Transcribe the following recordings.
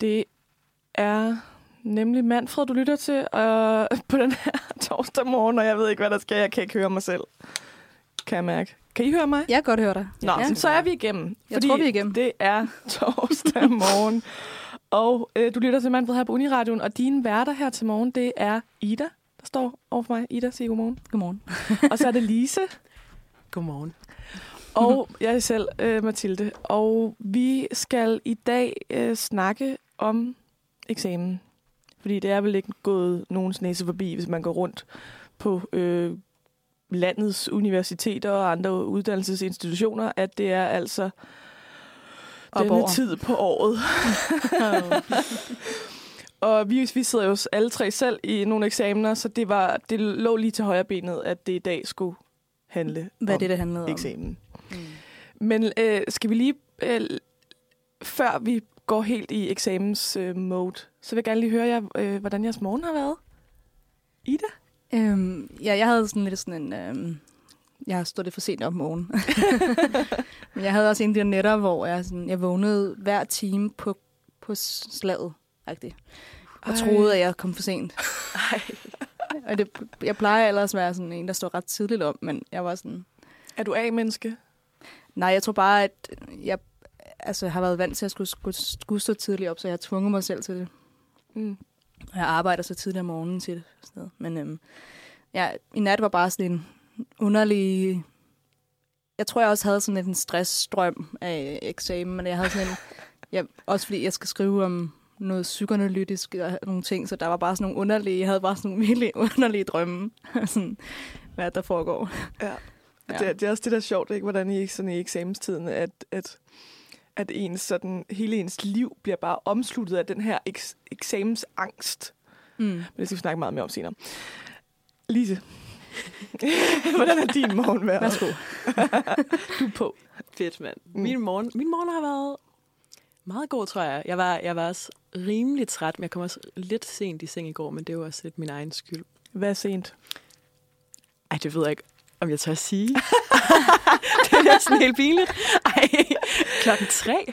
Det er nemlig Manfred, du lytter til øh, på den her torsdag morgen, og jeg ved ikke, hvad der sker. Jeg kan ikke høre mig selv. Kan jeg mærke. Kan I høre mig? Jeg kan godt høre dig. Nå, ja. så er vi igennem. Jeg tror, vi er igennem. det er torsdag morgen. og øh, du lytter til Manfred her på Uniradioen, og dine værter her til morgen, det er Ida, der står over for mig. Ida, sig godmorgen. Godmorgen. og så er det Lise. Godmorgen. Og jeg selv, øh, Mathilde. Og vi skal i dag øh, snakke om eksamen. Fordi det er vel ikke gået nogens næse forbi, hvis man går rundt på øh, landets universiteter og andre uddannelsesinstitutioner, at det er altså Op denne over. tid på året. og vi, vi sidder jo alle tre selv i nogle eksamener, så det, var, det lå lige til højre benet, at det i dag skulle handle Hvad om det, det handlede om? eksamen. Mm. Men øh, skal vi lige, øh, før vi går helt i eksamens øh, mode, så vil jeg gerne lige høre jer, øh, hvordan jeres morgen har været. Ida? Øhm, ja, jeg havde sådan lidt sådan en... Øhm, jeg har stået lidt for sent op om morgenen. Men jeg havde også en der nætter, hvor jeg, sådan, jeg vågnede hver time på, på slaget. -agtigt. Og Ej. troede, at jeg kom for sent. Ej. Og det, jeg plejer ellers at være sådan en, der står ret tidligt op, men jeg var sådan... Er du A-menneske? Nej, jeg tror bare, at jeg altså, har været vant til at skulle, skulle, skulle stå tidligt op, så jeg har tvunget mig selv til det. Mm. Og jeg arbejder så tidligt om morgenen til det. Sådan noget. Men øhm, ja, i nat var bare sådan en underlig... Jeg tror, jeg også havde sådan en stressstrøm af eksamen, men jeg havde sådan en... Ja, også fordi jeg skal skrive om noget psykoanalytisk og nogle ting, så der var bare sådan nogle underlige... Jeg havde bare sådan nogle virkelig underlige drømme. sådan, hvad der foregår. Ja. Ja. ja. Det, er- det er også det, der er sjovt, ikke? hvordan i, sådan i eksamenstiden, at, at, at ens, sådan, hele ens liv bliver bare omsluttet af den her eks, eksamensangst. Mm. Men det skal vi snakke meget mere om senere. Lise, hvordan er din morgen været? Værsgo. Du er på. Fedt, mand. Mm. Min, morgen, min morgen har været meget god, tror jeg. Jeg var, jeg var også rimelig træt, men jeg kom også lidt sent i seng i går, men det var også lidt min egen skyld. Hvad er sent? Ej, det ved jeg ikke, om jeg tør at sige. det er næsten helt pinligt. Ej, klokken tre.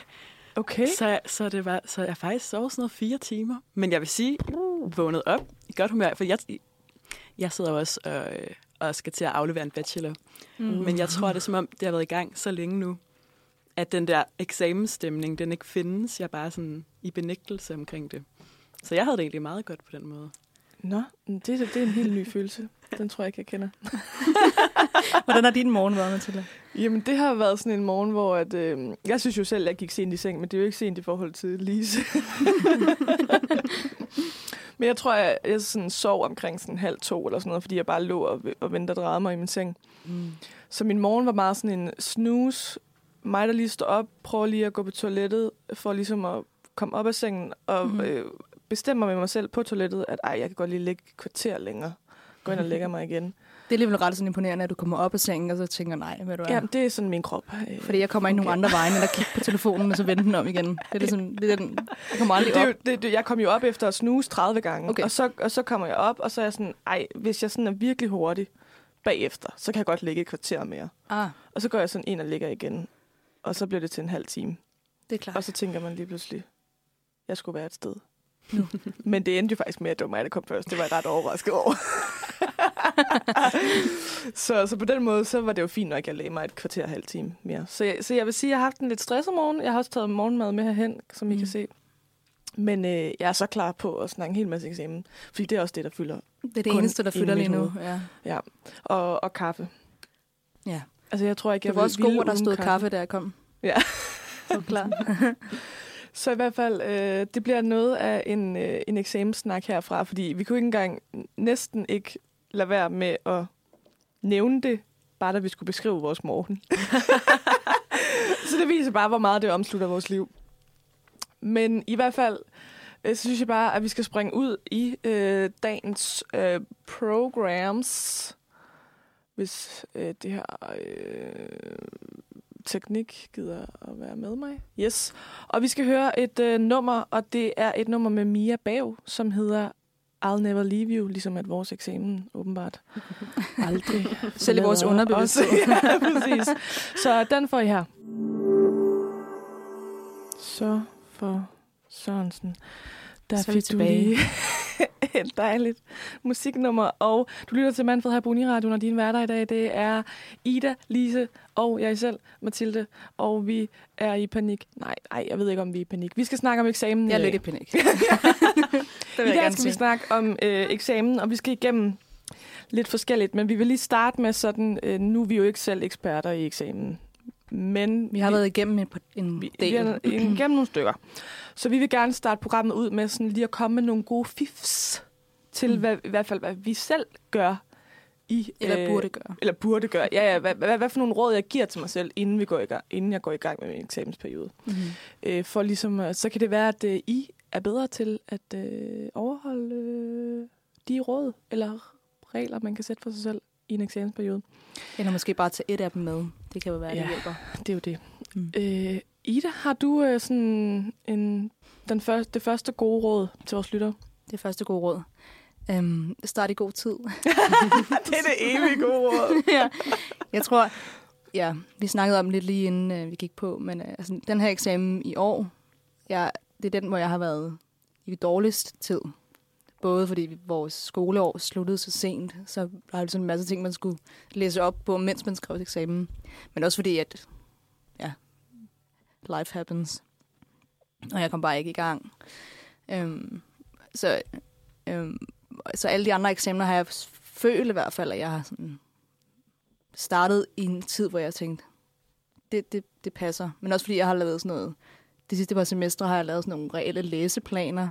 Okay. Så, så, det var, så jeg faktisk sov sådan noget fire timer. Men jeg vil sige, vågnet op i godt humør, for jeg, jeg sidder også og, og skal til at aflevere en bachelor. Mm. Men jeg tror, det er som om, det har været i gang så længe nu, at den der eksamensstemning, den ikke findes. Jeg er bare sådan i benægtelse omkring det. Så jeg havde det egentlig meget godt på den måde. Nå, det, det er en helt ny følelse. Den tror jeg ikke, jeg kender. Hvordan har din morgen været, Mathilde? Jamen, det har været sådan en morgen, hvor at, øh, jeg synes jo selv, at jeg gik sent i seng, men det er jo ikke sent i forhold til Lise. men jeg tror, jeg, jeg sådan sov omkring sådan halv to eller sådan noget, fordi jeg bare lå og, og ventede og drejede mig i min seng. Mm. Så min morgen var meget sådan en snooze. Mig, der lige står op, prøver lige at gå på toilettet, for ligesom at komme op af sengen, og Mhm. øh, bestemmer med mig selv på toilettet, at ej, jeg kan godt lige ligge et kvarter længere. Gå ind og lægger mig igen. Det er alligevel ret sådan imponerende, at du kommer op af sengen, og så tænker, nej, hvad du er. Ja, det er sådan min krop. Øh, Fordi jeg kommer ikke nogen Okay. andre veje, end at kigge på telefonen, og så vende den om igen. Det er, ligesom, det er den, jeg kommer aldrig det er op. jo, det, det, jeg kom jo op efter at snuse 30 gange, Okay. og, så, og så kommer jeg op, og så er jeg sådan, ej, hvis jeg sådan er virkelig hurtig bagefter, så kan jeg godt ligge et kvarter mere. Ah, Og så går jeg sådan ind og ligger igen, og så bliver det til en halv time. det er klart. Og så tænker man lige pludselig, jeg skulle være et sted. Men det endte jo faktisk med, at det var mig, der kom først. Det var jeg ret overrasket over. så, så på den måde, så var det jo fint nok, at jeg lagde mig et kvarter og halv time mere. Så jeg, så jeg vil sige, at jeg har haft en lidt stresset morgen. Jeg har også taget morgenmad med herhen, som I Mm. kan se. Men øh, jeg er så klar på at snakke en hel masse eksamen. Fordi det er også det, der fylder. Det er det eneste, der fylder lige nu. hoved. Ja. Og, og kaffe. ja. Altså, jeg tror ikke, Det jeg var også god, at der stod kaffe, da jeg kom. Ja. Så klar. Så i hvert fald, øh, det bliver noget af en, øh, en eksamenssnak herfra, fordi vi kunne ikke engang næsten ikke lade være med at nævne det, bare da vi skulle beskrive vores morgen. så det viser bare, hvor meget det omslutter vores liv. Men i hvert fald, øh, så synes jeg bare, at vi skal springe ud i øh, dagens øh, programs, hvis øh, det her øh, teknik gider at være med mig. Yes. Og vi skal høre et øh, nummer, og det er et nummer med Mia Bav, som hedder I'll Never Leave You, ligesom at vores eksamen åbenbart aldrig Selv i vores underbevidsthed. ja, præcis. Så den får I her. Så for Sørensen. Der Så fik du lige et dejligt musiknummer. Og du lytter til Manfred her på Uniradioen, og din hverdag i dag, det er Ida, Lise og jeg selv, Mathilde. Og vi er i panik. Nej, nej, jeg ved ikke, om vi er i panik. Vi skal snakke om eksamen. Jeg er i lidt i dag. panik. I dag gerne skal vi snakke om øh, eksamen, og vi skal igennem lidt forskelligt. Men vi vil lige starte med sådan, øh, nu er vi jo ikke selv eksperter i eksamen. Men Vi har været igennem en, en vi, del. vi er igennem nogle stykker. Så vi vil gerne starte programmet ud med sådan lige at komme med nogle gode fifs til, Mm. hvad, i hvert fald hvad vi selv gør i... Eller burde gøre. Eller burde gøre. Ja, ja. Hvad, hvad, hvad for nogle råd, jeg giver til mig selv, inden, vi går i gang, inden jeg går i gang med min eksamensperiode. Mm-hmm. Øh, for ligesom, øh, så kan det være, at øh, I er bedre til at øh, overholde øh, de råd eller regler, man kan sætte for sig selv en eksamensperiode. Eller måske bare tage et af dem med. Det kan jo være, Ja. det hjælper. Det er jo det. Mm. Øh, Ida, har du øh, sådan en, den første, det første gode råd til vores lyttere? Det første gode råd. Øhm, start i god tid. det er det evige gode råd. ja. Jeg tror, ja, vi snakkede om lidt lige inden øh, vi gik på, men øh, altså, den her eksamen i år, jeg, det er den, hvor jeg har været i dårligst tid. Både fordi vores skoleår sluttede så sent, så der er sådan en masse ting, man skulle læse op på, mens man skrev eksamen. Men også fordi, at ja, life happens. Og jeg kom bare ikke i gang. Øhm, så, øhm, så alle de andre eksamener har jeg følt i hvert fald, at jeg har sådan startet i en tid, hvor jeg tænkte, det, det, det passer. Men også fordi jeg har lavet sådan noget, det sidste par semestre har jeg lavet sådan nogle reelle læseplaner,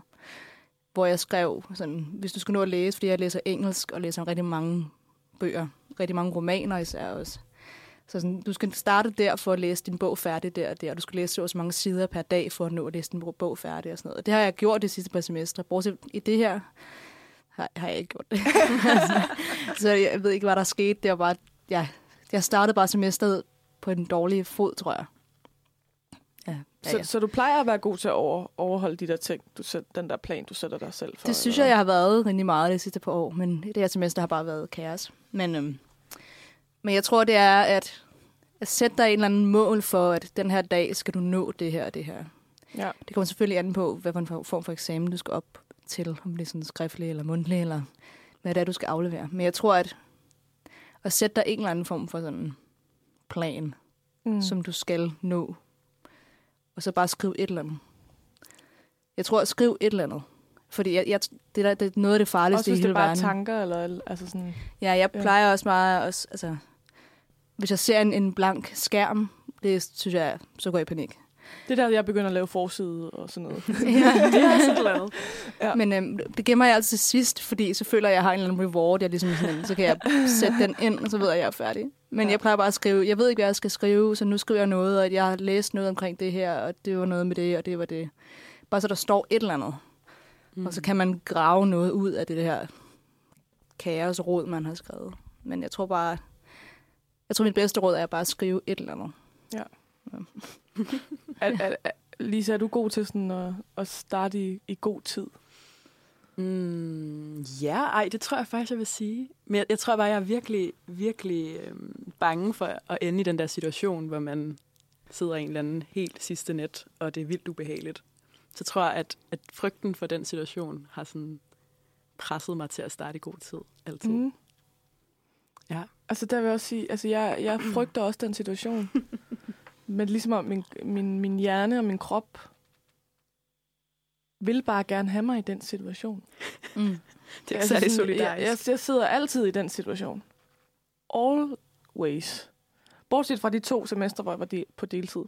hvor jeg skrev sådan, hvis du skal nå at læse, fordi jeg læser engelsk og læser rigtig mange bøger, rigtig mange romaner især også. Så sådan, du skal starte der for at læse din bog færdig der og der. Du skal læse så så mange sider per dag for at nå at læse din bog færdig og sådan noget. Og det har jeg gjort de sidste par semestre. Bortset i det her har, har jeg ikke gjort det. så jeg ved ikke, hvad der skete. Det var bare, ja, jeg startede bare semesteret på en dårlig fod, tror jeg. Ja, ja, Så, ja. så du plejer at være god til at over, overholde de der ting, du sæt, den der plan, du sætter dig selv for? Det synes eller jeg, jeg har været rigtig meget det sidste par år, men det her semester har bare været kaos. Men, øhm, men jeg tror, det er at, at sætte dig en eller anden mål for, at den her dag skal du nå det her og det her. Ja. Det kommer selvfølgelig an på, hvad for en form for eksamen du skal op til, om det er sådan skriftlig eller mundtlig, eller hvad det er, du skal aflevere. Men jeg tror, at at sætte dig en eller anden form for sådan plan, mm. som du skal nå, og så bare skrive et eller andet. Jeg tror, at skrive et eller andet. Fordi jeg, jeg, det, der, det er noget af det farligste Også i hvis det hele er bare verden. tanker, eller altså sådan... Ja, jeg plejer også meget, også, altså, hvis jeg ser en, en blank skærm, det synes jeg, så går jeg i panik. Det er der, jeg begynder at lave forside og sådan noget. ja, det er så glad. Ja. Men øhm, det gemmer jeg altid til sidst, fordi så føler jeg, at jeg har en eller anden reward. Jeg ligesom sådan, så kan jeg sætte den ind, og så ved jeg, at jeg er færdig. Men Ja. ja. jeg plejer bare at skrive, jeg ved ikke, hvad jeg skal skrive, så nu skriver jeg noget, og jeg har læst noget omkring det her, og det var noget med det, og det var det. Bare så der står et eller andet. Mm. Og så kan man grave noget ud af det her kaosråd, man har skrevet. Men jeg tror bare, jeg tror mit bedste råd er bare at skrive et eller andet. Er, er, er, Lisa, er du god til sådan at, at starte i, i god tid? Mm, ja, ej, det tror jeg faktisk, jeg vil sige. Men jeg, jeg tror bare, jeg er virkelig, virkelig øhm, bange for at ende i den der situation, hvor man sidder i en eller anden helt sidste net, og det er vildt ubehageligt. Så tror jeg, at, at frygten for den situation har sådan presset mig til at starte i god tid. Altid. Mm. Ja. Altså, der vil jeg også sige, altså, jeg, jeg frygter også den situation. Men ligesom om min, min, min hjerne og min krop vil bare gerne have mig i den situation. Mm. Det er ikke særlig sådan, Jeg, solidarisk. jeg, jeg sidder altid i den situation. Always. Bortset fra de to semester, hvor jeg var de, på deltid.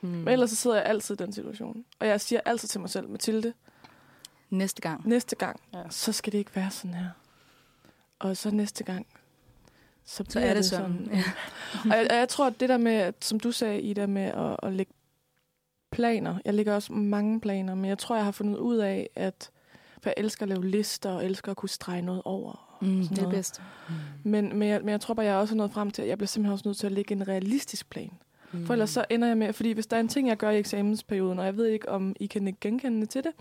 Mm. Men ellers så sidder jeg altid i den situation. Og jeg siger altid til mig selv, Mathilde, Næste gang. næste gang, Ja. så skal det ikke være sådan her. Og så næste gang, så, Så er det sådan. Ja. og jeg, og jeg tror, at det der med, som du sagde, Ida, med at, at lægge planer. Jeg lægger også mange planer, men jeg tror, jeg har fundet ud af, at for jeg elsker at lave lister, og elsker at kunne strege noget over. Mm, sådan det er bedst. Men, men, jeg, men jeg tror bare, jeg er også nået frem til, at jeg bliver simpelthen også nødt til at lægge en realistisk plan. Mm. For ellers så ender jeg med, fordi hvis der er en ting, jeg gør i eksamensperioden, og jeg ved ikke, om I kan ikke genkende til det,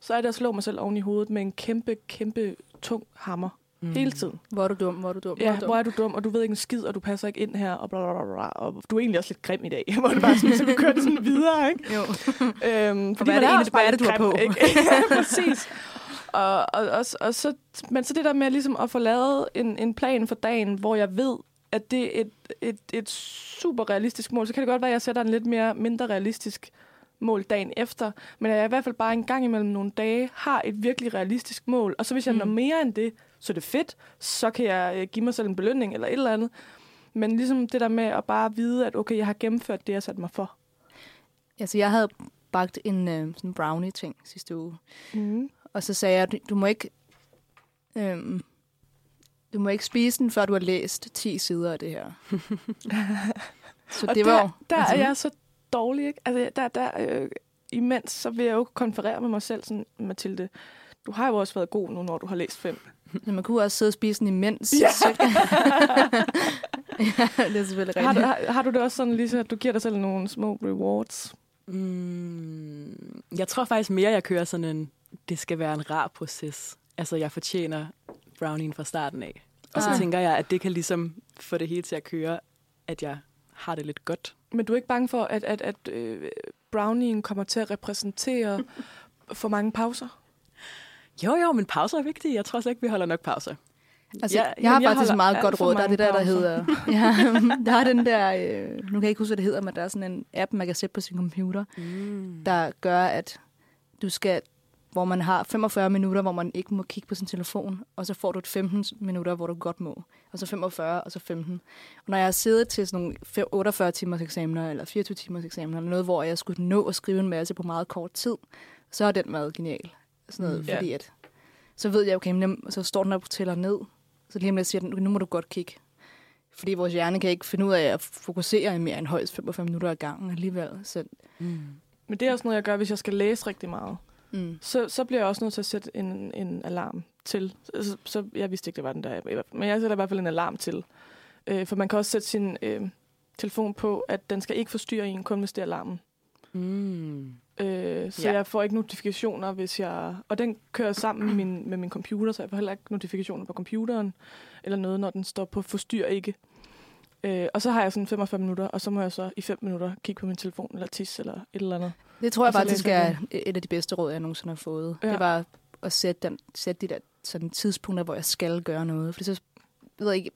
så er det at slå mig selv oven i hovedet med en kæmpe, kæmpe tung hammer. Mm. Hele tiden. Hvor er du dum, hvor er du dum, Ja, er du dum. hvor er du dum, og du ved ikke en skid, og du passer ikke ind her, og bla, bla, bla, bla, og du er egentlig også lidt grim i dag. Hvor det bare sådan, så vi kører det sådan videre, ikke? Jo. Øhm, hvad er man det egentlig- hvad bare er det, du har på? Ikke? ja, præcis. Og, og, og, og så, men så det der med ligesom at få lavet en, en plan for dagen, hvor jeg ved, at det er et, et, et super realistisk mål, så kan det godt være, at jeg sætter en lidt mere mindre realistisk mål dagen efter, men at jeg i hvert fald bare en gang imellem nogle dage har et virkelig realistisk mål, og så hvis jeg mm. når mere end det, så er det fedt, så kan jeg øh, give mig selv en belønning eller et eller andet. Men ligesom det der med at bare vide, at okay, jeg har gennemført det, jeg satte mig for. Altså, jeg havde bagt en øh, sådan brownie-ting sidste uge. Mm. Og så sagde jeg, du, du må ikke... Øhm, du må ikke spise den, før du har læst 10 sider af det her. så Og det der, var der altså- er jeg så dårlig, ikke? Altså, der, der, øh, imens, så vil jeg jo konferere med mig selv sådan, Mathilde, du har jo også været god nu, når du har læst fem. Så man kunne også sidde og spise den imens. Ja. Ja, det er selvfølgelig Har du, rigtigt. har, har du det også sådan, Lisa, at du giver dig selv nogle små rewards? Mm, jeg tror faktisk mere, jeg kører sådan en, det skal være en rar proces. Altså, jeg fortjener brownien fra starten af. Og så Ah. tænker jeg, at det kan ligesom få det hele til at køre, at jeg har det lidt godt. Men du er ikke bange for, at, at, at øh, brownien kommer til at repræsentere for mange pauser? Jo, jo, men pauser er vigtige. Jeg tror slet ikke, vi holder nok pauser. Altså, Ja, ja, jeg har jeg faktisk et meget godt råd. Der er det der, der pauser. hedder... Ja, der er den der... Øh, nu kan jeg ikke huske, hvad det hedder, men der er sådan en app, man kan sætte på sin computer, Mm. der gør, at du skal hvor man har 45 minutter, hvor man ikke må kigge på sin telefon, og så får du et 15 minutter, hvor du godt må, og så 45, og så 15. Og når jeg har siddet til sådan nogle 48 timers eksamener, eller 24 timers eksamener, eller noget, hvor jeg skulle nå at skrive en masse på meget kort tid, så har den været genial. Sådan noget, Mm. fordi at, så ved jeg, okay, men så står den og tæller ned, så lige om lidt siger den, nu må du godt kigge. Fordi vores hjerne kan ikke finde ud af at fokusere i mere end højst 45 minutter ad gangen alligevel. Så, Mm. Men det er også noget, jeg gør, hvis jeg skal læse rigtig meget. mm. Så, så bliver jeg også nødt til at sætte en, en alarm til. Så, så jeg vidste ikke, det var den der. Men jeg sætter i hvert fald en alarm til. Øh, for man kan også sætte sin øh, telefon på, at den skal ikke forstyrre en, kun hvis det er alarmen. Mm. Øh, så Ja. jeg får ikke notifikationer, hvis jeg... Og den kører sammen med min, med min computer, så jeg får heller ikke notifikationer på computeren, eller noget, når den står på forstyr ikke. Øh, og så har jeg sådan 45 minutter, og så må jeg så i 5 minutter kigge på min telefon, eller tis, eller et eller andet. Det tror jeg faktisk er et af de bedste råd, jeg nogensinde har fået. Ja. Ja. Det var at sætte, den, sætte de der sådan tidspunkter, hvor jeg skal gøre noget. For så ved jeg ikke,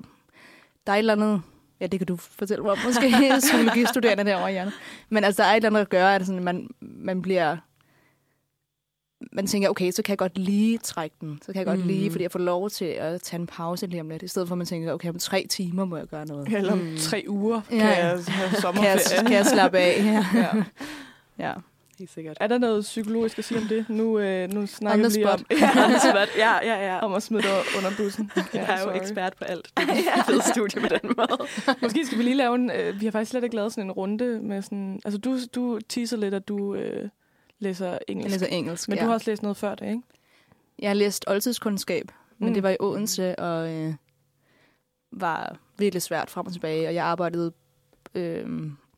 der er et eller andet, ja, det kan du fortælle mig om, måske psykologistuderende derovre, Janne. Men altså, der er et eller andet at gøre, at sådan, man, man bliver, man tænker, okay, så kan jeg godt lige trække den. Så kan jeg godt Mm. lige, fordi jeg får lov til at tage en pause lige om lidt. I stedet for, at man tænker, okay, om tre timer må jeg gøre noget. Eller om Mm. tre uger Ja, kan ja. jeg have Kan jeg, kan jeg slappe af? Ja. Ja. ja. Helt sikkert. Er der noget psykologisk at sige om det? Nu, øh, nu snakker vi lige om, spot. Ja, ja, ja. ja. om at smide dig under bussen. Jeg er jo sorry. ekspert på alt. Det er et fedt studie på den måde. Måske skal vi lige lave en... Øh, vi har faktisk slet ikke lavet sådan en runde med sådan... Altså, du, du teaser lidt, at du øh, læser Jeg engelsk. læser engelsk, Men ja. du har også læst noget før det, ikke? Jeg har læst oldtidskundskab, men Mm. det var i Odense, og øh, var virkelig svært frem og tilbage. Og jeg arbejdede øh,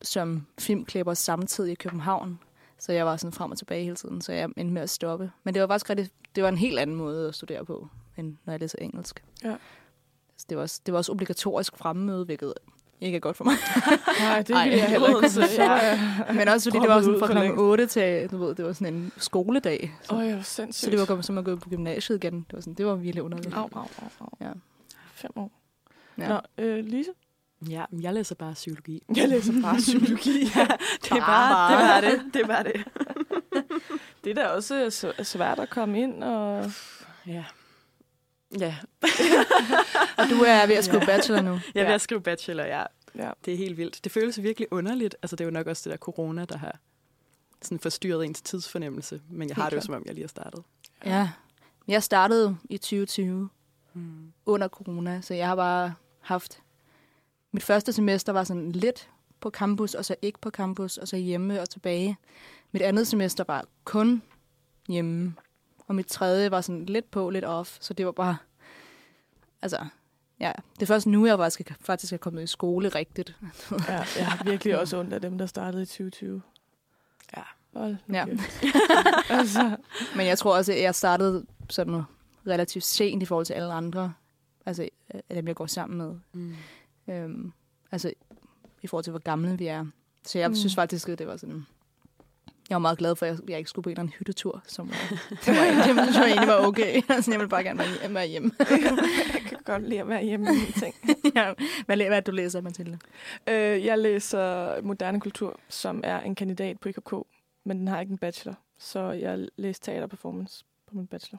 som filmklipper samtidig i København, så jeg var sådan frem og tilbage hele tiden, så jeg endte med at stoppe. Men det var faktisk rigtig, det var en helt anden måde at studere på, end når jeg læser engelsk. Ja. Så det var også, det var også obligatorisk fremmøde, hvilket ikke er godt for mig. Nej, det Ej, ville jeg heller ikke. Ja. Men også fordi det var sådan fra længst. 8 til, du ved, det var sådan en skoledag. Åh, oh, jeg var sindssygt. så det var som at gå på gymnasiet igen. Det var, sådan, det var virkelig underligt. Au, au, au, au. Ja. Fem år. Ja. Nå, øh, Lise? Ja, men jeg læser bare psykologi. Jeg læser bare psykologi. Ja, det er bare, det bare det. Det er bare det. det er da også svært at komme ind og... Ja. Ja, Og du er ved at skrive Ja. bachelor nu. jeg er ved Ja. at skrive bachelor, ja. Ja. Det er helt vildt. Det føles virkelig underligt. Altså, det er jo nok også det der corona, der har sådan forstyrret ens tidsfornemmelse. Men jeg har Helt det jo, som om jeg lige har startet. Ja. Jeg startede i 2020 Mm. under corona, så jeg har bare haft... Mit første semester var sådan lidt på campus, og så ikke på campus, og så hjemme og tilbage. Mit andet semester var kun hjemme. Og mit tredje var sådan lidt på, lidt off, så det var bare... Altså, ja. Det er først nu, jeg faktisk, faktisk er kommet i skole rigtigt. ja, jeg har virkelig også ondt af dem, der startede i 2020. Ja. Hold Ja. altså, Men jeg tror også, at jeg startede sådan relativt sent i forhold til alle andre. Altså, af dem, jeg går sammen med. Mm. Øhm, altså, i forhold til, hvor gamle vi er. Så jeg Mm. synes faktisk, at det var sådan... Jeg var meget glad for, at jeg, jeg ikke skulle på en eller anden hyttetur, som var, det var, var, det var egentlig var okay. Altså, jeg ville bare gerne være være hjemme. jeg kan godt lide at være hjemme med mine ting. ja, hvad, hvad er det, du læser, Mathilde? Øh, jeg læser moderne kultur, som er en kandidat på IKK, men den har ikke en bachelor. Så jeg læser teater performance på min bachelor.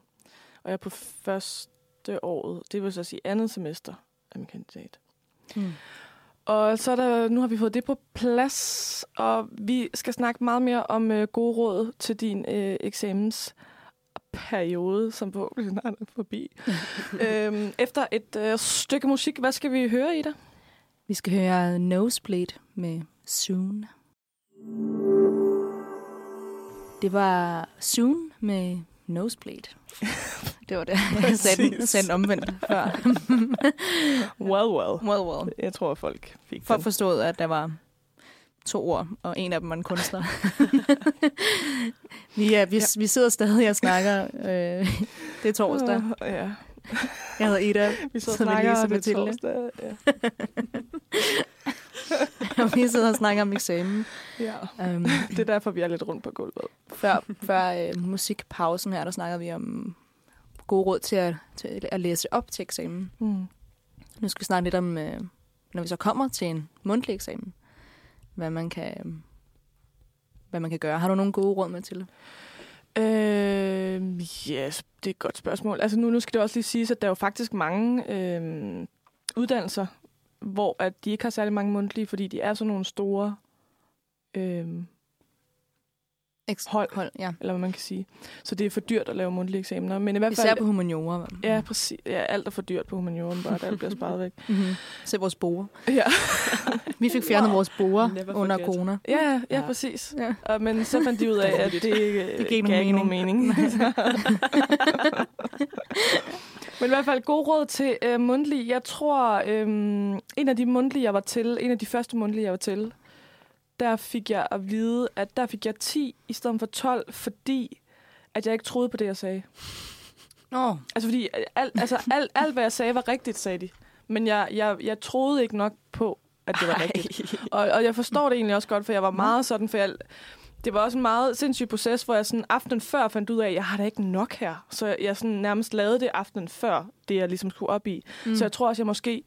Og jeg er på første året, det vil så sige andet semester af min kandidat. Hmm. Og så er der, nu har vi fået det på plads, og vi skal snakke meget mere om øh, gode råd til din øh, eksamensperiode, som forhåbentlig snart er forbi. øhm, efter et øh, stykke musik, hvad skal vi høre i det? Vi skal høre Nosebleed med Soon. Det var Soon med Nosebleed. Det var det. Jeg sagde sagde omvendt før. Well, well. well, well. Jeg tror, folk fik Folk den. forstod, at der var to ord, og en af dem var en kunstner. vi, er, vi, Ja. vi sidder stadig og snakker. Øh, det er torsdag. Uh, ja. Jeg hedder Ida, Vi Så vi snakker, og det er torsdag. Ja. og vi sidder og snakker om eksamen. ja. Um, Det er derfor, vi er lidt rundt på gulvet. før før øh, musikpausen her, der snakker vi om gode råd til at, til at læse op til eksamen. Mm. Nu skal vi snakke lidt om, øh, når vi så kommer til en mundtlig eksamen, hvad man kan, øh, hvad man kan gøre. Har du nogle gode råd med til? Øh, yes, det er et godt spørgsmål. Altså nu, nu skal det også lige siges, at der er jo faktisk mange øh, uddannelser, hvor at de ikke har særlig mange mundtlige, fordi de er sådan nogle store, øh, Hold. Hold, ja. eller hvad man kan sige. Så det er for dyrt at lave mundtlige eksamener. Men i hvert fald... Især på humaniora. Ja, præcis. Ja, alt er for dyrt på humaniora, bare alt bliver sparet væk. Mm-hmm. Se vores borer. Ja, Vi fik fjernet Wow. vores borer under forget. corona. ja, ja, Ja. præcis. Ja. Og, men så fandt de ud af, at det, ikke, Det gav ikke nogen nogen mening. Men i hvert fald god råd til øh, mundtlig. Jeg tror, øh, en af de mundtlige, jeg var til, en af de første mundtlige, jeg var til, der fik jeg at vide, at der fik jeg 10 i stedet for 12, fordi at jeg ikke troede på det, jeg sagde. Nå, Altså fordi alt, altså, alt, alt hvad jeg sagde, var rigtigt, sagde de. Men jeg, jeg, jeg troede ikke nok på, at det var rigtigt. Og, og jeg forstår det egentlig også godt, for jeg var meget sådan, for jeg, det var også en meget sindssyg proces, hvor jeg sådan aftenen før fandt ud af, at jeg har da ikke nok her. Så jeg, jeg sådan nærmest lavede det aftenen før, det jeg ligesom skulle op i. Mm. Så jeg tror også, jeg måske...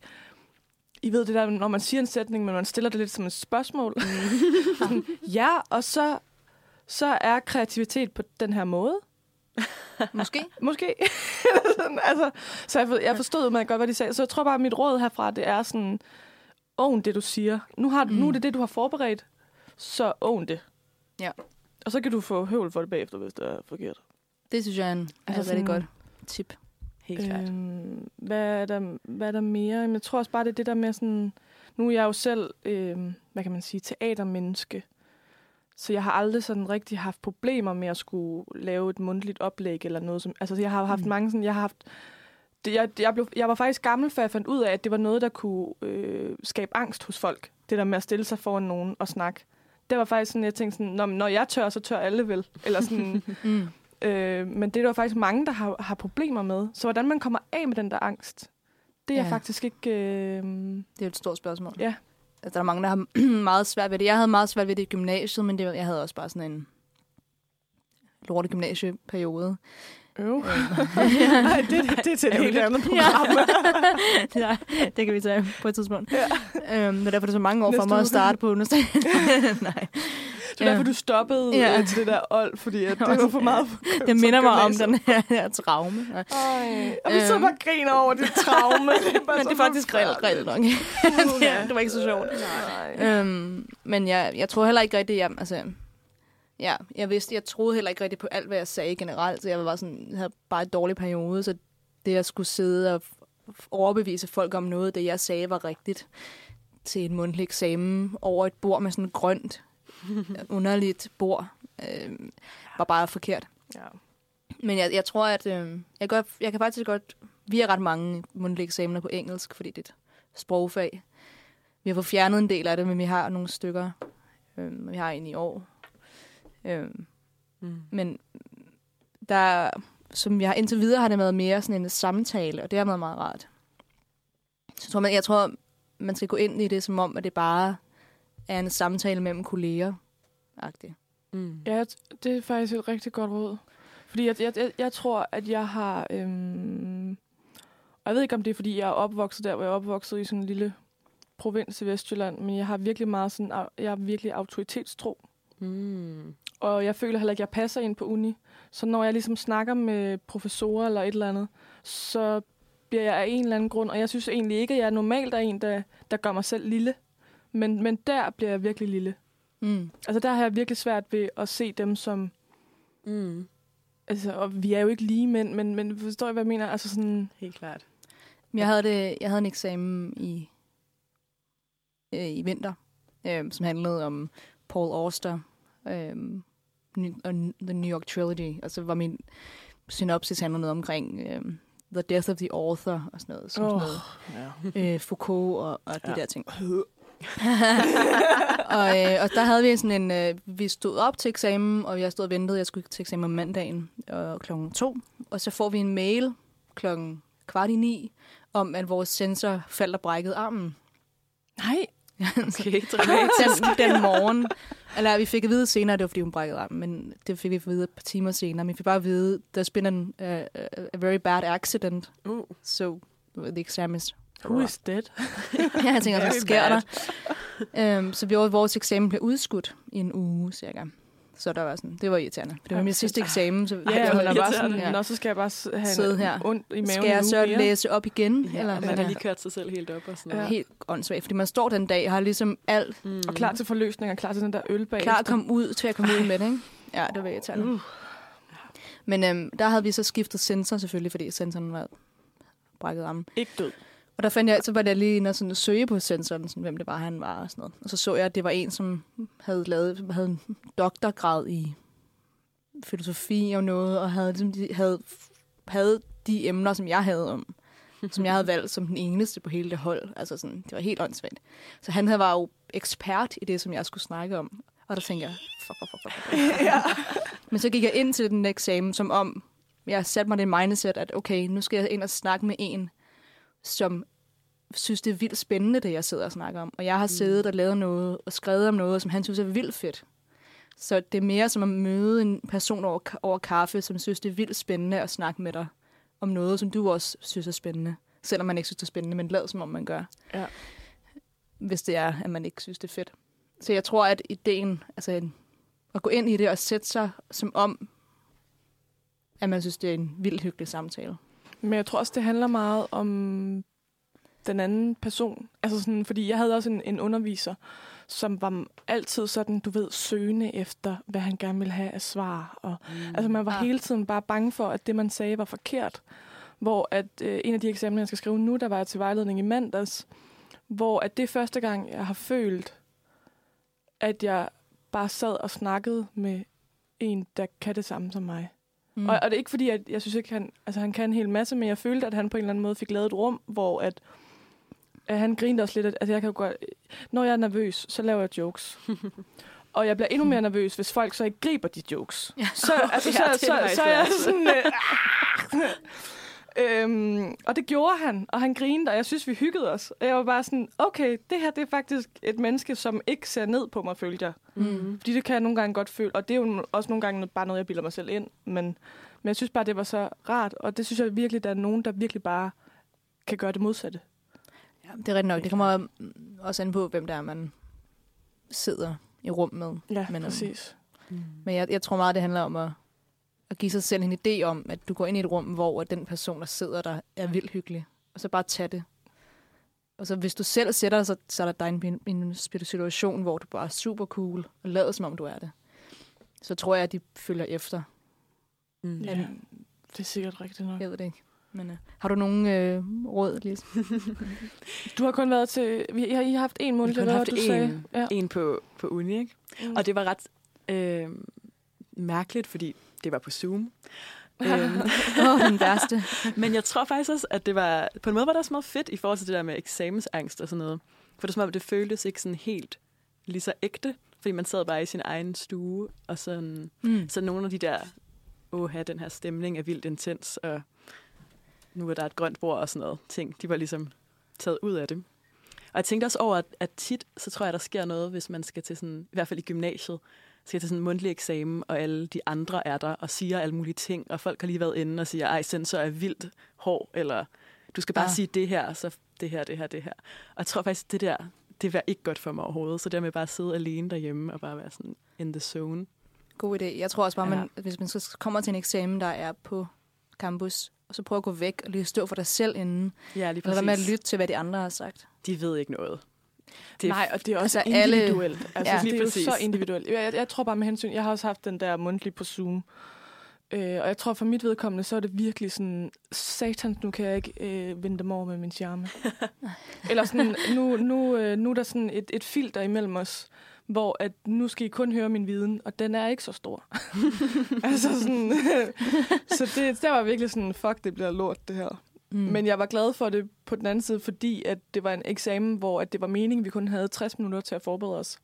I ved det der, når man siger en sætning, men man stiller det lidt som et spørgsmål. Mm. ja, og så, så er kreativitet på den her måde. måske. Måske. sådan, altså, så jeg, for, jeg forstod meget godt, hvad de sagde. Så jeg tror bare, at mit råd herfra, det er sådan, own det, du siger. Nu, har, du, Mm. nu er det det, du har forberedt, så own det. Ja. Og så kan du få høvl for det bagefter, hvis det er forkert. Det synes jeg er en Altså altså rigtig godt tip. Helt klart. Øhm, hvad, er der, hvad er der mere? Jeg tror også bare, det er det der med sådan... Nu er jeg jo selv, øhm, hvad kan man sige, teatermenneske. Så jeg har aldrig sådan rigtig haft problemer med at skulle lave et mundtligt oplæg eller noget. Som, altså, jeg har haft Mm. mange sådan... Jeg har haft det, jeg, jeg, blev, jeg var faktisk gammel, før jeg fandt ud af, at det var noget, der kunne øh, skabe angst hos folk. Det der med at stille sig foran nogen og snakke. Det var faktisk sådan, jeg tænkte sådan, når, når jeg tør, så tør alle vel. Eller sådan, Mm. Øh, men det er der jo faktisk mange, der har, har problemer med. Så hvordan man kommer af med den der angst, det er Ja. faktisk ikke... Øh, Det er jo et stort spørgsmål. Ja. Altså, der er mange, der har meget svært ved det. Jeg havde meget svært ved det i gymnasiet, men det, jeg havde også bare sådan en lorte gymnasieperiode. øv. Nej, det, det, det er til et helt andet program. ja, det kan vi tage på et tidspunkt. Ja. Øhm, men derfor er det så mange år for mig at starte på universitetet. Nej. Det er derfor, du stoppede Ja. ja. til det der old, fordi at det var for meget for Det minder mig om den her, her traume. Ja. Ej, og vi Øhm. bare og griner over det traume. Det er bare Men så det er faktisk reelt, reelt nok. det, var ikke så sjovt. Nej. Øhm, men jeg, jeg tror heller ikke rigtigt, jeg, altså, ja, jeg vidste, jeg troede heller ikke rigtigt på alt, hvad jeg sagde generelt, så jeg var bare sådan, jeg havde bare en dårlig periode, så det at skulle sidde og overbevise folk om noget, det jeg sagde var rigtigt til en mundtlig eksamen over et bord med sådan et grønt, underligt bord, øhm, var bare forkert. Ja. Men jeg, jeg tror, at øh, jeg, godt, jeg kan faktisk godt... Vi har ret mange mundtlige eksamener på engelsk, fordi det er et sprogfag. Vi har fået fjernet en del af det, men vi har nogle stykker. Øh, vi har en i år. Øh, Mm. men der, som vi har indtil videre, har det været mere sådan en samtale, og det har været meget rart. Så jeg tror, man, jeg tror, man skal gå ind i det som om, at det bare er en samtale mellem kolleger. -agtigt. Mm. Ja, det er faktisk et rigtig godt råd. Fordi jeg, jeg, jeg, jeg tror, at jeg har... Øhm, og jeg ved ikke, om det er, fordi jeg er opvokset der, hvor jeg er opvokset i sådan en lille provins i Vestjylland, men jeg har virkelig meget sådan, jeg er virkelig autoritetstro. Mm. Og jeg føler heller ikke, at jeg passer ind på uni. Så når jeg ligesom snakker med professorer eller et eller andet, så bliver jeg af en eller anden grund, og jeg synes egentlig ikke, at jeg normalt er en, der, der gør mig selv lille. Men, men der bliver jeg virkelig lille. Mm. Altså der har jeg virkelig svært ved at se dem som... Mm. Altså, og vi er jo ikke lige mænd, men, men forstår I, hvad jeg mener? Altså sådan... Helt klart. Jeg havde, det, jeg havde en eksamen i, øh, i vinter, øh, som handlede om Paul Auster øh, og The New York Trilogy. Og så var min synopsis handlede noget omkring øh, The Death of the Author og sådan noget. Som Åh. sådan Ja. noget øh, Foucault og, og de Ja. der ting. og, øh, og der havde vi sådan en... Øh, vi stod op til eksamen, og jeg stod og ventede. Jeg skulle til eksamen om mandagen øh, klokken to. Og så får vi en mail klokken kvart i ni, om at vores sensor faldt og brækkede armen. Nej, Okay, den, den morgen. Eller vi fik at vide senere, at det var fordi hun brækkede armen, men det fik vi at vide et par timer senere. Men vi fik bare at vide, there's been an, uh, a very bad accident, Uh. so the exam is who is dead? ja, jeg tænker, hvad sker der? Um, så vi, vores eksamen blev udskudt i en uge, cirka. Så der var sådan, det var irriterende. For det var Ja, min sidste eksamen, så Ja, jeg holder bare sådan, Ja. Nå, så skal jeg bare have Sidde her. ondt i maven Skal jeg så mere. læse op igen? Ja, eller man har lige kørt sig selv helt op og sådan Ja. noget. Helt åndssvagt, fordi man står den dag og har ligesom alt Mm. Og klar til forløsning, og klar til den der øl bag. klar at komme ud, til at komme ud med det, ikke? Ja, det var irriterende. Uh. Men øhm, der havde vi så skiftet sensor selvfølgelig, fordi sensoren var brækket armen. Ikke død. Og der fandt jeg, så var jeg lige inde og sådan søge på sensoren, sådan, hvem det var, han var og sådan noget. Og så så jeg, at det var en, som havde lavet havde en doktorgrad i filosofi og noget, og havde, ligesom, de havde, havde de emner, som jeg havde om, som jeg havde valgt som den eneste på hele det hold. Altså sådan, det var helt åndssvagt. Så han havde var jo ekspert i det, som jeg skulle snakke om. Og der tænkte jeg, fuck, fuck, fuck, fuck. ja. Men så gik jeg ind til den eksamen, som om, jeg satte mig det mindset, at okay, nu skal jeg ind og snakke med en, som synes, det er vildt spændende, det jeg sidder og snakker om. Og jeg har siddet og lavet noget, og skrevet om noget, som han synes er vildt fedt. Så det er mere som at møde en person over, over kaffe, som synes, det er vildt spændende at snakke med dig om noget, som du også synes er spændende. Selvom man ikke synes, det er spændende, men lad som om man gør. Ja. Hvis det er, at man ikke synes, det er fedt. Så jeg tror, at ideen, altså at gå ind i det og sætte sig som om, at man synes, det er en vildt hyggelig samtale. Men jeg tror også, det handler meget om den anden person. Altså sådan, fordi jeg havde også en, en underviser, som var altid sådan, du ved, søgende efter, hvad han gerne ville have af svar. Og, mm. Altså man var ah. hele tiden bare bange for, at det, man sagde, var forkert. Hvor at øh, en af de eksamener, jeg skal skrive nu, der var jeg til vejledning i mandags, hvor at det første gang, jeg har følt, at jeg bare sad og snakkede med en, der kan det samme som mig. Mm. Og, og det er ikke fordi, at jeg synes ikke, han, altså, han kan en hel masse, men jeg følte, at han på en eller anden måde fik lavet et rum, hvor at, at han grinte også lidt, at altså, jeg kan jo godt, når jeg er nervøs, så laver jeg jokes. og jeg bliver endnu mere nervøs, hvis folk så ikke griber de jokes. Ja. Så, altså, så, så, så, faktisk så er jeg sådan... Øh, Øhm, og det gjorde han, og han grinede, og jeg synes, vi hyggede os. Og jeg var bare sådan, okay, det her det er faktisk et menneske, som ikke ser ned på mig, følte jeg. Mm. Fordi det kan jeg nogle gange godt føle, og det er jo også nogle gange bare noget, jeg bilder mig selv ind. Men, men jeg synes bare, det var så rart, og det synes jeg virkelig, der er nogen, der virkelig bare kan gøre det modsatte. Ja, det er rigtigt nok. Det kommer mm, også an på, hvem der er, man sidder i rum med. Ja, Men, men, øhm, præcis. Mm. Men jeg, jeg tror meget, det handler om at, at give sig selv en idé om, at du går ind i et rum, hvor den person, der sidder der, er vildt hyggelig. Og så bare tage det. Og så hvis du selv sætter dig, så, så er der en, en situation, hvor du bare er super cool, og lader som om du er det. Så tror jeg, at de følger efter. Mm. Ja, det er sikkert rigtigt nok. Jeg ved det ikke. Men, uh, har du nogen øh, råd, Lise? Du har kun været til... Vi, I har, I har haft en måned, Vi har kun hvad var haft det, du sagde. en, Ja. en på, på uni, ikke? Mm. Og det var ret øh, mærkeligt, fordi det var på Zoom. øhm, oh, den værste. men jeg tror faktisk også, at det var... På en måde var det også meget fedt i forhold til det der med eksamensangst og sådan noget. For det som om, det føltes ikke sådan helt lige så ægte. Fordi man sad bare i sin egen stue, og sådan... Mm. Så nogle af de der... Åh, den her stemning er vildt intens, og nu er der et grønt bord og sådan noget ting. De var ligesom taget ud af det. Og jeg tænkte også over, at, at tit, så tror jeg, der sker noget, hvis man skal til sådan, i hvert fald i gymnasiet, skal til sådan en mundtlig eksamen, og alle de andre er der og siger alle mulige ting, og folk har lige været inde og siger, ej, sensor er vildt hård, eller du skal bare Ja. sige det her, så det her, det her, det her. Og jeg tror faktisk, det der, det var ikke godt for mig overhovedet. Så det med bare at sidde alene derhjemme og bare være sådan in the zone. God idé. Jeg tror også bare, Ja. man, hvis man så kommer til en eksamen, der er på campus, og så prøv at gå væk og lige stå for dig selv inden. Ja, lige Eller hvad med at præcis. lytte til, hvad de andre har sagt. De ved ikke noget. Det Nej, og det er også Altså, altså, alle- individuelt. Altså, Ja. det er jo så individuelt. Jeg, jeg, jeg tror bare med hensyn, jeg har også haft den der mundtlig på Zoom, øh, og jeg tror for mit vedkommende, så er det virkelig sådan, satans, nu kan jeg ikke øh, vende dem over med min charme. Eller sådan, nu, nu, øh, nu er der sådan et, et filter imellem os, hvor at nu skal I kun høre min viden, og den er ikke så stor. altså sådan, så det, der var virkelig sådan, fuck, det bliver lort, det her. Mm. Men jeg var glad for det på den anden side, fordi at det var en eksamen, hvor at det var meningen, vi kun havde 60 minutter til at forberede os.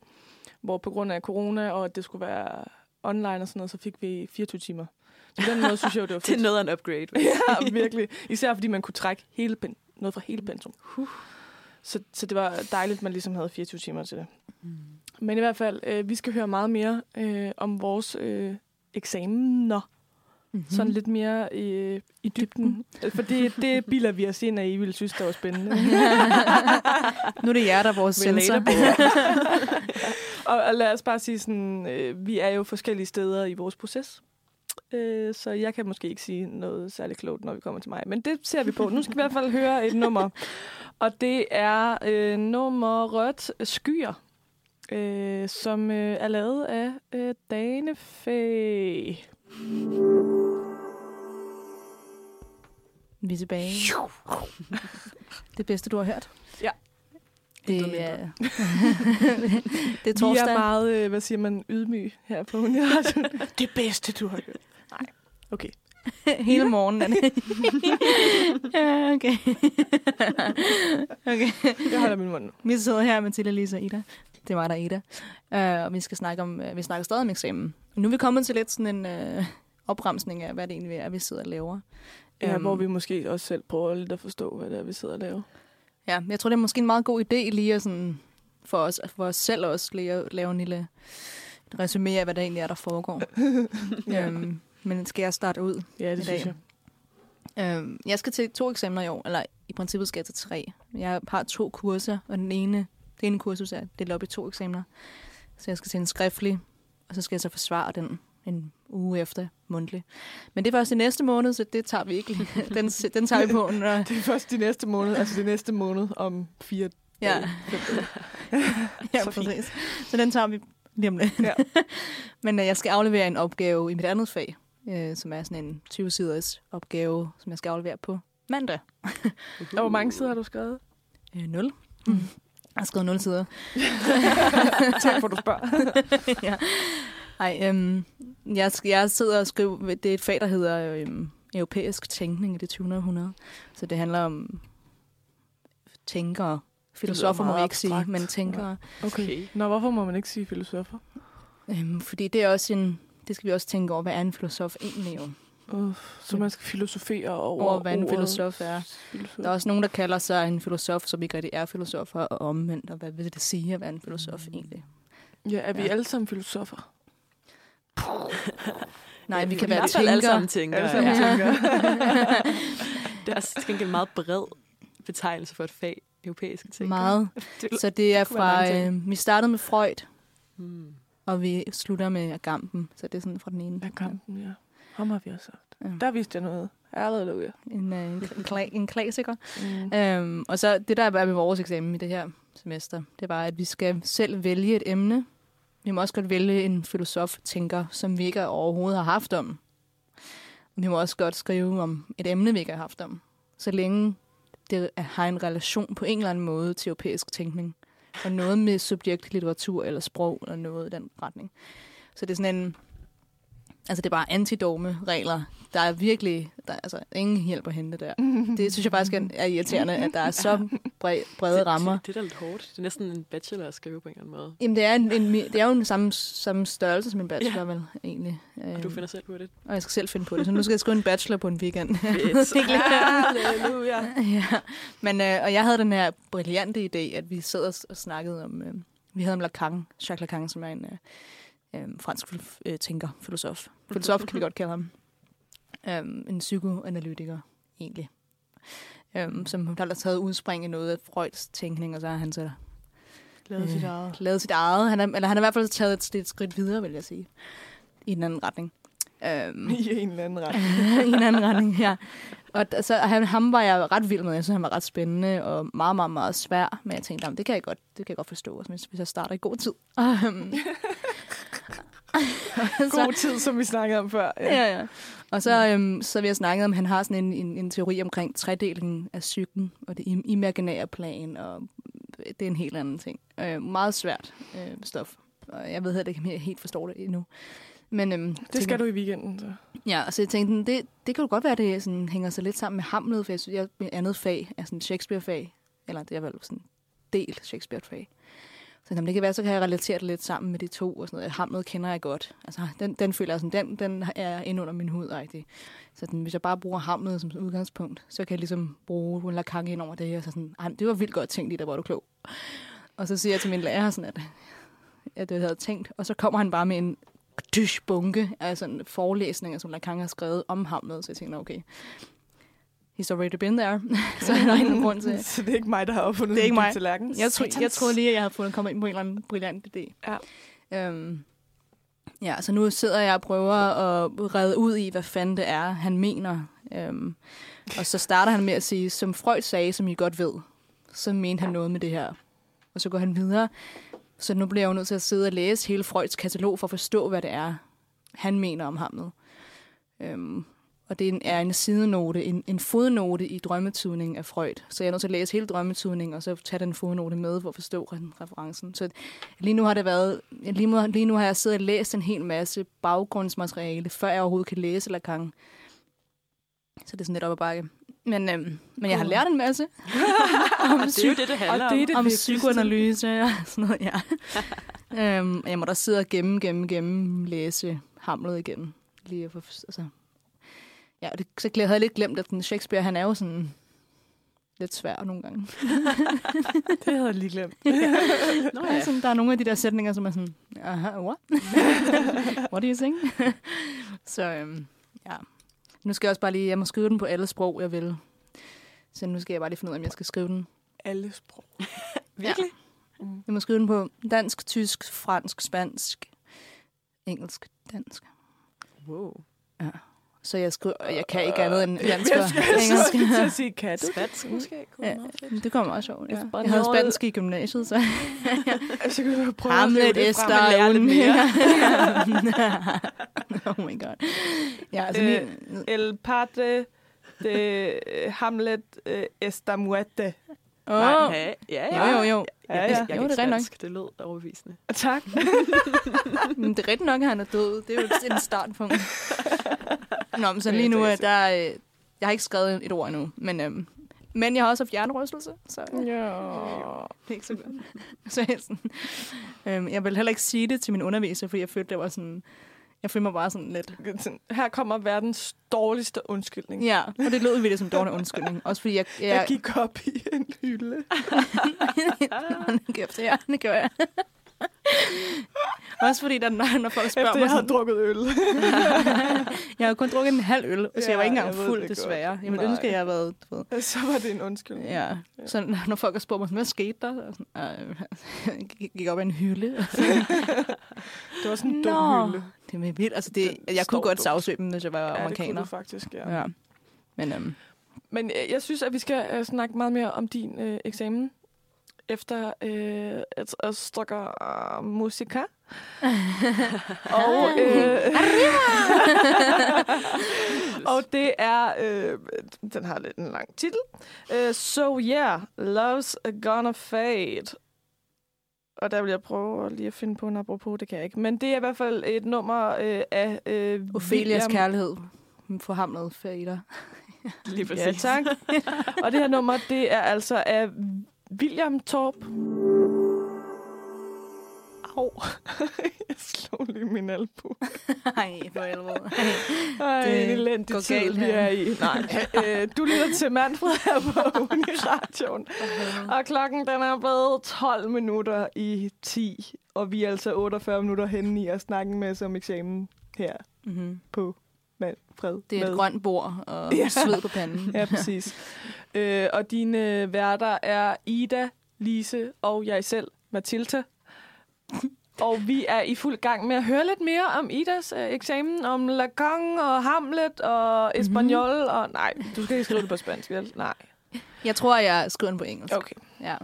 Hvor på grund af corona, og at det skulle være online og sådan noget, så fik vi 24 timer. Så på den måde synes jeg det var Det er fedt. noget af en upgrade. ja, virkelig. Især fordi man kunne trække hele pen, noget fra hele pensum. Så, så det var dejligt, at man ligesom havde 24 timer til det. Mm. Men i hvert fald, øh, vi skal høre meget mere øh, om vores øh, eksamener. Mm-hmm. Sådan lidt mere øh, i dybden. For det, det bilder vi os ind af, I ville synes, det var spændende. nu er det jer, der er vores sensor. og, og lad os bare sige sådan, øh, vi er jo forskellige steder i vores proces. Øh, så jeg kan måske ikke sige noget særligt klogt, når vi kommer til mig. Men det ser vi på. Nu skal vi i hvert fald høre et nummer. Og det er øh, nummeret Skyer, øh, som øh, er lavet af øh, Danefæ. Vi er tilbage. Det bedste, du har hørt. Ja. Det er, det er Vi torsdag. er meget, øh, hvad siger man, ydmyg her på Uniradio. det bedste, du har hørt. Nej, okay. Hele morgenen. ja, okay. okay. Jeg holder min mund nu. Vi sidder her med Tilla, Lisa og Ida. Det er mig, der er Ida. Uh, og vi skal snakke om, uh, vi snakker stadig om eksamen. Nu er vi kommet til lidt sådan en uh, opremsning af, hvad det egentlig er, vi sidder og laver. Ja, Øhm, hvor vi måske også selv prøver lidt at forstå, hvad det er, vi sidder og laver. Ja, jeg tror, det er måske en meget god idé lige at sådan, for, os, for os selv også lige at lave en lille resumé af, hvad der egentlig er, der foregår. Ja. øhm, men skal jeg starte ud? Ja, det i synes dag. jeg. Øhm, jeg skal til to eksamener i år, eller i princippet skal jeg til tre. Jeg har to kurser, og den ene, det ene kursus er delt op i to eksamener. Så jeg skal til en skriftlig, og så skal jeg så forsvare den en uge efter mundtlig. Men det er først i næste måned, så det tager vi ikke. Den, den tager vi på. Når, Det er først de næste måned, altså det næste måned om fire ja, ja Så præcis. Så den tager vi lige om lidt. Ja. Men øh, jeg skal aflevere en opgave i mit andet fag, øh, som er sådan en 20-siders opgave, som jeg skal aflevere på mandag. Og hvor mange sider har du skrevet? Øh, 0. Mm. Jeg har skrevet 0 sider. tak for, du spørger. ja. Ej, øhm, jeg, jeg sidder og skriver, det er et fag, der hedder øhm, europæisk tænkning i det 20. århundrede. Så det handler om tænkere. Filosofer må vi meget ikke sige, men tænkere. Okay. Nå, hvorfor må man ikke sige filosofer? Øhm, fordi det er også en, det skal vi også tænke over, hvad er en filosof egentlig jo? Uh, så man skal filosofere over, Over, hvad en filosof er. Filosof. Der er også nogen, der kalder sig en filosof, som ikke rigtig er filosofer, og omvendt, og hvad vil det sige at være en filosof egentlig? Ja, er vi Ja. alle sammen filosofer? Nej, vi kan være fald alle sammen tænker. Alle sammen ja. tænker. Det er også gengæld en meget bred betegnelse for et fag, europæiske tænker. Meget. Det- Så det er mange fra, ting. øh, vi startede med Freud, Hmm. og vi slutter med Agamben, så det er sådan fra den ene. Ja, kampen, ja. Ham har vi også haft. Ja. Der vidste jeg noget. Halleluja. En, øh, en, en, kla- en klassiker. Mm. Øhm, og så det, der er med vores eksamen i det her semester, det var, at vi skal selv vælge et emne. Vi må også godt vælge en filosof, tænker, som vi ikke overhovedet har haft om. Vi må også godt skrive om et emne, vi ikke har haft om. Så længe det er- har en relation på en eller anden måde til europæisk tænkning. Og noget med subjekt, litteratur eller sprog, eller noget i den retning. Så det er sådan en... Altså, det er bare antidome-regler. Der er virkelig, der er altså ingen hjælp at hente der. Det synes jeg faktisk er, er irriterende, at der er så bred, brede rammer. Det, det er da lidt hårdt. Det er næsten en bachelor at skrive på en eller anden måde. Jamen, det er, en, en, det er jo den samme, samme størrelse som en bachelor, ja. vel, egentlig. Og du Øhm, finder selv på det. og jeg skal selv finde på det, så nu skal jeg skrive en bachelor på en weekend. Halleluja. ja. Men, øh, og jeg havde den her brillante idé, at vi sad og, og snakkede om... Øh, vi havde om Lacan, Jacques Lacan, som er en øh, øh, fransk øh, tænker, filosof. Filosof kan vi godt kalde ham. Um, en psykoanalytiker, egentlig. Um, som der har taget udspring i noget af Freuds tænkning, og så har han så Lavet sit Øh, eget. lavet sit eget. Han er, eller han har i hvert fald taget et, et skridt videre, vil jeg sige. I en anden retning. Um, I en eller anden ret. i en anden retning, ja. Og så han, ham var jeg ret vild med. Jeg synes, han var ret spændende og meget, meget, meget svær. Men jeg tænkte, "Jamen, det kan jeg godt, det kan jeg godt forstå, hvis, hvis jeg starter i god tid. God tid, som vi snakkede om før. Ja. ja, ja. Og så, øhm, så vil jeg snakke om, at han har sådan en, en, en teori omkring tredelingen af psyken og det im- imaginære plan, og det er en helt anden ting. Øh, meget svært øh, stof. Og jeg ved heller ikke, om jeg helt forstår det endnu. Men, øhm, Det skal du i weekenden. Så. Ja, og så jeg tænkte, det, det kan jo godt være, at det sådan, hænger sig lidt sammen med Hamlet, for jeg synes, jeg, mit andet fag er sådan Shakespeare-fag, eller det er vel sådan en del Shakespeare-fag. Så jamen, det kan være, så kan jeg relatere det lidt sammen med de to, og sådan noget. Hamlet kender jeg godt. Altså, den, den føler jeg sådan, den, den er ind under min hud, rigtig. Så den, hvis jeg bare bruger Hamlet som udgangspunkt, så kan jeg ligesom bruge Lacan ind over det, og så sådan, det var vildt godt tænkt, der var du klog. Og så siger jeg til min lærer sådan, at, at det havde jeg tænkt, og så kommer han bare med en dysh bunke af sådan forelæsninger, som Lacan har skrevet om Hamlet, så jeg tænker, okay, he's already been there, så er der ikke nogen grund til. Så det er ikke mig, der har opfundet Det er ikke mig. tallerken. Jeg, tro, jeg troede lige, at jeg havde fundet kommet ind på en eller anden brillant idé. Ja. Øhm, ja, så nu sidder jeg og prøver at redde ud i, hvad fanden det er, han mener. Øhm, og så starter han med at sige, som Freud sagde, som I godt ved, så mente han noget med det her. Og så går han videre. Så nu bliver jeg jo nødt til at sidde og læse hele Freuds katalog for at forstå, hvad det er, han mener om Hamlet. Øhm, og det er en, en sidenote, en, en fodnote i drømmetydningen af Freud. Så jeg er nødt til at læse hele drømmetydningen, og så tage den fodnote med for at forstå re- referencen. Så lige nu har det været, lige nu, lige nu har jeg siddet og læst en hel masse baggrundsmateriale, før jeg overhovedet kan læse Lacan. Så det er sådan lidt op ad bakke. Men, øhm, men jeg har lært en masse om, Og det er jo det, det handler Og det er det om psykoanalyse og sådan noget, ja. øhm, jeg må da sidde og gemme, gemme, gemme, læse Hamlet igen. Lige for, altså. Ja, og det, så glæ- havde jeg lidt glemt, at den Shakespeare, han er jo sådan lidt svær nogle gange. Det havde jeg lige glemt. Nå, Ja. ja. Sådan, der er nogle af de der sætninger, som er sådan, aha, what? what do you think? så øhm, ja, nu skal jeg også bare lige, jeg må skrive den på alle sprog, jeg vil. Så nu skal jeg bare lige finde ud af, om jeg skal skrive den. Alle sprog. Virkelig? Mm. Jeg må skrive den på dansk, tysk, fransk, spansk, engelsk, dansk. Wow. Så jeg og jeg kan ikke andet end dansk Jeg og skal engelsk. til at sige kat. Spansk måske kunne Ja, det kommer også sjovt. Ja. Jeg havde spansk i gymnasiet, så Så kan du prøve at Hamlet rive det frem og Esther lære lidt un... mere. oh my god. Ja, altså Øh, El padre de Hamlet eh, está muerte. Åh, Nej, ja, ja. jo, jo, jo. Ja, ja. jeg, jeg Jo, det er nok. Det lød overbevisende. Tak. Men det er rigtigt nok, at han er død. Det er jo en startpunkt. Nå, men så lige nu, der, øh, jeg har ikke skrevet et ord endnu, men, øhm, men jeg har også haft hjernerystelse, så øh, Ja. det er ikke så godt. så jeg, sådan, øhm, jeg vil heller ikke sige det til min underviser, fordi jeg følte, det var sådan, jeg følte mig bare sådan lidt, Sådan, Her kommer verdens dårligste undskyldning. ja, og det lød virkelig som dårlig undskyldning. Også fordi jeg, jeg, Jeg gik op i en hylde. ja, det gjorde jeg. Også fordi, der, når, når folk spørger Efter mig jeg havde sådan, drukket øl. jeg havde kun drukket en halv øl, så jeg var Ja, ikke engang fuld, det godt. desværre. Jeg ville ønske, at jeg havde været, ved, Så var det en undskyldning. Ja, så når folk har spurgt mig, hvad skete der? Så sådan, "Øh, jeg gik- op ad en hylde. Det var sådan en dum Nå. hylde. Det er vildt. Altså, det, Den jeg kunne godt sagsøge dem, hvis jeg var Ja, det kunne amerikaner. du faktisk, ja. Ja. Men øhm, Men øh, jeg synes, at vi skal øh, snakke meget mere om din øh, eksamen efter øh, et, et stykke øh, musika. og, øh, og det er, øh, den har lidt en lang titel. Øh, so yeah, love's gonna fade. Og der vil jeg prøve lige at finde på en apropos, det kan jeg ikke. Men det er i hvert fald et nummer øh, af øh, Ophelias William- kærlighed for hamlet fader. Lige Ja, præcis. tak. og det her nummer, det er altså af William Torp. Au. jeg slog lige min albu. Nej, for helvede. Ej, Det en elendig tid, vi er i. Nej, øh, du lytter til Manfred her på Uniradioen. Og klokken den er blevet 12 minutter i 10. Og vi er altså 48 minutter henne i at snakke med som eksamen her Mm-hmm. på Manfred. Det er med. et grønt bord og Ja. sved på panden. Ja, præcis. øh, og dine værter er Ida, Lise og jeg selv, Mathilda. Og vi er i fuld gang med at høre lidt mere om Idas øh, eksamen, om Lacan og Hamlet og Espanol. Mm-hmm. Og nej, du skal ikke skrive det på spansk, vel? Nej. Jeg tror, jeg skriver den på engelsk. Okay, Ja.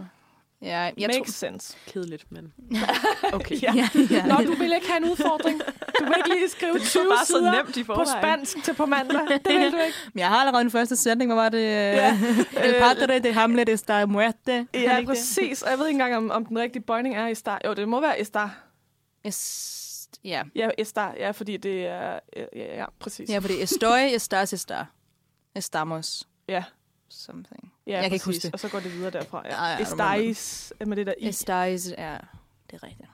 Ja, jeg makes tror... sense. Kedeligt, men okay. Ja. Ja, ja. Nå, du vil ikke have en udfordring. Du vil ikke lige skrive 20 bare så sider nemt i på spansk til på mandag. Det vil du ikke. Men jeg har allerede den første sætning. Hvad var det? Ja. El padre de Hamlet está muerte. Er Ja, præcis. Og jeg ved ikke engang, om, om den rigtige bøjning er Estar. Jo, det må være Estar. Es- Ja. Ja, Estar. Ja, fordi det er... Ja, ja, ja præcis. Ja, fordi estoy, estás, está. Estamos. Ja. Something. Ja, Jeg kan ikke huske det. Og så går det videre derfra. Ja. Ja, ja, Ja, Estais med det der i. Estáis, ja. Det er rigtigt.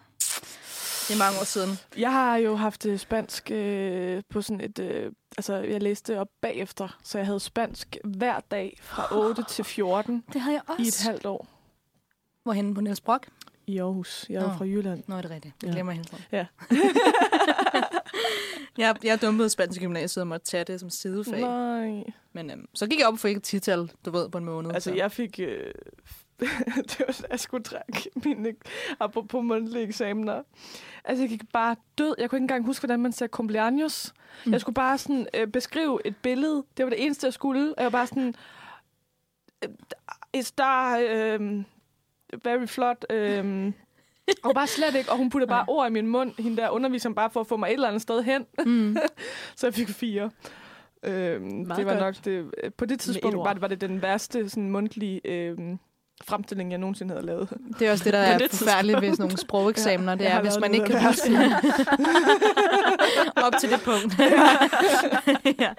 Det er mange år siden. Jeg har jo haft øh, spansk øh, på sådan et... Øh, altså, jeg læste op bagefter, så jeg havde spansk hver dag fra 8 til 14 Det havde jeg også. i et halvt år Hvorhenne på Niels Brock? i Aarhus. Jeg er Nå. fra Jylland. Nå, er det rigtigt. Det Ja. glemmer jeg hele tiden. Ja. jeg, jeg dumpede spansk gymnasiet og måtte tage det som sidefag. Nej. Men øhm, så gik jeg op og fik et tital, du ved, på en måned. Altså, så. jeg fik... Øh, det var, jeg skulle trække mine, apropos mundtlige eksamener. Altså, jeg gik bare død. Jeg kunne ikke engang huske, hvordan man sagde cumpleaños. Mm. Mm. Jeg skulle bare sådan øh, beskrive et billede. Det var det eneste, jeg skulle. Og jeg var bare sådan... Øh, is der... Øh, very flot. Øh, og bare slet ikke. Og hun puttede bare ord i min mund, hende der underviseren, bare for at få mig et eller andet sted hen. Mm. Så jeg fik fire. Øhm, det var godt. nok det. øh, På det tidspunkt var det, var det den værste sådan, mundtlige øhm, fremstilling, jeg nogensinde havde lavet. Det er også det, der er det forfærdeligt ved sådan nogle sprogeksamener. Det jeg er, hvis man ikke kan huske op til det punkt. ja.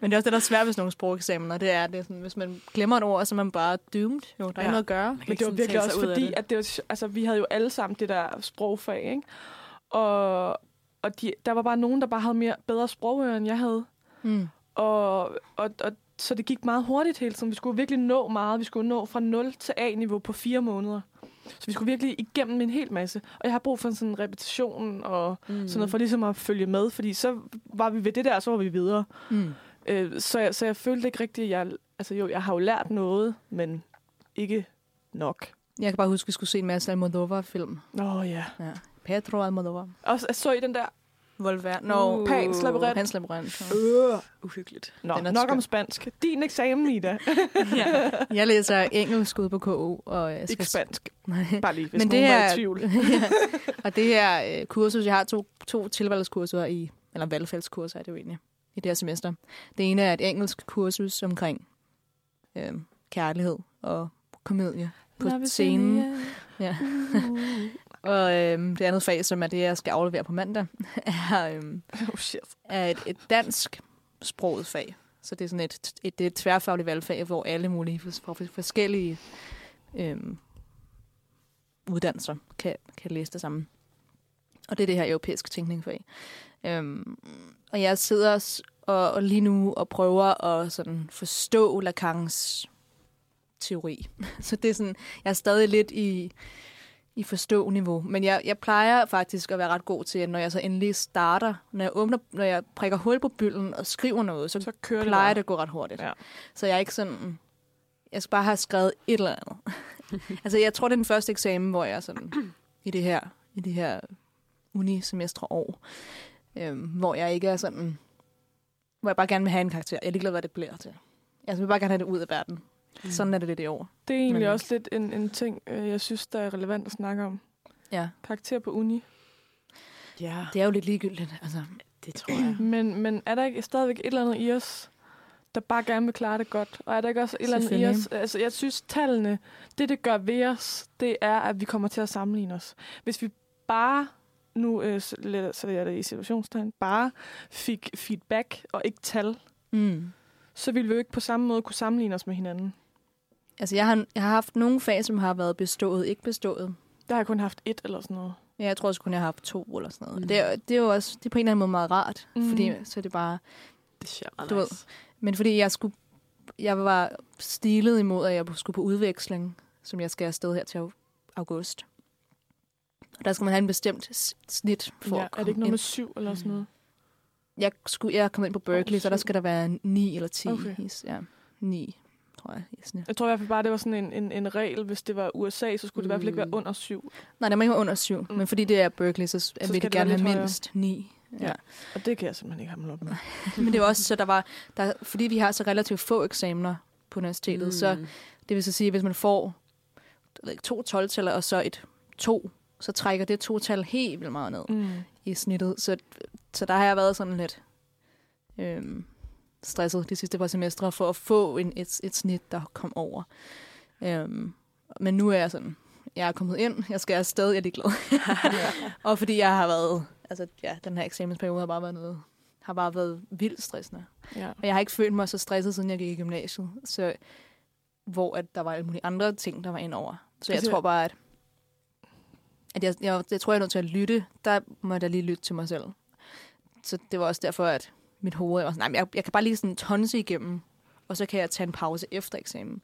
Men det er også det, der er svært ved sådan nogle sprogeksamener. Det er, det er sådan, hvis man glemmer et ord, så er man bare doomed. Jo, der er Ja. ikke noget at gøre. Men det var virkelig også fordi, det. at det var, altså, vi havde jo alle sammen det der sprogfag, ikke? Og, og de, der var bare nogen, der bare havde mere bedre sprogøre, end jeg havde. Mm. Og, og, og så det gik meget hurtigt hele tiden. Vi skulle virkelig nå meget. Vi skulle nå fra 0 til A-niveau på fire måneder. Så vi skulle virkelig igennem en hel masse. Og jeg har brug for sådan en repetition og mm. sådan noget, for ligesom at følge med. Fordi så var vi ved det der, og så var vi videre. Mm. Øh, så, jeg, så jeg følte ikke rigtigt, at jeg... Altså jo, jeg har jo lært noget, men ikke nok. Jeg kan bare huske, at vi skulle se en masse Almodovar-film. Åh oh, ja. Ja. Pedro Almodovar. Og så, så I den der... Volver. No. Uh. Pans Labyrint. Pans Labyrint. Øh. Uhyggeligt. Nå, Den er nok skør. om spansk. Din eksamen, Ida. ja. Jeg læser engelsk ude på KU. Og jeg skal ikke spansk. Nej. Bare lige, hvis Men det her- i tvivl. ja. Og det her øh, kursus, jeg har to, to tilvalgskurser i, eller valgfældskurser er det jo egentlig, i det her semester. Det ene er et engelsk kursus omkring øh, kærlighed og komedie på scenen. Ja. Og øh, det andet fag, som er det, jeg skal aflevere på mandag, er, øh, Oh shit. er et, et dansk sproget fag. Så det er sådan et, et, er et tværfagligt valgfag, hvor alle mulige fra forskellige øhm, uddannelser kan, kan læse det samme. Og det er det her europæiske tænkningfag. Øhm, og jeg sidder og, og lige nu og prøver at sådan forstå Lacans teori. Så det er sådan, jeg er stadig lidt i, i forstå-niveau. Men jeg, jeg plejer faktisk at være ret god til, at når jeg så endelig starter, når jeg, åbner, når jeg prikker hul på bylden og skriver noget, så, Så kører det plejer bare. det at gå ret hurtigt. Ja. Så jeg er ikke sådan... Jeg skal bare have skrevet et eller andet. altså, jeg tror, det er den første eksamen, hvor jeg er sådan... I det her, i det her unisemestre år. Øhm, hvor jeg ikke er sådan... Hvor jeg bare gerne vil have en karakter. Jeg er ligeglad, hvad det bliver til. Jeg vil bare gerne have det ud af verden. Mm. Sådan er det lidt i år. Det er egentlig Men- også lidt en, en ting, øh, jeg synes, der er relevant at snakke om. Ja. Karakter på uni. Ja, Det er jo lidt ligegyldigt. Altså, det tror jeg. Men, men er der ikke stadigvæk et eller andet i os, der bare gerne vil klare det godt. Og er der ikke også et eller andet i os? Altså, jeg synes, tallene, det det gør ved os, det er, at vi kommer til at sammenligne os. Hvis vi bare, nu øh, så jeg det i situationstegn, bare fik feedback og ikke tal, Mm. så ville vi jo ikke på samme måde kunne sammenligne os med hinanden. Altså, jeg har, jeg har haft nogle fag, som har været bestået, ikke bestået. Der har jeg kun haft et eller sådan noget. Ja, jeg tror også kun, jeg har haft to eller sådan noget. Mm. Det, er, det er jo også det er på en eller anden måde meget rart, Mm. fordi så er det bare... Det er sjovt. Du ved, Men fordi jeg skulle... Jeg var stilet imod, at jeg skulle på udveksling, som jeg skal afsted her til au- august. Og der skal man have en bestemt snit for Ja, at er det ikke komme noget ind. med syv eller sådan noget? Jeg, skulle, jeg kom ind på Berkeley, så der skal der være 9 eller 10. Okay. Ja, 9, tror jeg, snit. Jeg tror i hvert fald bare, det var sådan en, en, en regel. Hvis det var USA, så skulle det i hvert fald ikke være Mm. under syv. Nej, der må ikke være under 7, Mm. mm. men fordi det er Berkeley, så, så vil de det gerne have lidt højere. mindst 9. Ja. Ja. Og det kan jeg simpelthen ikke hamle op med. Men det er jo også så, der var, der, fordi vi har så relativt få eksamener på universitetet, mm. så det vil så sige, at hvis man får ved ikke, to 12 og så et to, så trækker det to tal helt vildt meget ned Mm. i snittet. Så, så der har jeg været sådan lidt øhm, stresset de sidste par semestre for at få en, et, et snit, der kom over. Øhm, men nu er jeg sådan, jeg er kommet ind, jeg skal afsted, jeg er ligeglad. og fordi jeg har været, altså ja, den her eksamensperiode har bare været noget, har bare været vildt stressende. Ja. Og jeg har ikke følt mig så stresset, siden jeg gik i gymnasiet. Så, hvor at der var alle mulige andre ting, der var ind over. Så jeg Altså- tror bare, at, at jeg, jeg, jeg tror, jeg er nødt til at lytte. Der må jeg da lige lytte til mig selv. Så det var også derfor, at mit hoved var sådan, nej, men jeg, jeg kan bare lige sådan tonse igennem, og så kan jeg tage en pause efter eksamen.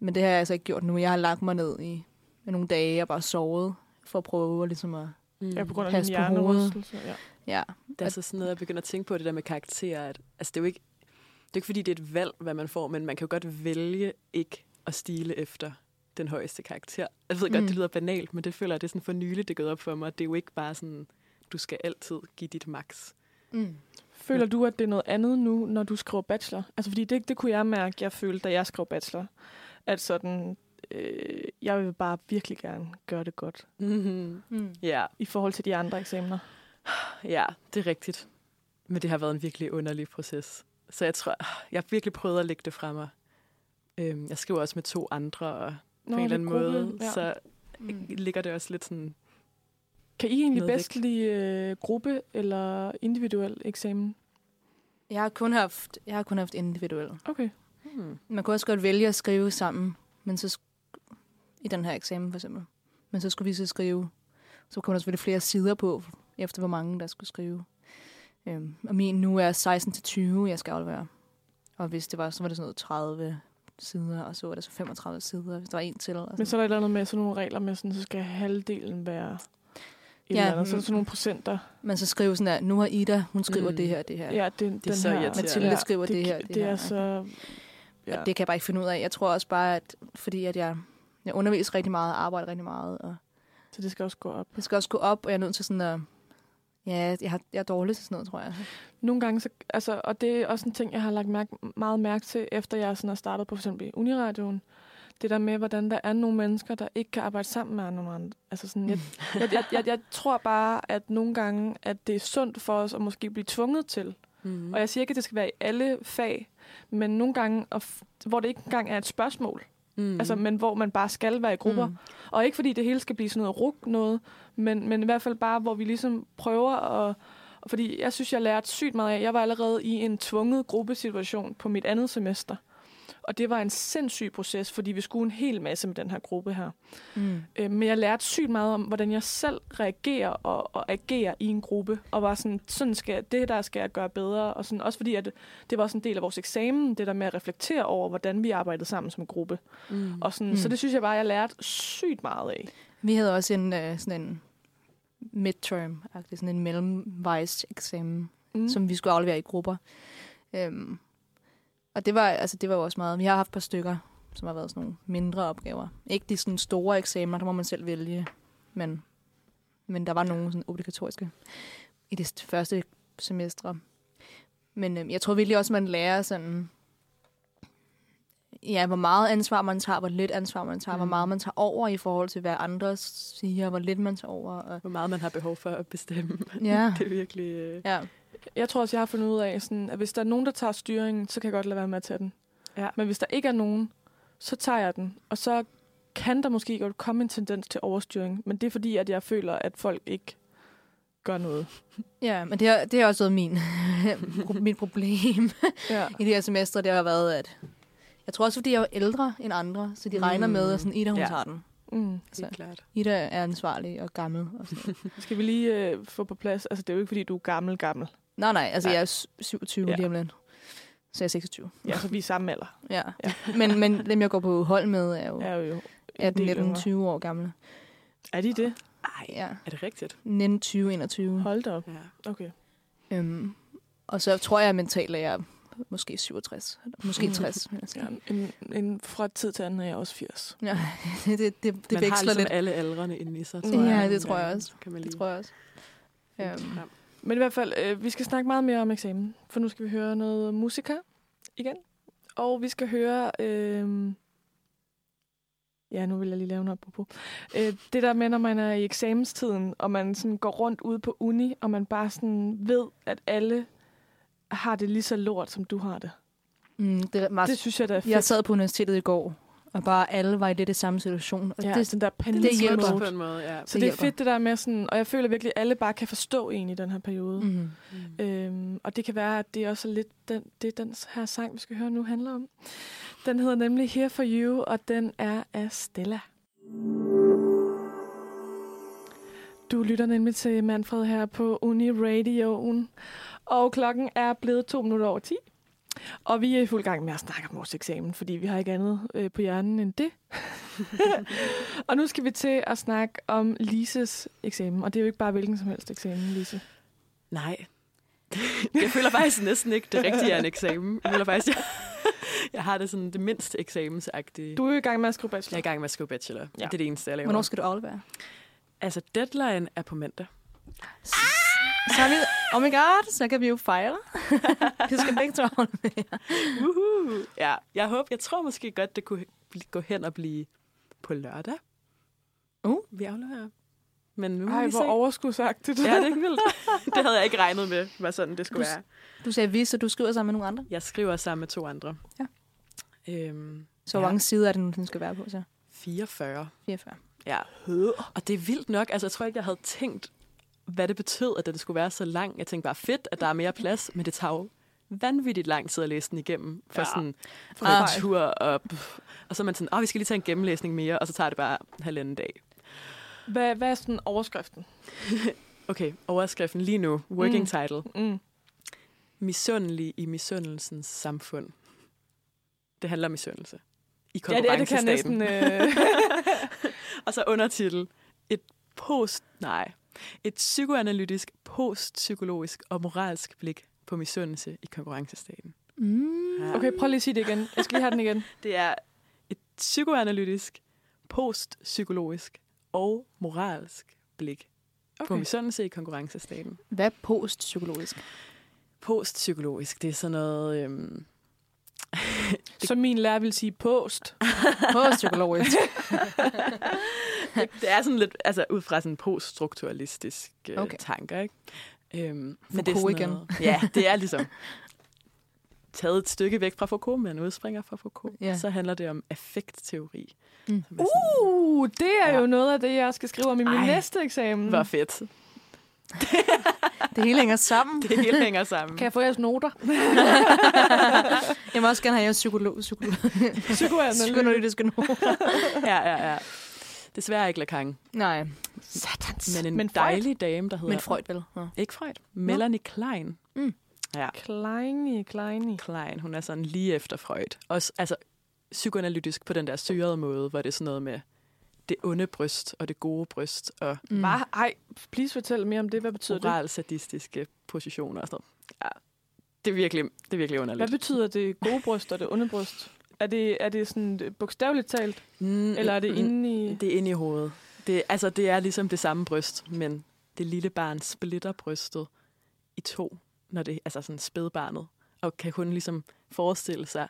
Men det har jeg altså ikke gjort nu. Jeg har lagt mig ned i, i nogle dage og bare sovet, for at prøve ligesom at, Mm. ja, på grund af Pas din på hjernerystelse. Ja. ja, Det er så sådan noget, jeg begynder at tænke på, det der med karakterer. At, altså, det er jo ikke, det er ikke, fordi det er et valg, hvad man får, men man kan jo godt vælge ikke at stile efter den højeste karakter. Jeg ved godt, Mm. det lyder banalt, men det føler jeg, det er sådan for nyligt, det er gået op for mig. Det er jo ikke bare sådan, du skal altid give dit max. mm. Føler du, at det er noget andet nu, når du skriver bachelor? Altså, fordi det, det kunne jeg mærke, jeg følte, da jeg skrev bachelor. At sådan, øh, jeg vil bare virkelig gerne gøre det godt. Mm-hmm. Mm. Ja, I forhold til de andre eksamener. ja, det er rigtigt. Men det har været en virkelig underlig proces. Så jeg tror, jeg har virkelig prøvet at lægge det fra mig. Øhm, jeg skriver også med to andre, og på en eller anden måde, ja. så Mm. ligger det også lidt sådan... Kan I egentlig bedst lide øh, gruppe eller individuel eksamen? Jeg har kun haft, jeg har kun haft individuelle. Okay. Hmm. Man kunne også godt vælge at skrive sammen, men så sk- i den her eksamen for eksempel. Men så skulle vi så skrive, så kunne der selvfølgelig flere sider på, efter hvor mange der skulle skrive. Øhm, og min nu er 16 til 20, jeg skal aflevere. Og hvis det var, så var det sådan noget 30 sider, og så var det så 35 sider, hvis der var en til. Og Men sådan. så er der et eller andet med sådan nogle regler med, sådan, så skal halvdelen være et Ja, eller andet. Så mm. sådan nogle procenter. Man så skriver sådan, at nu har Ida, hun skriver Mm. det her, det her. Ja, det, Det er den så her. Mathilde skriver det her, Det, det det her. er så... Ja. Det kan jeg bare ikke finde ud af. Jeg tror også bare, at fordi at jeg, jeg underviser rigtig meget, og arbejder rigtig meget, og Så det skal også gå op. det skal også gå op, og jeg er nødt til sådan at... Ja, jeg, har, jeg er dårlig til sådan noget, tror jeg. Nogle gange, så, altså, og det er også en ting, jeg har lagt mærke, meget mærke til, efter jeg sådan har startet på for eksempel Uniradioen. Det der med, hvordan der er nogle mennesker, der ikke kan arbejde sammen med andre. andre. Altså sådan, jeg, jeg, jeg, jeg, jeg tror bare, at nogle gange, at det er sundt for os at måske blive tvunget til. Mm. Og jeg siger ikke, at det skal være i alle fag, men nogle gange, hvor det ikke engang er et spørgsmål. Mm. Altså, men hvor man bare skal være i grupper. Mm. Og ikke fordi det hele skal blive sådan noget ruk noget, men, men i hvert fald bare, hvor vi ligesom prøver at... Fordi jeg synes, jeg lærte sygt meget af. Jeg var allerede i en tvunget gruppesituation på mit andet semester. Og det var en sindssyg proces, fordi vi skulle en hel masse med den her gruppe her. Mm. Øh, men jeg lærte sygt meget om, hvordan jeg selv reagerer og, og agerer i en gruppe. Og var sådan, sådan skal, det der skal jeg gøre bedre. Og sådan, også fordi, at det var også en del af vores eksamen, det der med at reflektere over, hvordan vi arbejdede sammen som gruppe. Mm. Og sådan, Mm. Så det synes jeg bare, jeg lærte sygt meget af. Vi havde også en øh, sådan en midterm, sådan en mellemvejs eksamen, mm. som vi skulle aflevere i grupper. Øhm, og det var, altså, det var jo også meget. Vi har haft et par stykker, som har været sådan nogle mindre opgaver. Ikke de sådan store eksamener, der må man selv vælge, men, men der var nogle sådan obligatoriske i det første semestre. Men øhm, jeg tror virkelig også, man lærer sådan, ja, hvor meget ansvar man tager, hvor lidt ansvar man tager, mm. hvor meget man tager over i forhold til, hvad andre siger, hvor lidt man tager over. Og, Hvor meget man har behov for at bestemme. ja, det er virkelig... Øh, ja. Jeg tror også, jeg har fundet ud af, sådan, at hvis der er nogen, der tager styringen, så kan jeg godt lade være med at tage den. Ja. Men hvis der ikke er nogen, så tager jeg den. Og så kan der måske godt komme en tendens til overstyring. Men det er fordi, at jeg føler, at folk ikke gør noget. Ja, men det har, det har også været min, mit problem Ja. i det her semester. Det har været, at jeg tror også, fordi jeg er ældre end andre, så de Mm. regner med, at sådan, Ida, hun Ja. tager den. Mm. Så Helt klart. Ida er ansvarlig og gammel. Og sådan. Skal vi lige øh, få på plads? Altså, det er jo ikke, fordi du er gammel, gammel. nej, nej, altså Nej. jeg er s- 27 Ja. ja. lige om lidt. Så jeg er 26. Ja, så vi er samme alder. Ja. men, men dem, jeg går på hold med, er jo Er jo en 18, del 19, yngre. 20 år gamle. Er de det? Ej, Ja. er det rigtigt? 19, 20, 21. Hold da op. Ja. Okay. Øhm, og så tror jeg mentalt, at jeg er måske 67. Måske Mm. 60. vil jeg sige. Ja, en, en, fra tid til anden er jeg også 80. Ja, det, det, det, det man har veksler ligesom lidt. alle aldrene inde i sig. Ja, tror jeg. det tror jeg Ja, også. så Kan man Det lige tror jeg også. finde Øhm. Men i hvert fald, øh, vi skal snakke meget mere om eksamen, for nu skal vi høre noget musika igen. Og vi skal høre... Øh, ja, nu vil jeg lige lave noget på. Øh, det der med, når man er i eksamenstiden, og man sådan går rundt ude på uni, og man bare sådan ved, at alle har det lige så lort, som du har det. mm, det er meget, Det synes jeg, der er fedt. jeg sad på universitetet i går, og bare alle var i det, det samme situation. Og ja, det, den der panik. det hjælper. På en måde, ja. Så Det det er fedt det der med sådan, og jeg føler virkelig, at alle bare kan forstå en i den her periode. Mm. mm. Øhm, og det kan være, at det er også lidt den, det den her sang, vi skal høre nu, handler om. Den hedder nemlig Here For You, og den er af Stella. Du lytter nemlig til Manfred her på Uni Radioen, og klokken er blevet to minutter over 10. Og vi er i fuld gang med at snakke om vores eksamen, fordi vi har ikke andet øh, på hjernen end det. og nu skal vi til at snakke om Lises eksamen, og det er jo ikke bare hvilken som helst eksamen, Lise. Nej. jeg føler faktisk næsten ikke, det rigtige er en eksamen. Jeg føler faktisk, jeg, jeg har det sådan det mindste eksamensagtige. Du er jo i gang med at skrive Jeg er bachelor. i gang med at skrive bachelor. Ja. Det er det eneste, jeg laver. Hvornår skal du aflevere? Altså, deadline er på mandag. Så er vi, oh my god, så kan vi jo fejre. vi skal begge to aflevere. Uhuh. Ja, jeg håber, jeg tror måske godt, det kunne gå hen og blive på lørdag. Uh. Vi afleverer. Men nu Ej, vi hvor se. overskudsagtigt. Ja, det er ikke vildt. det havde jeg ikke regnet med, var sådan det skulle Du være. Du sagde vi, så du skriver sammen med nogle andre. Jeg skriver sammen med to andre. Ja. Øhm, Så hvor mange sider er det nu, den skal være på? Så? 44. 44. Ja. Og det er vildt nok. Altså, jeg tror ikke, jeg havde tænkt, hvad det betød, at det skulle være så lang. Jeg tænkte bare, fedt, at der er mere plads, men det tager jo vanvittigt lang tid at læse den igennem. For Ja. sådan Ah. og... pff. Og så er man sådan, åh, vi skal lige tage en gennemlæsning mere, og så tager det bare halvanden dag. Hvad, hvad er sådan overskriften? Okay, overskriften lige nu. Working Mm. title. Mm. Misundelig i misundelsens samfund. Det handler om misundelse. I Ja, det, det kan konkurrencestaten. næsten... Øh... Og så undertitel. Et post... Nej. Et psykoanalytisk, postpsykologisk og moralsk blik på misundelse i konkurrencestaten. Mm. Ja. Okay, prøv lige at sige det igen. Jeg skal lige have den igen. Det er et psykoanalytisk, postpsykologisk og moralsk blik okay. på misundelse i konkurrencestaten. Hvad er postpsykologisk? Postpsykologisk, det er sådan noget... Øhm, Som min lærer vil sige post. Postpsykologisk. det er sådan lidt, altså ud fra sådan poststrukturalistisk øh, Okay. tanker, ikke? Øhm, men Foucault det er sådan igen. Noget, ja, det er ligesom taget et stykke væk fra Foucault, men udspringer fra Foucault. Ja. Så handler det om affektteori. Mm. sådan, Uh, det er Ja. jo noget af det, jeg skal skrive om i min Ej, næste eksamen. Hvor fedt. Det hele hænger sammen. Det hele hænger sammen. Kan jeg få jeres noter? Jeg vil også gerne have jeres psykolog, psykolog, psykoanalytiske noter. Ja, ja, ja. Desværre ikke Lacan, Nej, Satans. men en Men Freud? dejlig dame, der hedder... men Freud vel? Ja. Ikke Freud. Melanie Klein. Mm. Ja, Kleini, Kleini. Klein. Hun er sådan lige efter Freud. Også altså, psykoanalytisk på den der syrede måde, hvor det er sådan noget med det onde bryst og det gode bryst og Mm. Bare, ej, please fortæl mere om det. Hvad betyder det? moralsadistiske positioner og sådan noget. Ja, det er virkelig, det er virkelig Hvad underligt. betyder det gode bryst og det onde bryst? Er det, er det sådan øh, bogstaveligt talt, Mm, eller er det mm, inde i... Det er inde i hovedet. Det, altså, det er ligesom det samme bryst, men det lille barn splitter brystet i to, når det altså sådan spædbarnet, og kan kun ligesom forestille sig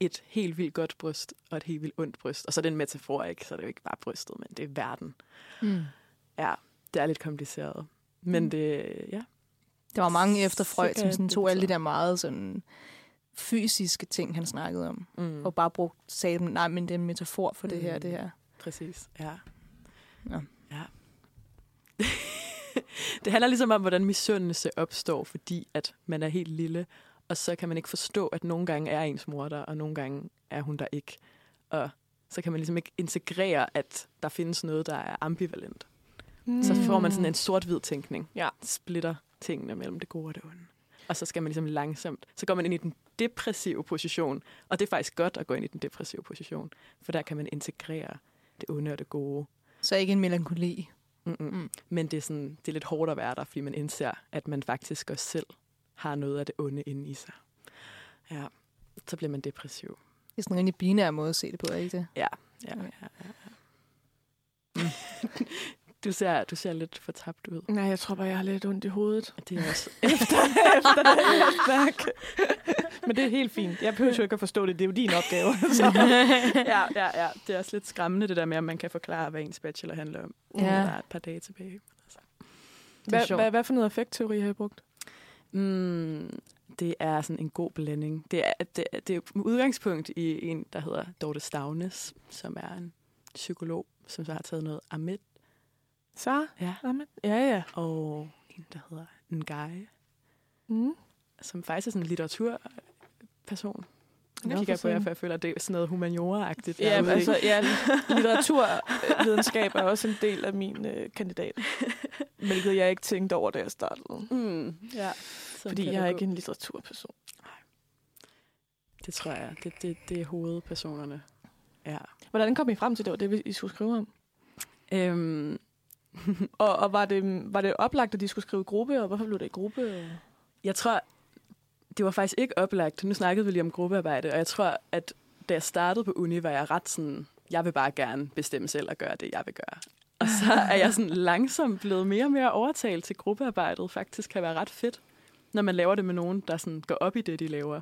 et helt vildt godt bryst og et helt vildt ondt bryst. Og så er det en metafor, ikke? Så er det jo ikke bare brystet, men det er verden. Mm. Ja, det er lidt kompliceret. Men Mm. det, ja, Der var mange efter Freud, som sådan tog alle de der meget sådan fysiske ting, han snakkede om. Mm. Og bare brugt, sagde dem, nej, men det er en metafor for det her, Mm. det her. Præcis, ja. Ja. ja. det handler ligesom om, hvordan misundelse opstår, fordi at man er helt lille, og så kan man ikke forstå, at nogle gange er ens mor der, og nogle gange er hun der ikke. Og så kan man ligesom ikke integrere, at der findes noget, der er ambivalent. Mm. Så får man sådan en sort-hvid tænkning. Ja. Splitter tingene mellem det gode og det onde. Og så skal man ligesom langsomt, så går man ind i den depressive position. Og det er faktisk godt at gå ind i den depressive position, for der kan man integrere det onde og det gode. Så ikke en melankoli. Mm-mm. Mm. Men det er, sådan, det er lidt hårdt at være der, fordi man indser, at man faktisk også selv har noget af det onde inde i sig. Ja, så bliver man depressiv. Det er sådan en rigtig binær måde at se det på, ikke det? Ja, ja, ja. ja, ja. du, ser, du ser lidt fortabt ud. Nej, jeg tror bare, jeg har lidt ondt i hovedet. Det er også... efter, efter det her snak. Men det er helt fint. Jeg behøver jo ikke at forstå det. Det er jo din opgave. Så. ja, ja, ja. Det er også lidt skræmmende, det der med, at man kan forklare, hvad ens bachelor handler om. Ja. Der er et par dage tilbage. Altså. Hvad, sjovt. hvad, hvad for noget affektteori har I brugt? Mm, det er sådan en god blanding. Det er, det, det er udgangspunkt i en, der hedder Dorte Stavnes, som er en psykolog, som så har taget noget Amit, Så? ja, Ahmed? Ja, ja. og en, der hedder Ngai, Mm. som faktisk er sådan en litteraturperson. Jeg kigger for på jer, for jeg føler, at det er sådan noget humaniora-agtigt. Ja, Jeg ved altså, ja, litteraturvidenskab er også en del af min øh, kandidat. Hvilket jeg ikke tænkte over, da jeg startede. Mm, ja. Fordi jeg er ikke en litteraturperson. Det tror jeg. Det, det, det er hovedpersonerne. Ja. Hvordan kom I frem til, det var det, I skulle skrive om? Øhm, Og, og var, det, var det oplagt, at de skulle skrive i gruppe, og hvorfor blev det i gruppe? Jeg tror, det var faktisk ikke oplagt. Nu snakkede vi lige om gruppearbejde, og jeg tror, at da jeg startede på uni, var jeg ret sådan, jeg vil bare gerne bestemme selv og gøre det, jeg vil gøre. Og så er jeg sådan langsomt blevet mere og mere overtalt til gruppearbejdet. Faktisk kan være ret fedt, når man laver det med nogen, der sådan går op i det, de laver.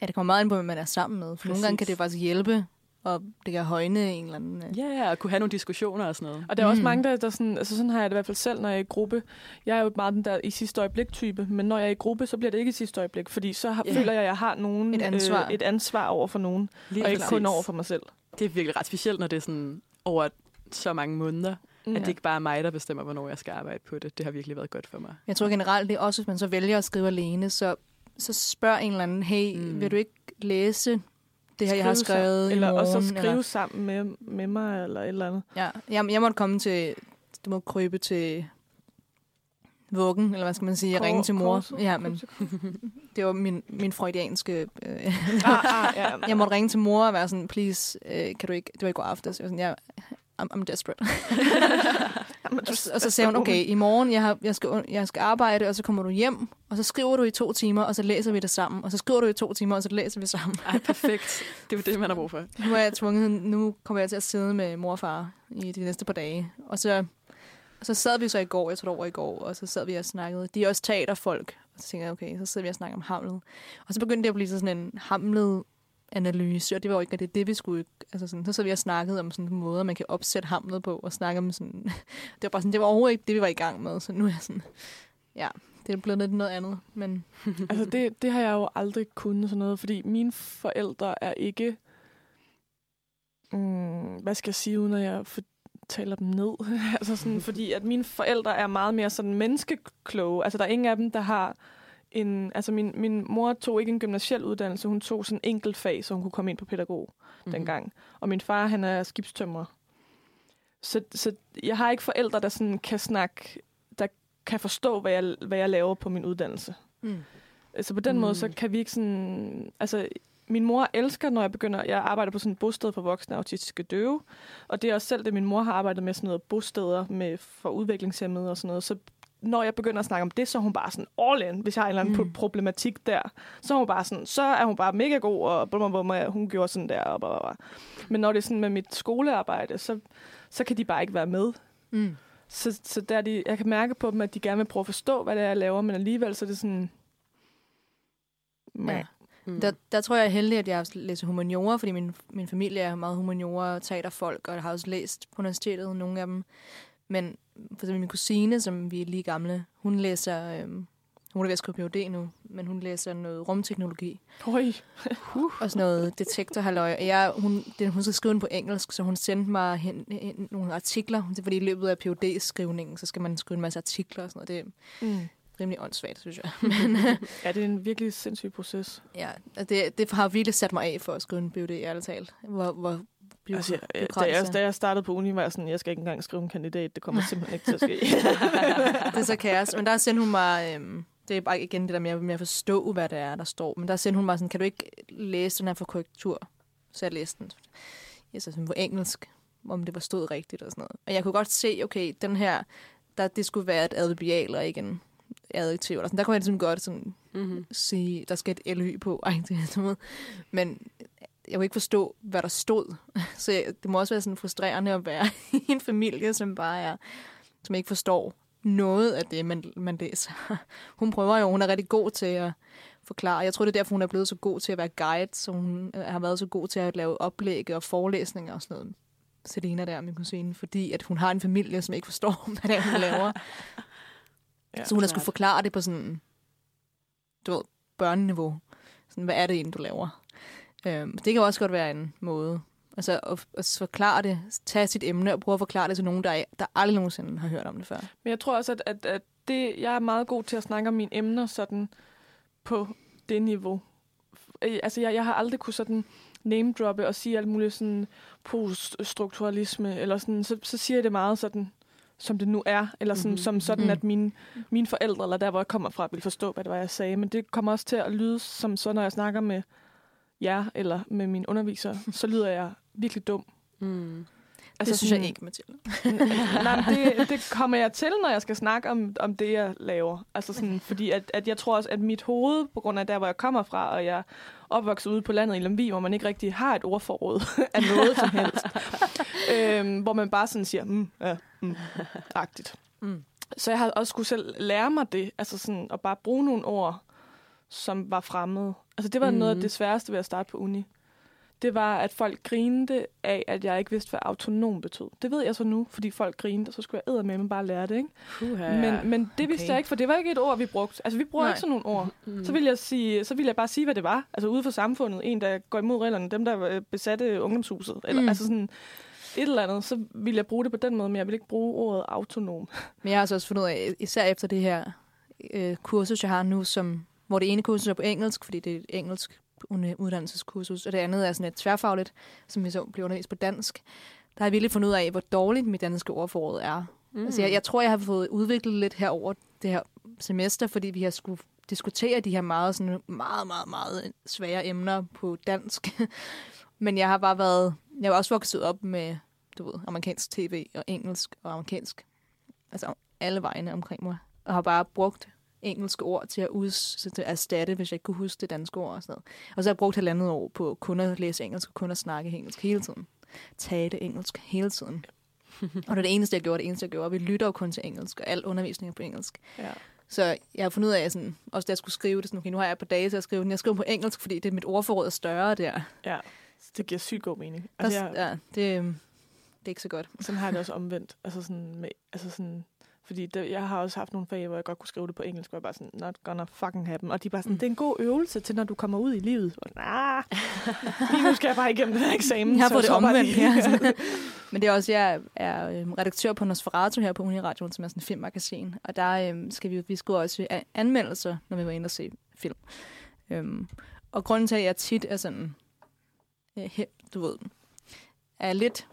Ja, det kommer meget ind på, hvem man er sammen med. For nogle gange kan Præcis. det faktisk hjælpe, og det kan højne en eller anden... øh, Ja, ja, og kunne have nogle diskussioner og sådan noget. Og der er også Mm. mange, der, der sådan, altså sådan har jeg det i hvert fald selv, når jeg er i gruppe. Jeg er jo meget den der i sidste øjeblik type, men når jeg er i gruppe, så bliver det ikke i sidste øjeblik, fordi så har, Ja. føler jeg, at jeg har nogen, Et ansvar. Øh, et ansvar over for nogen, Lige og ikke kun over for mig selv. Det er virkelig ret specielt, når det er sådan over så mange måneder, Mm. at det ikke bare er mig, der bestemmer, hvornår jeg skal arbejde på det. Det har virkelig været godt for mig. Jeg tror generelt, det er også, hvis man så vælger at skrive alene, så, så spørg en eller anden, hey, mm. vil du ikke læse det her, jeg har skrevet sammen, i Eller morgen? også skrive eller, sammen med, med mig, eller et eller andet. ja, jeg, jeg måtte komme til, du må krybe til vuggen, eller hvad skal man sige, jeg ringe til mor. korset? Ja, men det var min, min freudianske... Øh, ah, ah, ja. jeg måtte ringe til mor og være sådan, please, øh, kan du ikke... Det var i går aftes. Jeg var sådan, jeg, I'm, I'm desperate. Jamen, du, Og, så- sagde hun, okay, i morgen, jeg, har, jeg, skal, jeg skal arbejde, og så kommer du hjem, og så skriver du i to timer, og så læser vi det sammen. Og så skriver du i to timer, og så læser vi sammen. Ej, perfekt. Det er jo det, man har brug for. Nu er jeg tvunget, nu kommer jeg til at sidde med mor og far i de næste par dage. Og så, og så sad vi så i går, jeg tror det var i går, og så sad vi og snakkede. De er også teaterfolk. Og så tænkte jeg, okay, så sidder vi og snakker om Hamlet. Og så begyndte det at blive sådan en Hamlet analyse, og det var jo ikke det, det, vi skulle... Altså sådan, så så vi og snakkede om sådan måder, man kan opsætte Hamlet på, og snakke om sådan... Det var bare sådan, det var overhovedet ikke det, vi var i gang med, så nu er jeg sådan... Ja, det er blevet lidt noget andet, men... altså det, det har jeg jo aldrig kunnet sådan noget, fordi mine forældre er ikke... Mm, hvad skal jeg sige, uden at jeg for, taler dem ned? altså sådan, fordi at mine forældre er meget mere sådan menneskekloge. Altså der er ingen af dem, der har en... Altså min, min mor tog ikke en gymnasiel uddannelse, hun tog sådan en enkelt fag, så hun kunne komme ind på pædagog mm-hmm. dengang. Og min far, han er skibstømrer. Så, så jeg har ikke forældre, der sådan kan snakke, der kan forstå, hvad jeg, hvad jeg laver på min uddannelse. Mm. Så på den mm. Mm. måde, så kan vi ikke sådan... Altså, min mor elsker, når jeg begynder... Jeg arbejder på sådan et bosted for voksne autistiske døve. Og det er også selv det, min mor har arbejdet med sådan noget bosteder med, for udviklingshemmede og sådan noget. Så når jeg begynder at snakke om det, så er hun bare sådan all in, hvis jeg har en eller anden Mm. problematik der. Så er hun bare sådan, så er hun bare mega god, og blum, blum, blum, hun gjorde sådan der. Og blah, blah. Men når det er sådan med mit skolearbejde, så, så kan de bare ikke være med. Mm. Så, så der er de, jeg kan mærke på dem, at de gerne vil prøve at forstå, hvad det er, jeg laver, men alligevel så er det sådan... Ja. Mm. Der, der tror jeg er heldig, at jeg har læst humaniora, fordi min, min familie er meget humaniora teaterfolk, og jeg har også læst på universitetet nogle af dem. Men for eksempel min kusine, som vi er lige gamle, hun læser øhm, Hun er ved at skrive PhD nu, men hun læser noget rumteknologi. Oj. Og sådan noget detektorhalløj. Og jeg, hun, det, hun skal skrive den på engelsk, så hun sendte mig hen, hen, nogle artikler. Det er fordi i løbet af phd skrivningen så skal man skrive en masse artikler og sådan noget. Det er Mm. rimelig åndssvagt, synes jeg. Men øh, Ja, det er en virkelig sindssyg proces. ja, det, det har virkelig sat mig af for at skrive en PhD, ærligt talt. Hvor, hvor Altså, jeg, da, bureaukratisk jeg, er. da jeg startede på uni, var jeg sådan, jeg skal ikke engang skrive en kandidat. Det kommer simpelthen ikke til at ske. det er så kaos. Men der sendte hun mig... Øhm, det er bare igen det der med, med at forstå, hvad det er, der står. Men der sendte hun mig sådan, kan du ikke læse den her for korrektur? Så jeg læste den. Jeg så sådan på engelsk, om det var stået rigtigt og sådan noget. Og jeg kunne godt se, okay, den her, der, det skulle være et adverbial og ikke en adjektiv. Eller sådan. Der kunne jeg ligesom godt sådan Mm-hmm. sige, der skal et ly på. Ej, det er noget. Men jeg kunne ikke forstå, hvad der stod. Så jeg, det må også være sådan frustrerende at være i en familie, som bare er, som ikke forstår noget af det, man, man læser. Hun prøver jo, hun er rigtig god til at forklare. Jeg tror, det er derfor, hun er blevet så god til at være guide, så hun øh, har været så god til at lave oplæg og forelæsninger og sådan noget. Selena der, min kusine, fordi at hun har en familie, som ikke forstår, hvad det er, hun laver. Ja, så hun har skulle forklare det på sådan, du ved, børneniveau. Sådan, hvad er det egentlig, du laver? Øhm, det kan også godt være en måde. Altså at, at forklare det, tage sit emne og prøve at forklare det til nogen, der, der aldrig nogensinde har hørt om det før. Men jeg tror også, at, at, at det, jeg er meget god til at snakke om mine emner sådan på det niveau. Øh, Altså, jeg, jeg har aldrig kunne sådan name-droppe og sige alt muligt sådan poststrukturalisme, eller sådan, så, så siger jeg det meget sådan, som det nu er, eller sådan, Mhm. mm-hmm. som sådan, Mhm. at mine, mine forældre, eller der, hvor jeg kommer fra, vil forstå, hvad det var, jeg sagde. Men det kommer også til at lyde som så, når jeg snakker med jer, eller med mine undervisere, så lyder jeg virkelig dum. Mm. Altså, det synes sådan- jeg ikke, Mathilde. Nej, men det, det kommer jeg til, når jeg skal snakke om, om det, jeg laver. Altså sådan, fordi at, at jeg tror også, at mit hoved, på grund af der, hvor jeg kommer fra, og jeg opvokset ude på landet i Lemvig, hvor man ikke rigtig har et ordforråd af noget som helst. øhm, hvor man bare sådan siger, mm, ja, mm, agtigt. Mm. Så jeg har også skulle selv lære mig det, altså sådan at bare bruge nogle ord, som var fremmede. Altså det var mm. noget af Mhm. det sværeste ved at starte på uni. Det var, at folk grinede af, at jeg ikke vidste, hvad autonom betød. Det ved jeg så nu, fordi folk grinede, og så skulle jeg med mig bare lære det. Ikke? Puha, Ja, men, men det vidste okay. jeg ikke, for det var ikke et ord, vi brugte. Altså, vi bruger Nej. ikke sådan nogle ord. mm. Så ville jeg, sige, så ville jeg bare sige, hvad det var. Altså ude for samfundet. En, der går imod reglerne. Dem, der øh, besatte ungdomshuset. Eller, mm. Altså sådan et eller andet. Så ville jeg bruge det på den måde, men jeg vil ikke bruge ordet autonom. Men jeg har altså også fundet ud af, især efter det her øh, kursus, jeg har nu, som, hvor det ene kursus er på engelsk, fordi det er et engelsk uddannelseskursus, og det andet er sådan et tværfagligt, som vi så bliver undervist på dansk. Der har jeg virkelig fundet ud af, hvor dårligt mit danske ordforråd er. Mm. Altså, jeg, jeg tror, jeg har fået udviklet lidt her over det her semester, fordi vi har skulle diskutere de her meget, sådan, meget, meget, meget svære emner på dansk. Men jeg har bare været... Jeg har også vokset op med, du ved, amerikansk tv og engelsk og amerikansk. Altså alle vegne omkring mig. Og har bare brugt engelske ord til at, uds, til at erstatte, hvis jeg ikke kunne huske det danske ord og sådan noget. Og så har jeg brugt halvandet år på kun at læse engelsk og kun at snakke engelsk hele tiden. Tale engelsk hele tiden. og det er det eneste, jeg gjorde. Det eneste, jeg gjorde. Vi lytter jo kun til engelsk, og al undervisning er på engelsk. Ja. Så jeg har fundet ud af, sådan, også da jeg skulle skrive det, sådan, okay, nu har jeg et par dage til at skrive den. Jeg skriver på engelsk, fordi det mit ordforråd er større der. ja. Så det giver sygt god mening. Altså, jeg, ja, det, øhm, det er ikke så godt. sådan har jeg det også omvendt. Altså sådan med, altså sådan, fordi det, jeg har også haft nogle fag, hvor jeg godt kunne skrive det på engelsk, hvor jeg bare sådan, not gonna fucking happen. Og de er bare sådan, Mm. det er en god øvelse til, når du kommer ud i livet. Og, nah, lige nu skal jeg bare igennem den her eksamen. Jeg har så fået det omvendt. Ja. Men det er også, jeg er øhm, redaktør på Nosferatu her på Uniradioen, som er sådan en filmmagasin. Og der øhm, skal vi, vi skulle også anmeldelser, når vi var inde og se film. Øhm, og grunden til, at jeg tit er sådan, øh, du ved, er lidt,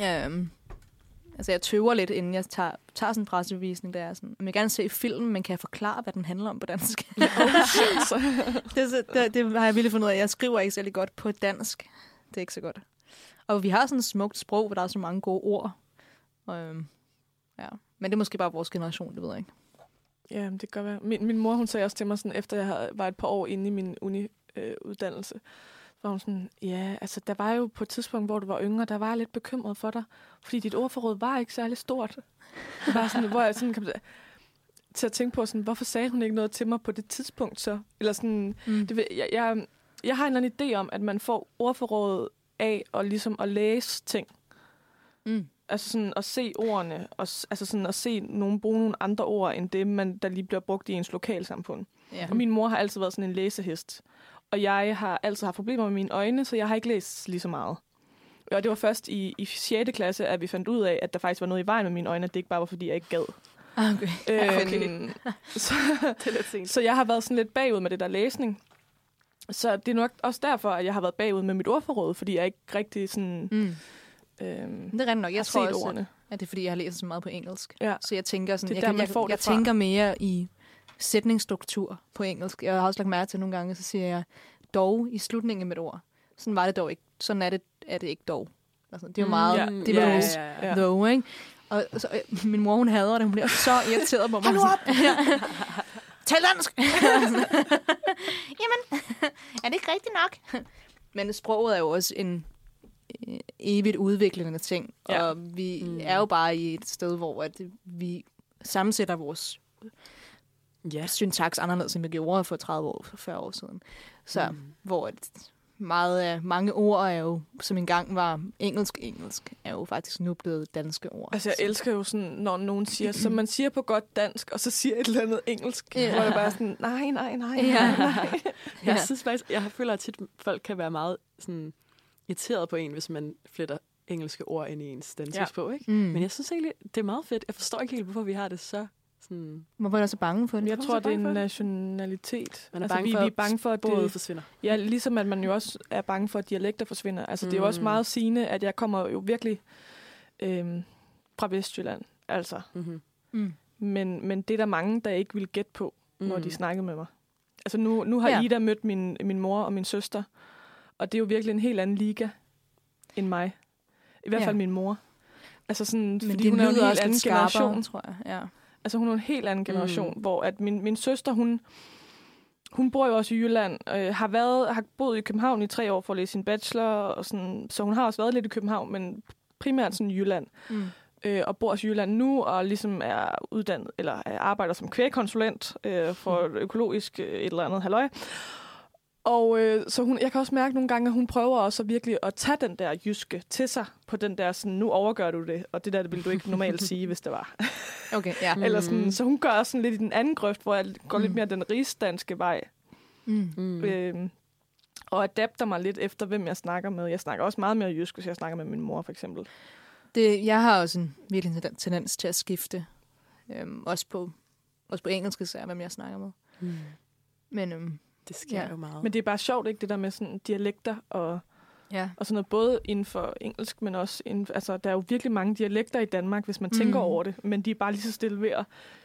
øhm, altså jeg tøver lidt, inden jeg tager, tager sådan en pressevisning, der er sådan, jeg vil gerne se filmen, men kan jeg forklare, hvad den handler om på dansk? oh, shit, så. det, så- det, det har jeg virkelig fundet ud af. Jeg skriver ikke særlig godt på dansk. Det er ikke så godt. Og vi har sådan et smukt sprog, hvor der er så mange gode ord. Og, øhm, ja. Men det er måske bare vores generation, det ved jeg ikke. Ja, det kan godt være. Min, min mor, hun sagde også til mig, sådan, efter jeg havde, var et par år inde i min var hun sådan, ja, altså der var jo på et tidspunkt, hvor du var yngre, der var jeg lidt bekymret for dig, fordi dit ordforråd var ikke særlig stort. Det var sådan, hvor jeg sådan kom til at tænke på, sådan, hvorfor sagde hun ikke noget til mig på det tidspunkt så? Eller sådan, Mm. det, jeg, jeg, jeg har en eller anden idé om, at man får ordforrådet af og ligesom at læse ting. Mm. Altså sådan at se ordene, og, altså sådan at se nogen bruge nogle andre ord, end det, man, der lige bliver brugt i ens lokalsamfund. Ja. Og min mor har altid været sådan en læsehest. Og jeg har altid haft problemer med mine øjne, så jeg har ikke læst lige så meget. Og det var først i, i 6. klasse, at vi fandt ud af, at der faktisk var noget i vejen med mine øjne, at det ikke bare var, fordi jeg ikke gad. Okay. Okay. Øhm, så, Det er lidt sent. så jeg har været sådan lidt bagud med det der læsning. Så det er nok også derfor, at jeg har været bagud med mit ordforråd, fordi jeg ikke rigtig sådan, Mm. øhm, Det er rent nok. Jeg tror også, ordene. at det er, fordi jeg har læst så meget på engelsk. Ja. Så jeg tænker sådan, Det er jeg, der, jeg, jeg fra. tænker mere i sætningsstruktur på engelsk. Jeg har også lagt mærke til nogle gange, så siger jeg dog i slutningen med et ord. Sådan var det dog ikke. Sådan er det, er det ikke dog. Altså, det er jo meget, ja. det er Ja, jo ja, ja, ja. Ja. though, ikke? Og så, øh, min mor, hun hader det. Hun bliver så irriteret på mig. Hold op! Tal dansk! Jamen, er det ikke rigtigt nok? Men sproget er jo også en øh, evigt udviklende ting. Ja. Og vi Mm. mm. er jo bare i et sted, hvor at vi sammensætter vores Ja. syntaks anderledes, end vi gjorde for 30 år, for 40 år siden. Så Mm. hvor at meget mange ord er jo, som engang var engelsk-engelsk, er jo faktisk nu blevet danske ord. Altså, jeg elsker jo sådan, når nogen siger, som man siger på godt dansk, og så siger et eller andet engelsk, Ja. ja. hvor det bare sådan, nej, nej, nej, nej, Ja. nej. Jeg synes faktisk, jeg føler at tit, folk kan være meget sådan, irriteret på en, hvis man fletter engelske ord ind i ens danskbog, ja. ikke? Mm. Men jeg synes egentlig, det er meget fedt. Jeg forstår ikke helt, hvorfor vi har det så sådan... Hvorfor er så bange for det? Jeg tror, det er en nationalitet. Man er altså, bange vi, for, vi er bange for, at det, forsvinder. ja, ligesom at man jo også er bange for, at dialekter forsvinder. Altså, det er jo også Mm. meget sigende, at jeg kommer jo virkelig øhm, fra Vestjylland. Altså. Mm-hmm. Mm. Men, men det er der mange, der ikke vil gætte på, mm. når de snakkede med mig. Altså nu, nu har Ja. Ida mødt min, min mor og min søster, og det er jo virkelig en helt anden liga end mig. I hvert Ja. fald min mor. Altså sådan, Men fordi det hun er jo en helt anden skarpere, generation. tror jeg. Ja. Altså hun er en helt anden generation, Mm. hvor at min, min søster, hun, hun bor jo også i Jylland, øh, har, været, har boet i København i tre år for at læse sin bachelor, og sådan, så hun har også været lidt i København, men primært sådan i Jylland Mm. øh, og bor også i Jylland nu, og ligesom er uddannet, eller er- arbejder som kvægkonsulent øh, for Mm. økologisk øh, et eller andet halløj. Og øh, så hun, jeg kan også mærke nogle gange, at hun prøver også virkelig at tage den der jyske til sig, på den der sådan, nu overgør du det, og det der det ville du ikke normalt sige, hvis det var. Okay, ja. Mm. Eller sådan, så hun gør også sådan lidt i den anden grøft, hvor jeg går lidt Mm. mere den rigsdanske vej. Mm. Mm. Mm. Øh, og adapter mig lidt efter, hvem jeg snakker med. Jeg snakker også meget mere jysk, hvis jeg snakker med min mor, for eksempel. Det, jeg har også en virkelig tendens- tendens til at skifte. Øhm, også, på, også på engelsk især, hvem jeg snakker med. Mm. Men øhm, Det sker Ja. jo meget. Men det er bare sjovt, ikke, det der med sådan dialekter og ja. og sådan noget, både inden for engelsk, men også inden, altså, der er jo virkelig mange dialekter i Danmark, hvis man tænker Mm. over det, men de er bare lige så stille ved at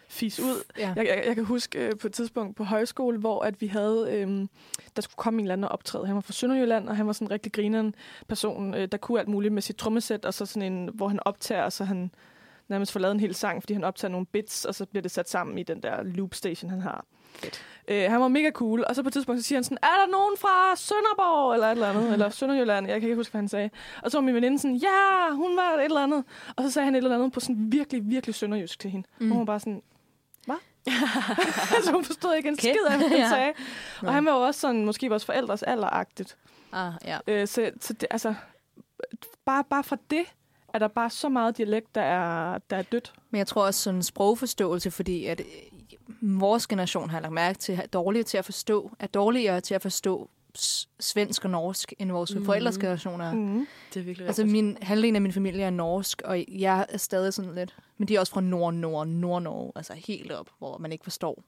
fise ud. ja. Jeg, jeg, jeg kan huske øh, på et tidspunkt på højskole, hvor at vi havde, øhm, der skulle komme en eller anden og optræde. Han var fra Sønderjylland, og han var sådan en rigtig grineren person, øh, der kunne alt muligt med sit trommesæt, og så sådan en, hvor han optager, og så han nærmest får lavet en hel sang, fordi han optager nogle bits, og så bliver det sat sammen i den der loop station, han har. Øh, han var mega cool, og så på et tidspunkt så siger han sådan, er der nogen fra Sønderborg, eller et eller andet, eller Sønderjylland, jeg kan ikke huske, hvad han sagde. Og så var min veninde sådan, ja, hun var et eller andet. Og så sagde han et eller andet på sådan virkelig, virkelig sønderjysk til hende. Mm. Og hun var bare sådan, hvad? så hun forstod ikke en Okay. skid af, hvad han Ja. sagde. Og han var jo også sådan, måske vores forældres alderagtigt. Ah, ja. Øh, så så det, altså, bare, bare fra det, er der bare så meget dialekt, der er, der er dødt. Men jeg tror også sådan sprogforståelse, fordi at vores generation har lagt mærke til, er dårligere til at forstå, er dårligere til at forstå svensk og norsk, end vores mm. forældres generation er. Mm. Det er virkelig Altså min, halvdelen af min familie er norsk, og jeg er stadig sådan lidt... Men de er også fra nord, nord, nord, nord, altså helt op, hvor man ikke forstår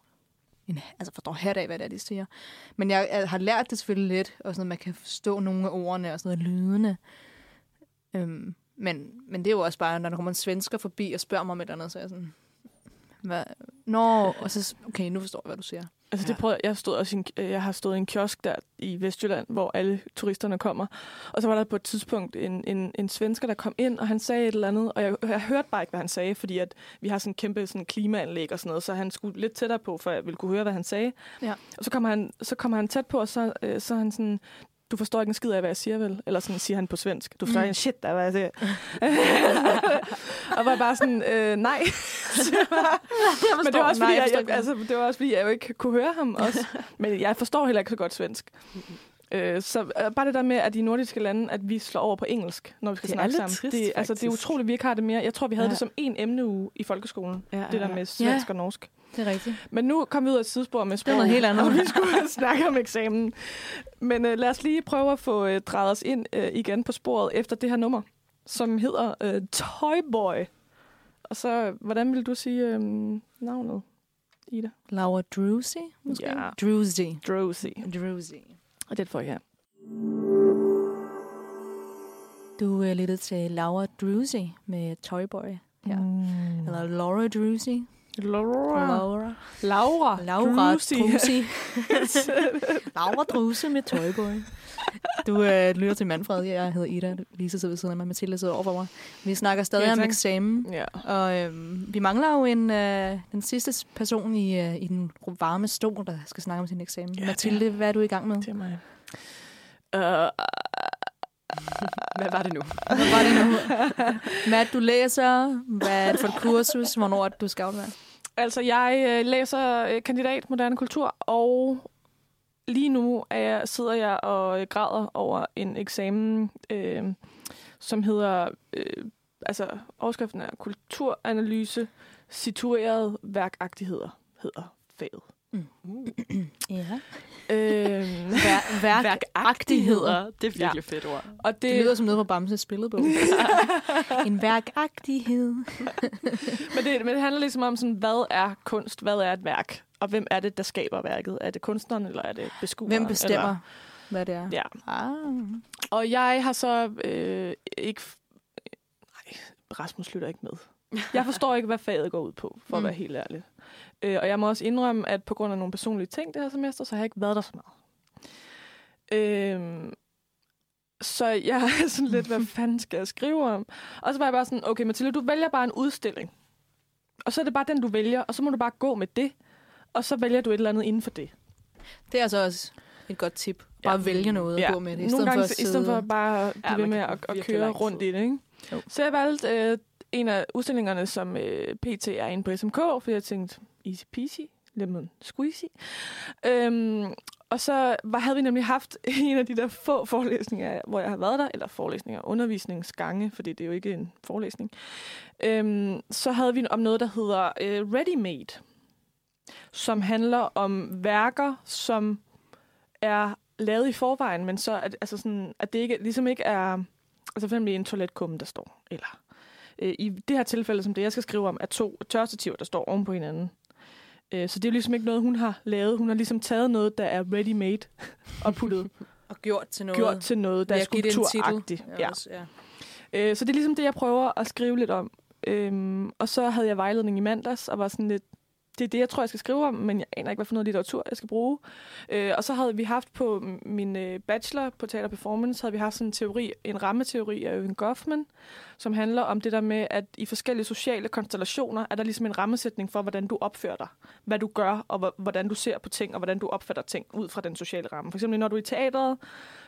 en, altså forstår hat af, hvad det er, de siger. Men jeg, jeg har lært det selvfølgelig lidt, og sådan, at man kan forstå nogle af ordene og sådan noget lydende. Øhm, men, men det er jo også bare, når der kommer en svensker forbi og spørger mig om et eller andet, så er jeg sådan... Hvad? Nå, og så, okay, nu forstår jeg, hvad du siger. Altså det prøvede, jeg, stod også i en, øh, jeg har stået i en kiosk der i Vestjylland, hvor alle turisterne kommer. Og så var der på et tidspunkt en, en, en svensker, der kom ind, og han sagde et eller andet. Og jeg, jeg hørte bare ikke, hvad han sagde, fordi at vi har sådan en kæmpe sådan klimaanlæg og sådan noget. Så han skulle lidt tættere på, for jeg ville kunne høre, hvad han sagde. Ja. Og så kommer han, så kommer han tæt på, og så, øh, så han sådan... Du forstår ikke en skid af, hvad jeg siger, vel? Eller sådan siger han på svensk. Du forstår Mm. ikke en shit af, hvad jeg siger. og var bare sådan, øh, nej. Men det var også fordi, jeg, jeg, altså, det var også fordi, jeg jo ikke kunne høre ham også. Men jeg forstår heller ikke så godt svensk. Øh, så øh, bare det der med, at i nordiske lande, at vi slår over på engelsk, når vi skal Det snakke sammen. trist, det, altså, det er utroligt, at vi ikke har det mere. Jeg tror, vi havde Ja. det som en emneuge i folkeskolen. Ja, Det der med Ja. svensk og norsk. Det er rigtigt. Men nu kom vi ud af et sidespor med sprog. Det noget helt andet. Og vi skulle snakke om eksamen. Men øh, lad os lige prøve at få øh, drejet os ind øh, igen på sporet efter det her nummer, som hedder øh, Toyboy. Og så, hvordan vil du sige øh, navnet, Ida? Laura Drusy, måske? Ja. Drusy. Drosy. Drusy. Og det får jeg her. Du er lyttet til Laura Drusy med Toyboy. Ja. Mm. Eller Laura Drusy. Laura. Laura. Laura. Laura. Drusy. Laura Drusy med Toyboy. Du øh, lytter til Manfred. Jeg hedder Ida. Lisa sidder ved siden af mig. Mathilde sidder over for mig. Vi snakker stadig Ja, om eksamen. ja. Og øhm, vi mangler jo en, øh, den sidste person i, øh, i den varme stol, der skal snakke om sin eksamen. Ja, Mathilde, hvad er du i gang med? Til mig. Uh, Hvad var det nu? Hvad var det nu? Er det, du læser? Hvad er det for et kursus? Hvornår er det, du skal aflevere? Altså, jeg øh, læser øh, kandidat moderne kultur, og lige nu er jeg, sidder jeg og øh, græder over en eksamen, øh, som hedder, øh, altså overskriften er kulturanalyse, situeret værkagtigheder, hedder faget. Ja. Øh, Vær, værk, Værkagtigheder. Det er virkelig fedt ord. og det, Det lyder som noget fra Bamses billedbog. en værkagtighed. men, det, men det handler ligesom om, sådan, hvad er kunst, hvad er et værk, og hvem er det, der skaber værket? Er det kunstneren, eller er det beskueren? Hvem bestemmer, Eller, hvad det er? ja, Ah. Og jeg har så øh, ikke... Nej, Rasmus lytter ikke med. Jeg forstår ikke, hvad faget går ud på, for at Mm. være helt ærlig. Øh, og jeg må også indrømme, at på grund af nogle personlige ting det her semester, så har jeg ikke været der så meget. Øh, så jeg er sådan lidt, hvad fanden skal jeg skrive om? Og så var jeg bare sådan, okay Mathilde, du vælger bare en udstilling. Og så er det bare den, du vælger, og så må du bare gå med det. Og så vælger du et eller andet inden for det. Det er altså også et godt tip. Bare Ja. vælge noget at Ja. gå med det, i Nogle stedet gange, for at i stedet for sidde... bare at blive Ja, ved med at, at køre rundt tid. i det. Ikke? Jo. Så jeg valgte øh, en af udstillingerne, som øh, PT er inde på SMK, for jeg tænkte, easy peasy, lemon squeezy. Øhm, og så var, havde vi nemlig haft en af de der få forelæsninger, hvor jeg har været der, eller forelæsninger, undervisningsgange, fordi det er jo ikke en forelæsning. Øhm, så havde vi om noget, der hedder øh, Ready Made, som handler om værker, som er lavet i forvejen, men så at, altså sådan, at det ikke, ligesom ikke er altså for eksempel en toiletkumme, der står, eller øh, i det her tilfælde, som det jeg skal skrive om, er to tørstativer, der står oven på hinanden. Øh, så det er jo ligesom ikke noget, hun har lavet. Hun har ligesom taget noget, der er ready-made og puttet, Og gjort til noget. gjort til noget, der er skulpturagtigt. Ja. også, ja. Øh, så det er ligesom det, jeg prøver at skrive lidt om. Øhm, og så havde jeg vejledning i mandags, og var sådan lidt, det er det, jeg tror, jeg skal skrive om, men jeg aner ikke, hvad for noget litteratur, jeg skal bruge. Øh, og så havde vi haft på min øh, bachelor på Teater Performance, havde vi haft sådan en teori, en rammeteori af Øven Goffman, som handler om det der med, at i forskellige sociale konstellationer er der ligesom en rammesætning for, hvordan du opfører dig, hvad du gør, og hvordan du ser på ting, og hvordan du opfatter ting ud fra den sociale ramme. For eksempel, når du er i teateret,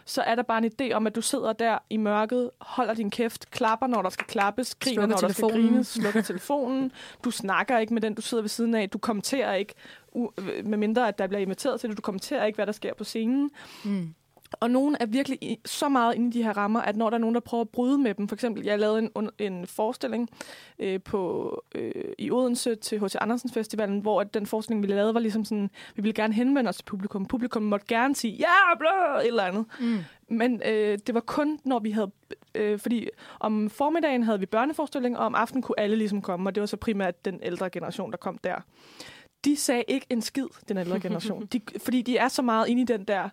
så er der bare en idé om, at du sidder der i mørket, holder din kæft, klapper, når der skal klappes, griner, Slukker når der skal telefonen. grines, slukker telefonen. Du snakker ikke med den, du sidder ved siden af. Du kommenterer ikke, u- med mindre at der bliver inviteret til det. Du kommenterer ikke, hvad der sker på scenen. Mm. Og nogen er virkelig i, så meget inde i de her rammer, at når der er nogen, der prøver at bryde med dem, for eksempel, jeg lavede en, en forestilling øh, på, øh, i Odense til H.C. Andersen Festivalen, hvor at den forestilling, vi lavede, var ligesom sådan, vi ville gerne henvende os til publikum. Publikum måtte gerne sige, ja, blå, et eller andet. Mm. Men øh, det var kun, når vi havde... Øh, fordi om formiddagen havde vi børneforestilling, og om aftenen kunne alle ligesom komme, og det var så primært den ældre generation, der kom der. De sagde ikke en skid, den ældre generation. De, fordi de er så meget inde i den der...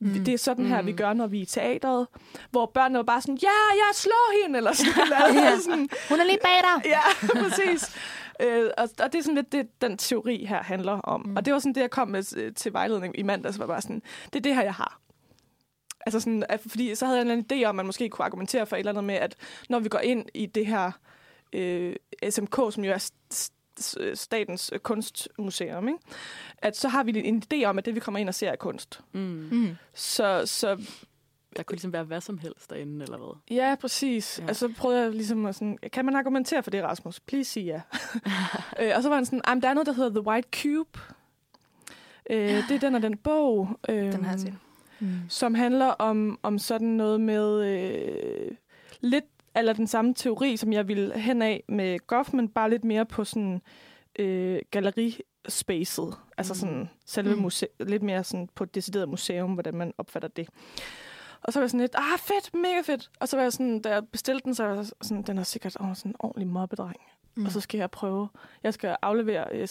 Mm. Mm. Det er sådan her, Mm. vi gør, når vi er i teatret. Hvor børnene var bare sådan, ja, jeg slår hende, eller sådan noget. Ja. sådan, Hun er lige bag dig. Ja, præcis. Øh, og, og det er sådan lidt det, den teori her handler om. Mm. Mm. Og det var sådan det, jeg kom med øh, til vejledning i mandags, var bare sådan, det er det her, jeg har. Altså sådan, at, fordi så havde jeg en eller anden idé om, at man måske kunne argumentere for et eller andet med, at når vi går ind i det her øh, SMK, som jo er statens kunstmuseum, ikke? at så har vi en idé om, at det, vi kommer ind og ser, er kunst. Mm. Mm. Så, så Der kunne ligesom være hvad som helst derinde, eller hvad? Ja, præcis. Ja. Og så prøvede jeg ligesom at sådan, kan man argumentere for det, Rasmus? Please sig ja. øh, og så var han sådan, "Ej, men der er noget, der hedder The White Cube. Øh, det er den og den bog. Øh, Den har jeg set. Mm. som handler om, om sådan noget med øh, lidt eller den samme teori, som jeg ville hen af med Goffman, bare lidt mere på sådan øh, gallerispacet. Altså Mm. sådan selve Mm. muse- lidt mere sådan på et decideret museum, hvordan man opfatter det. Og så var jeg sådan lidt, ah fedt, mega fedt. Og så var jeg sådan, da jeg bestilte den, så var jeg sådan, den er sikkert oh, sådan en ordentlig mobbedreng. Mm. Og så skal jeg prøve. Jeg skal aflevere øh,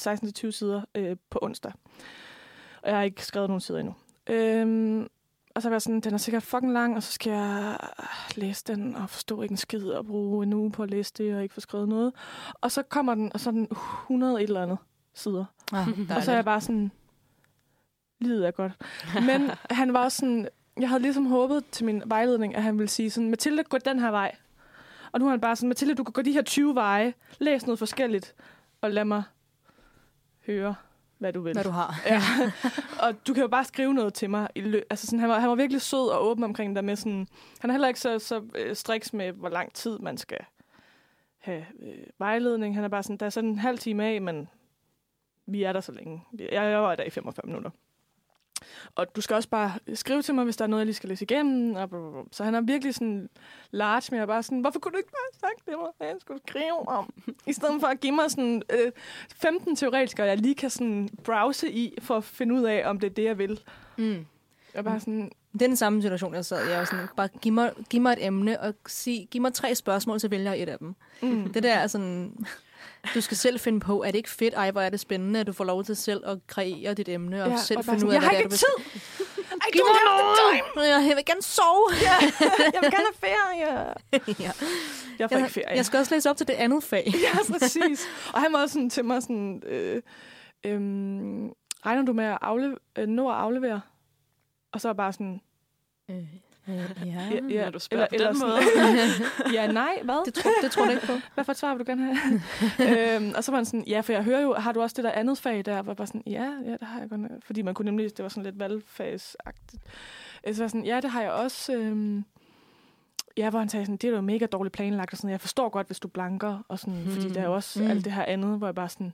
16-20 sider øh, på onsdag. Og jeg har ikke skrevet nogen sider endnu. Øhm, og så var jeg sådan, den er sikkert fucking lang, og så skal jeg læse den og forstå ikke en skid og bruge en uge på at læse det og ikke få skrevet noget. Og så kommer den, og så den 100 et eller andet sider. Ah, Og så er jeg bare sådan, livet er godt. Men han var også sådan, jeg havde ligesom håbet til min vejledning, at han ville sige sådan, Mathilde, gå den her vej. Og nu er han bare sådan, Mathilde, du kan gå de her 20 veje, læs noget forskelligt, og lad mig høre, hvad du vil. Hvad du har. Ja. og du kan jo bare skrive noget til mig. I lø- altså sådan, han, var, han var virkelig sød og åben omkring det med sådan... Han er heller ikke så, så øh, striks med, hvor lang tid man skal have øh, vejledning. Han er bare sådan, der er sådan en halv time af, men vi er der så længe. Jeg, jeg var der i 45 minutter. Og du skal også bare skrive til mig, hvis der er noget, jeg lige skal læse igennem. Og blablabla. så han er virkelig sådan large, jeg er bare sådan, hvorfor kunne du ikke bare have sagt det, hvad jeg skulle skrive om? I stedet for at give mig sådan øh, 15 teoretikere, jeg lige kan sådan browse i, for at finde ud af, om det er det, jeg vil. Mm. Jeg er bare sådan, den samme situation, jeg sad i. Jeg var sådan, bare giv mig, giv mig et emne, og sig, giv mig tre spørgsmål, så vælger jeg et af dem. mm. Det der er sådan, du skal selv finde på, er det ikke fedt? Ej, hvor er det spændende, at du får lov til selv at kreere dit emne, og Ja, selv og finde ud af, jeg hvad har det er, ikke du vil. tid! I Giv mig time! Jeg vil gerne sove. Jeg vil gerne have ferie! ja. Jeg får jeg, ikke ferie. jeg skal også læse op til det andet fag. Ja, præcis. Og han var også sådan til mig sådan, øh, øhm, regner du med at afle- øh, nå at aflevere? Og så er bare sådan, Øh, ja. ja, ja, når du spørger på den måde. ja, nej, hvad? Det, tror, det tror jeg ikke på. Hvad for et svar vil du gerne have? øhm, og så var han sådan, ja, for jeg hører jo, har du også det der andet fag der? Hvor jeg bare sådan, ja, ja, det har jeg godt. Fordi man kunne nemlig, det var sådan lidt valgfagsagtigt. Øh, Så var jeg sådan, ja, det har jeg også. Øhm, ja, hvor han sagde sådan, det er jo mega dårligt planlagt. Og sådan, jeg forstår godt, hvis du blanker. Og sådan, mm. Fordi der er jo også mm. alt det her andet, hvor jeg bare sådan,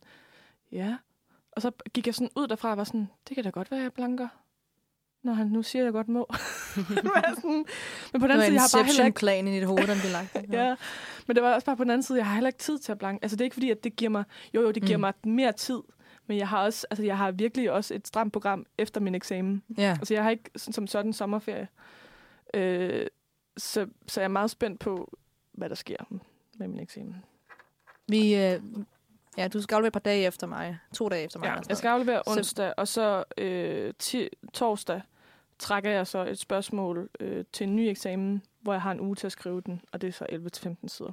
ja. Og så gik jeg sådan ud derfra og var sådan, det kan da godt være, jeg blanker. Når han nu siger, at jeg godt må. Sådan, men på den anden side, jeg har bare heller ikke Inception-plan i dit hoved, den blev lagt. Ja, men det var også bare på den anden side, jeg har heller ikke tid til at blanke. Altså det er ikke fordi, at det giver mig, jo jo, det giver mm. mig mere tid, men jeg har også, altså jeg har virkelig også et stramt program efter min eksamen. ja. Altså jeg har ikke sådan, som sådan sommerferie. Øh, så, så jeg er meget spændt på, hvad der sker med min eksamen. Vi, øh, ja, du skal aflevere et par dage efter mig. To dage efter mig. Ja, jeg skal aflevere Så- onsdag, og så øh, torsdag trækker jeg så et spørgsmål øh, til en ny eksamen, hvor jeg har en uge til at skrive den, og det er så 11-15 sider.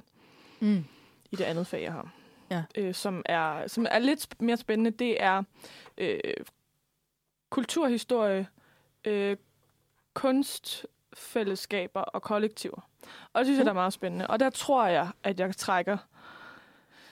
Mm. i det andet fag, jeg har. Ja. Øh, som, er, som er lidt mere spændende, det er øh, kulturhistorie, øh, kunstfællesskaber og kollektiver. Og det synes jeg, der er meget spændende. Og der tror jeg, at jeg trækker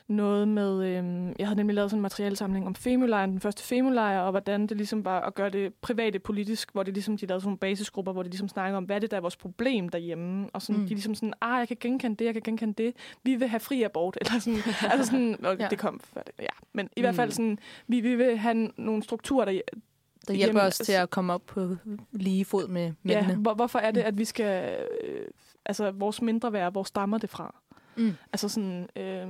noget med... Øh, jeg havde nemlig lavet sådan en materialesamling om femulejren, den første femulejr, og hvordan det ligesom var at gøre det private politisk, hvor det ligesom, de lavede sådan nogle basisgrupper, hvor de ligesom snakker om, hvad det, der er vores problem derhjemme. Og sådan, Mm. mm. de ligesom sådan, ah, jeg kan genkende det, jeg kan genkende det. Vi vil have fri abort. Eller sådan, altså sådan, og Ja. ja. det kom før det, ja. Men i Mm. hvert fald sådan, vi, vi vil have nogle strukturer, der, Der hjælper Jamen, os til at komme op på lige fod med mændene. ja, hvor, hvorfor er det, at vi skal, øh, altså vores mindre værd, hvor stammer det fra? Mm. Altså sådan, øh,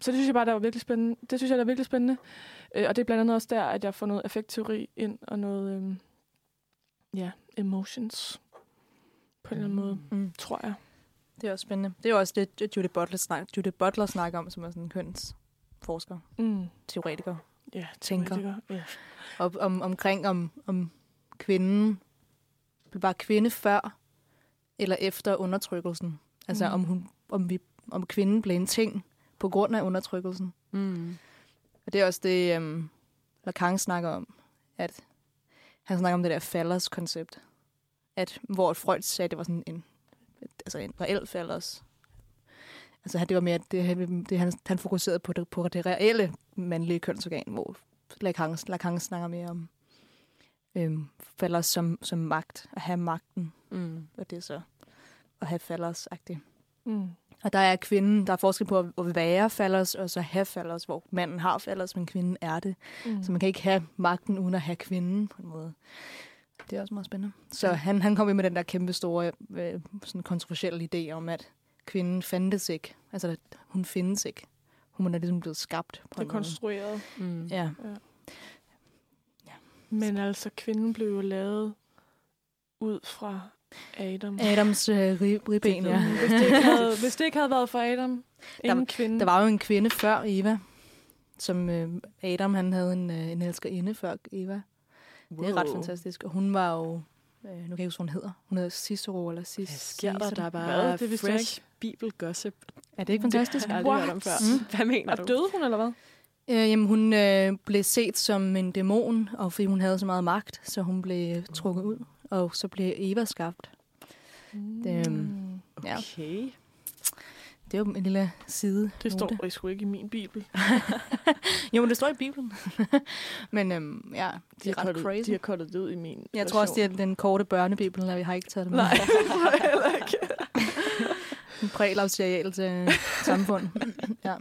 så det synes jeg bare, der var virkelig spændende. Det synes jeg, der er virkelig spændende. Øh, og det er blandt andet også der, at jeg får noget affektteori ind, og noget, øh, ja, emotions. På en eller anden måde, Mm. tror jeg. Det er også spændende. Det er også det, Judith Butler, snak, Judith Butler snakker om, som er sådan en kønsforsker, Mm. teoretiker. Ja, Tænker. teoretiker. Ja. Og om, omkring om, om kvinden var kvinde før eller efter undertrykkelsen. Altså Mm. om, hun, om, vi, om kvinden blev en ting på grund af undertrykkelsen. Mm. Og det er også det, um, Lacan snakker om, at han snakker om det der fallers koncept. At, hvor Freud sagde, at det var sådan en, altså en reel fallers. Altså det var mere, det, det han, han fokuserede på det, på det reelle mandlige kønsorgan, hvor Lacan, Lacan snakker mere om øhm, fallers som, som magt, at have magten, Mm. og det er så at have fallers-agtigt. Mm. Og der er kvinden, der er forskel på at- være fallers, og så have fallers, hvor manden har fallers, men kvinden er det. Mm. Så man kan ikke have magten uden at have kvinden på en måde. Det er også meget spændende. Så han, han kom med den der kæmpe store, øh, sådan kontroversielle idé om, at kvinden fandtes ikke. Altså, at hun findes ikke. Hun er ligesom blevet skabt på Det er konstrueret. Mm. Ja, Men altså, kvinden blev jo lavet ud fra Adam. Adams øh, rib, ribben, ja. Hvis det, ikke havde, hvis det ikke havde været for Adam, ingen kvinde. Der var jo en kvinde før Eva, som øh, Adam han havde en, øh, en elskerinde før Eva. Det er ret fantastisk. Og hun var jo, øh, nu kan jeg ikke huske, hun hedder. Hun hedder Cicero eller Cis. Hvad sker der? Cicero. Der er bare Hvad? Det vidste jeg fresh bibel gossip. Er det ikke fantastisk? Det har jeg aldrig hørt om før. Mm. Hvad mener Og du? døde hun, eller hvad? Øh, jamen, hun øh, blev set som en dæmon, og fordi hun havde så meget magt, så hun blev trukket ud. Og så blev Eva skabt. Det, øhm, ja. Okay. Det er jo en lille side. Det står sgu ikke i min bibel. Jo, men det står i Bibelen. men øhm, ja, det De er ret cuttet- crazy. De har kottet det ud i min Jeg tror også, det er den korte børnebibel, og vi har ikke taget det med. Nej, det heller ikke. En prælavserial til samfund. ja.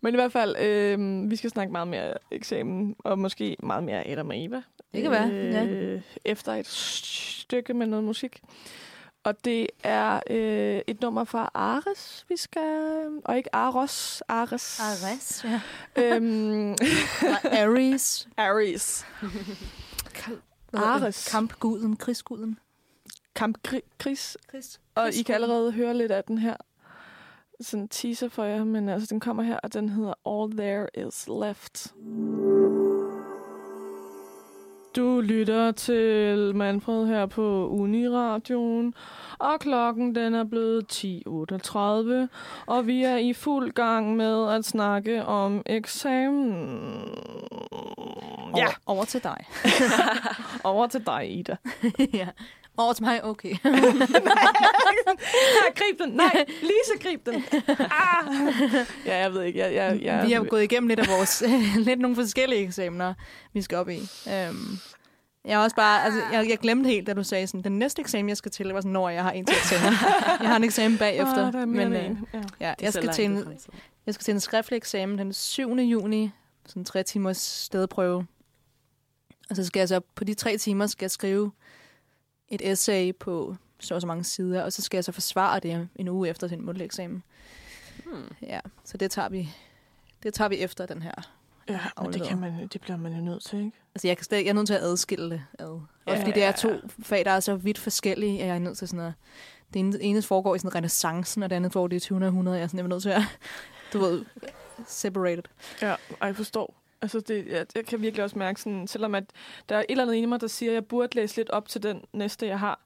Men i hvert fald, øh, vi skal snakke meget mere eksamen, og måske meget mere Adam og Eva. Det kan være, ja. Efter et stykke med noget musik. Og det er øh, et nummer fra Ares, vi skal... Og ikke Aros, Ares. Ares, ja. øhm, Ares. Ares. Ares. Kampguden, krigsguden. Kamp Kris. Kris. Og I kan allerede høre lidt af den her. Sådan en teaser for jer, men altså, den kommer her, og den hedder All There Is Left. Du lytter til Manfred her på Uniradioen, og klokken den er blevet 10.38, og vi er i fuld gang med at snakke om eksamen. Ja, Over, over til dig. over til dig, Ida. ja. Over til mig, okay. Nej, grib den. Nej, Lise, grib den. Ah. Ja, jeg ved ikke. Jeg, jeg, jeg, vi har gået igennem lidt af vores, lidt nogle forskellige eksamener, vi skal op i. Um, jeg også bare, altså, jeg, jeg glemte helt, da du sagde sådan, den næste eksamen, jeg skal til, var sådan, når jeg har en til eksamen. jeg har en eksamen bagefter. Ah, der er mere men, øh, en. Ja. ja, jeg skal, til en, jeg skal til en skriftlig eksamen den 7. juni, sådan en tre timers stedprøve. Og så skal jeg så, på de tre timer, skal jeg skrive et essay på så og så mange sider, og så skal jeg så forsvare det en uge efter til en mundtlig eksamen. Hmm. Ja, så det tager vi, det tager vi efter den her. Ja, men det, kan man, det bliver man jo nødt til, ikke? Altså, jeg, kan stadig, jeg er nødt til at adskille det ad. Også Ja, fordi det er to fag, der er så vidt forskellige, at jeg er nødt til sådan at... Det ene, ene foregår i sådan renaissancen, og det andet foregår i 20. århundrede. Jeg er sådan, jeg er nødt til at, du ved, separated. Ja, og jeg forstår. Altså, det, jeg, jeg kan virkelig også mærke sådan, selvom at der er et eller andet i mig, der siger, at jeg burde læse lidt op til den næste, jeg har.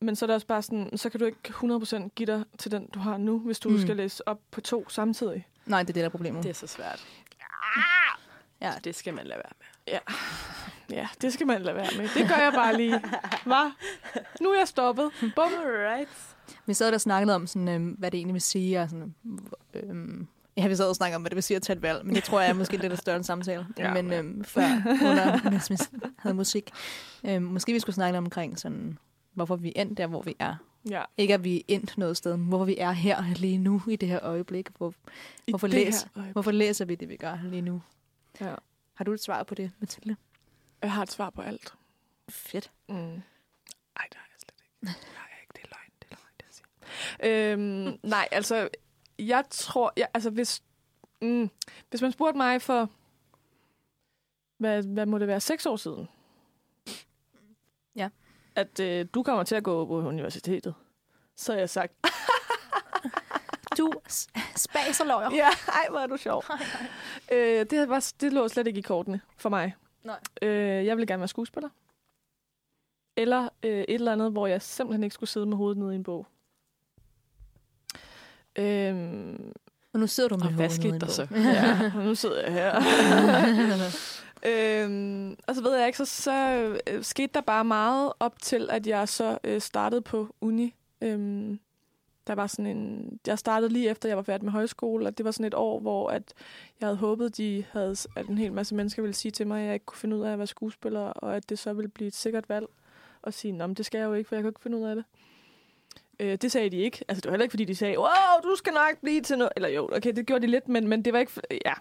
Men så er det også bare sådan, så kan du ikke 100% give dig til den, du har nu, hvis du Mm. skal læse op på to samtidig. Nej, det er det, der er problemet. Det er så svært. Ja, Det skal man lade være med. Ja, det skal man lade være med. Det gør jeg bare lige. Hvad? Nu er jeg stoppet. Bum. Alright. Vi sad der og snakkede om, sådan, øhm, hvad det egentlig vil sige. Og sådan, øhm, ja, vi sad og snakkede om, hvad det vil sige at tage et valg, men det tror jeg er måske lidt af større en samtale. Ja, men øhm, før, under, vi havde musik. Øhm, måske vi skulle snakke omkring, sådan, hvorfor vi er endt der, hvor vi er. Ja. Ikke at vi er endt noget sted, men hvorfor vi er her lige nu i det her øjeblik. Hvor, I Hvorfor læs? øjeblik. hvorfor læser vi det, vi gør lige nu? Ja. Har du et svar på det, Mathilde? Jeg har et svar på alt. Fedt. Mm. Ej, det har jeg slet ikke. Jeg ikke. Det er løgn. Det er løgn, det jeg siger. Øhm, nej, altså, jeg tror... Jeg, altså, hvis, mm, hvis man spurgte mig for... Hvad, hvad må det være? Seks år siden? Ja. At øh, du kommer til at gå på universitetet. Så har jeg sagt, Du s- spas og løjer. ja, ej, hvor er du sjov. øh, det, var, det lå slet ikke i kortene for mig. Nej. Øh, jeg ville gerne være skuespiller. Eller øh, et eller andet, hvor jeg simpelthen ikke skulle sidde med hovedet nede i en bog. Øhm, Og nu sidder du med Og hvad skete der så? ja, og nu sidder jeg her. øhm, og så ved jeg ikke, så, så øh, skete der bare meget op til, at jeg så øh, startede på uni. Øhm, der var sådan en, jeg startede lige efter, jeg var færdig med højskole, og det var sådan et år, hvor at jeg havde håbet, de havde, at en hel masse mennesker ville sige til mig, at jeg ikke kunne finde ud af at være skuespiller, og at det så ville blive et sikkert valg. Og sige, men det skal jeg jo ikke, for jeg kan ikke finde ud af det. Øh, det sagde de ikke. Altså, det var heller ikke, fordi de sagde, wow, du skal nok blive til noget. Eller jo, okay, det gjorde de lidt, men, men det var ikke... Ja.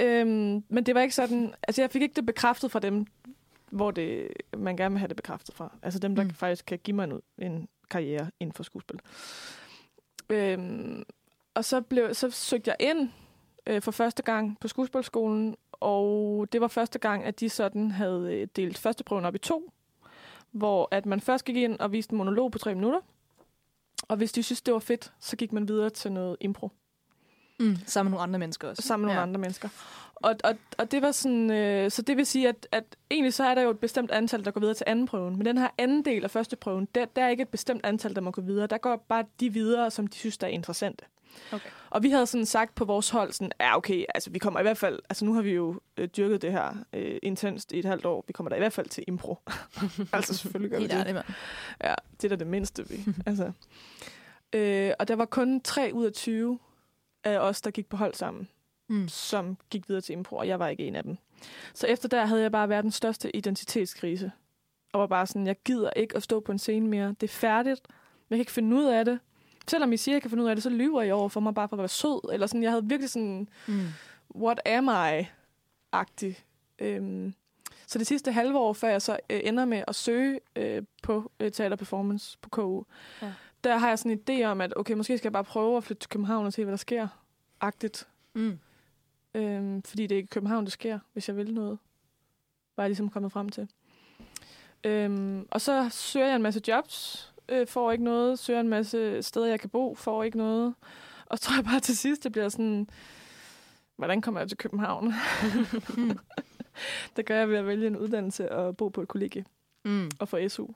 Øhm, men det var ikke sådan... Altså, jeg fik ikke det bekræftet fra dem, hvor det, man gerne vil have det bekræftet fra. Altså dem, der Mm. faktisk kan give mig en, en karriere inden for skuespil. Øhm, og så, blev, så søgte jeg ind øh, for første gang på skuespilskolen, og det var første gang, at de sådan havde øh, delt førsteprøven op i to, hvor at man først gik ind og viste en monolog på tre minutter, og hvis de synes, det var fedt, så gik man videre til noget impro Mm, sammen med nogle andre mennesker også. sammen med nogle andre mennesker. Og, og, og det var sådan, øh, så det vil sige, at, at egentlig så er der jo et bestemt antal, der går videre til anden prøven. Men den her anden del af første prøven, der, der er ikke et bestemt antal, der må gå videre. Der går bare de videre, som de synes, der er interessante. Okay. Og vi havde sådan sagt på vores hold, sådan, ja okay, altså vi kommer i hvert fald, altså nu har vi jo øh, dyrket det her øh, intenst i et halvt år, vi kommer da i hvert fald til impro. altså selvfølgelig gør vi det. Ja, det er da det mindste, vi. altså. øh, og der var kun 3 ud af 20 af os, der gik på hold sammen Mm. som gik videre til impro, og jeg var ikke en af dem. Så efter der havde jeg bare været den største identitetskrise. Og var bare sådan, jeg gider ikke at stå på en scene mere. Det er færdigt. Jeg kan ikke finde ud af det. Selvom I siger, at jeg kan finde ud af det, så lyver I over for mig bare for at være sød. Eller sådan, jeg havde virkelig sådan, Mm. what am I-agtig. Øhm, så det sidste halve år, før jeg så øh, ender med at søge øh, på øh, teaterperformance på KU, ja. der har jeg sådan en idé om, at okay, måske skal jeg bare prøve at flytte til København og se, hvad der sker. Agtigt. Mm. Øhm, fordi det er ikke i København, det sker, hvis jeg vil noget. Var jeg ligesom kommet frem til. Øhm, og så søger jeg en masse jobs, øh, får ikke noget. Søger en masse steder, jeg kan bo, får ikke noget. Og så tror jeg bare til sidst, det bliver sådan, hvordan kommer jeg til København? det gør jeg ved at vælge en uddannelse og bo på et kollegie Mm. og få SU.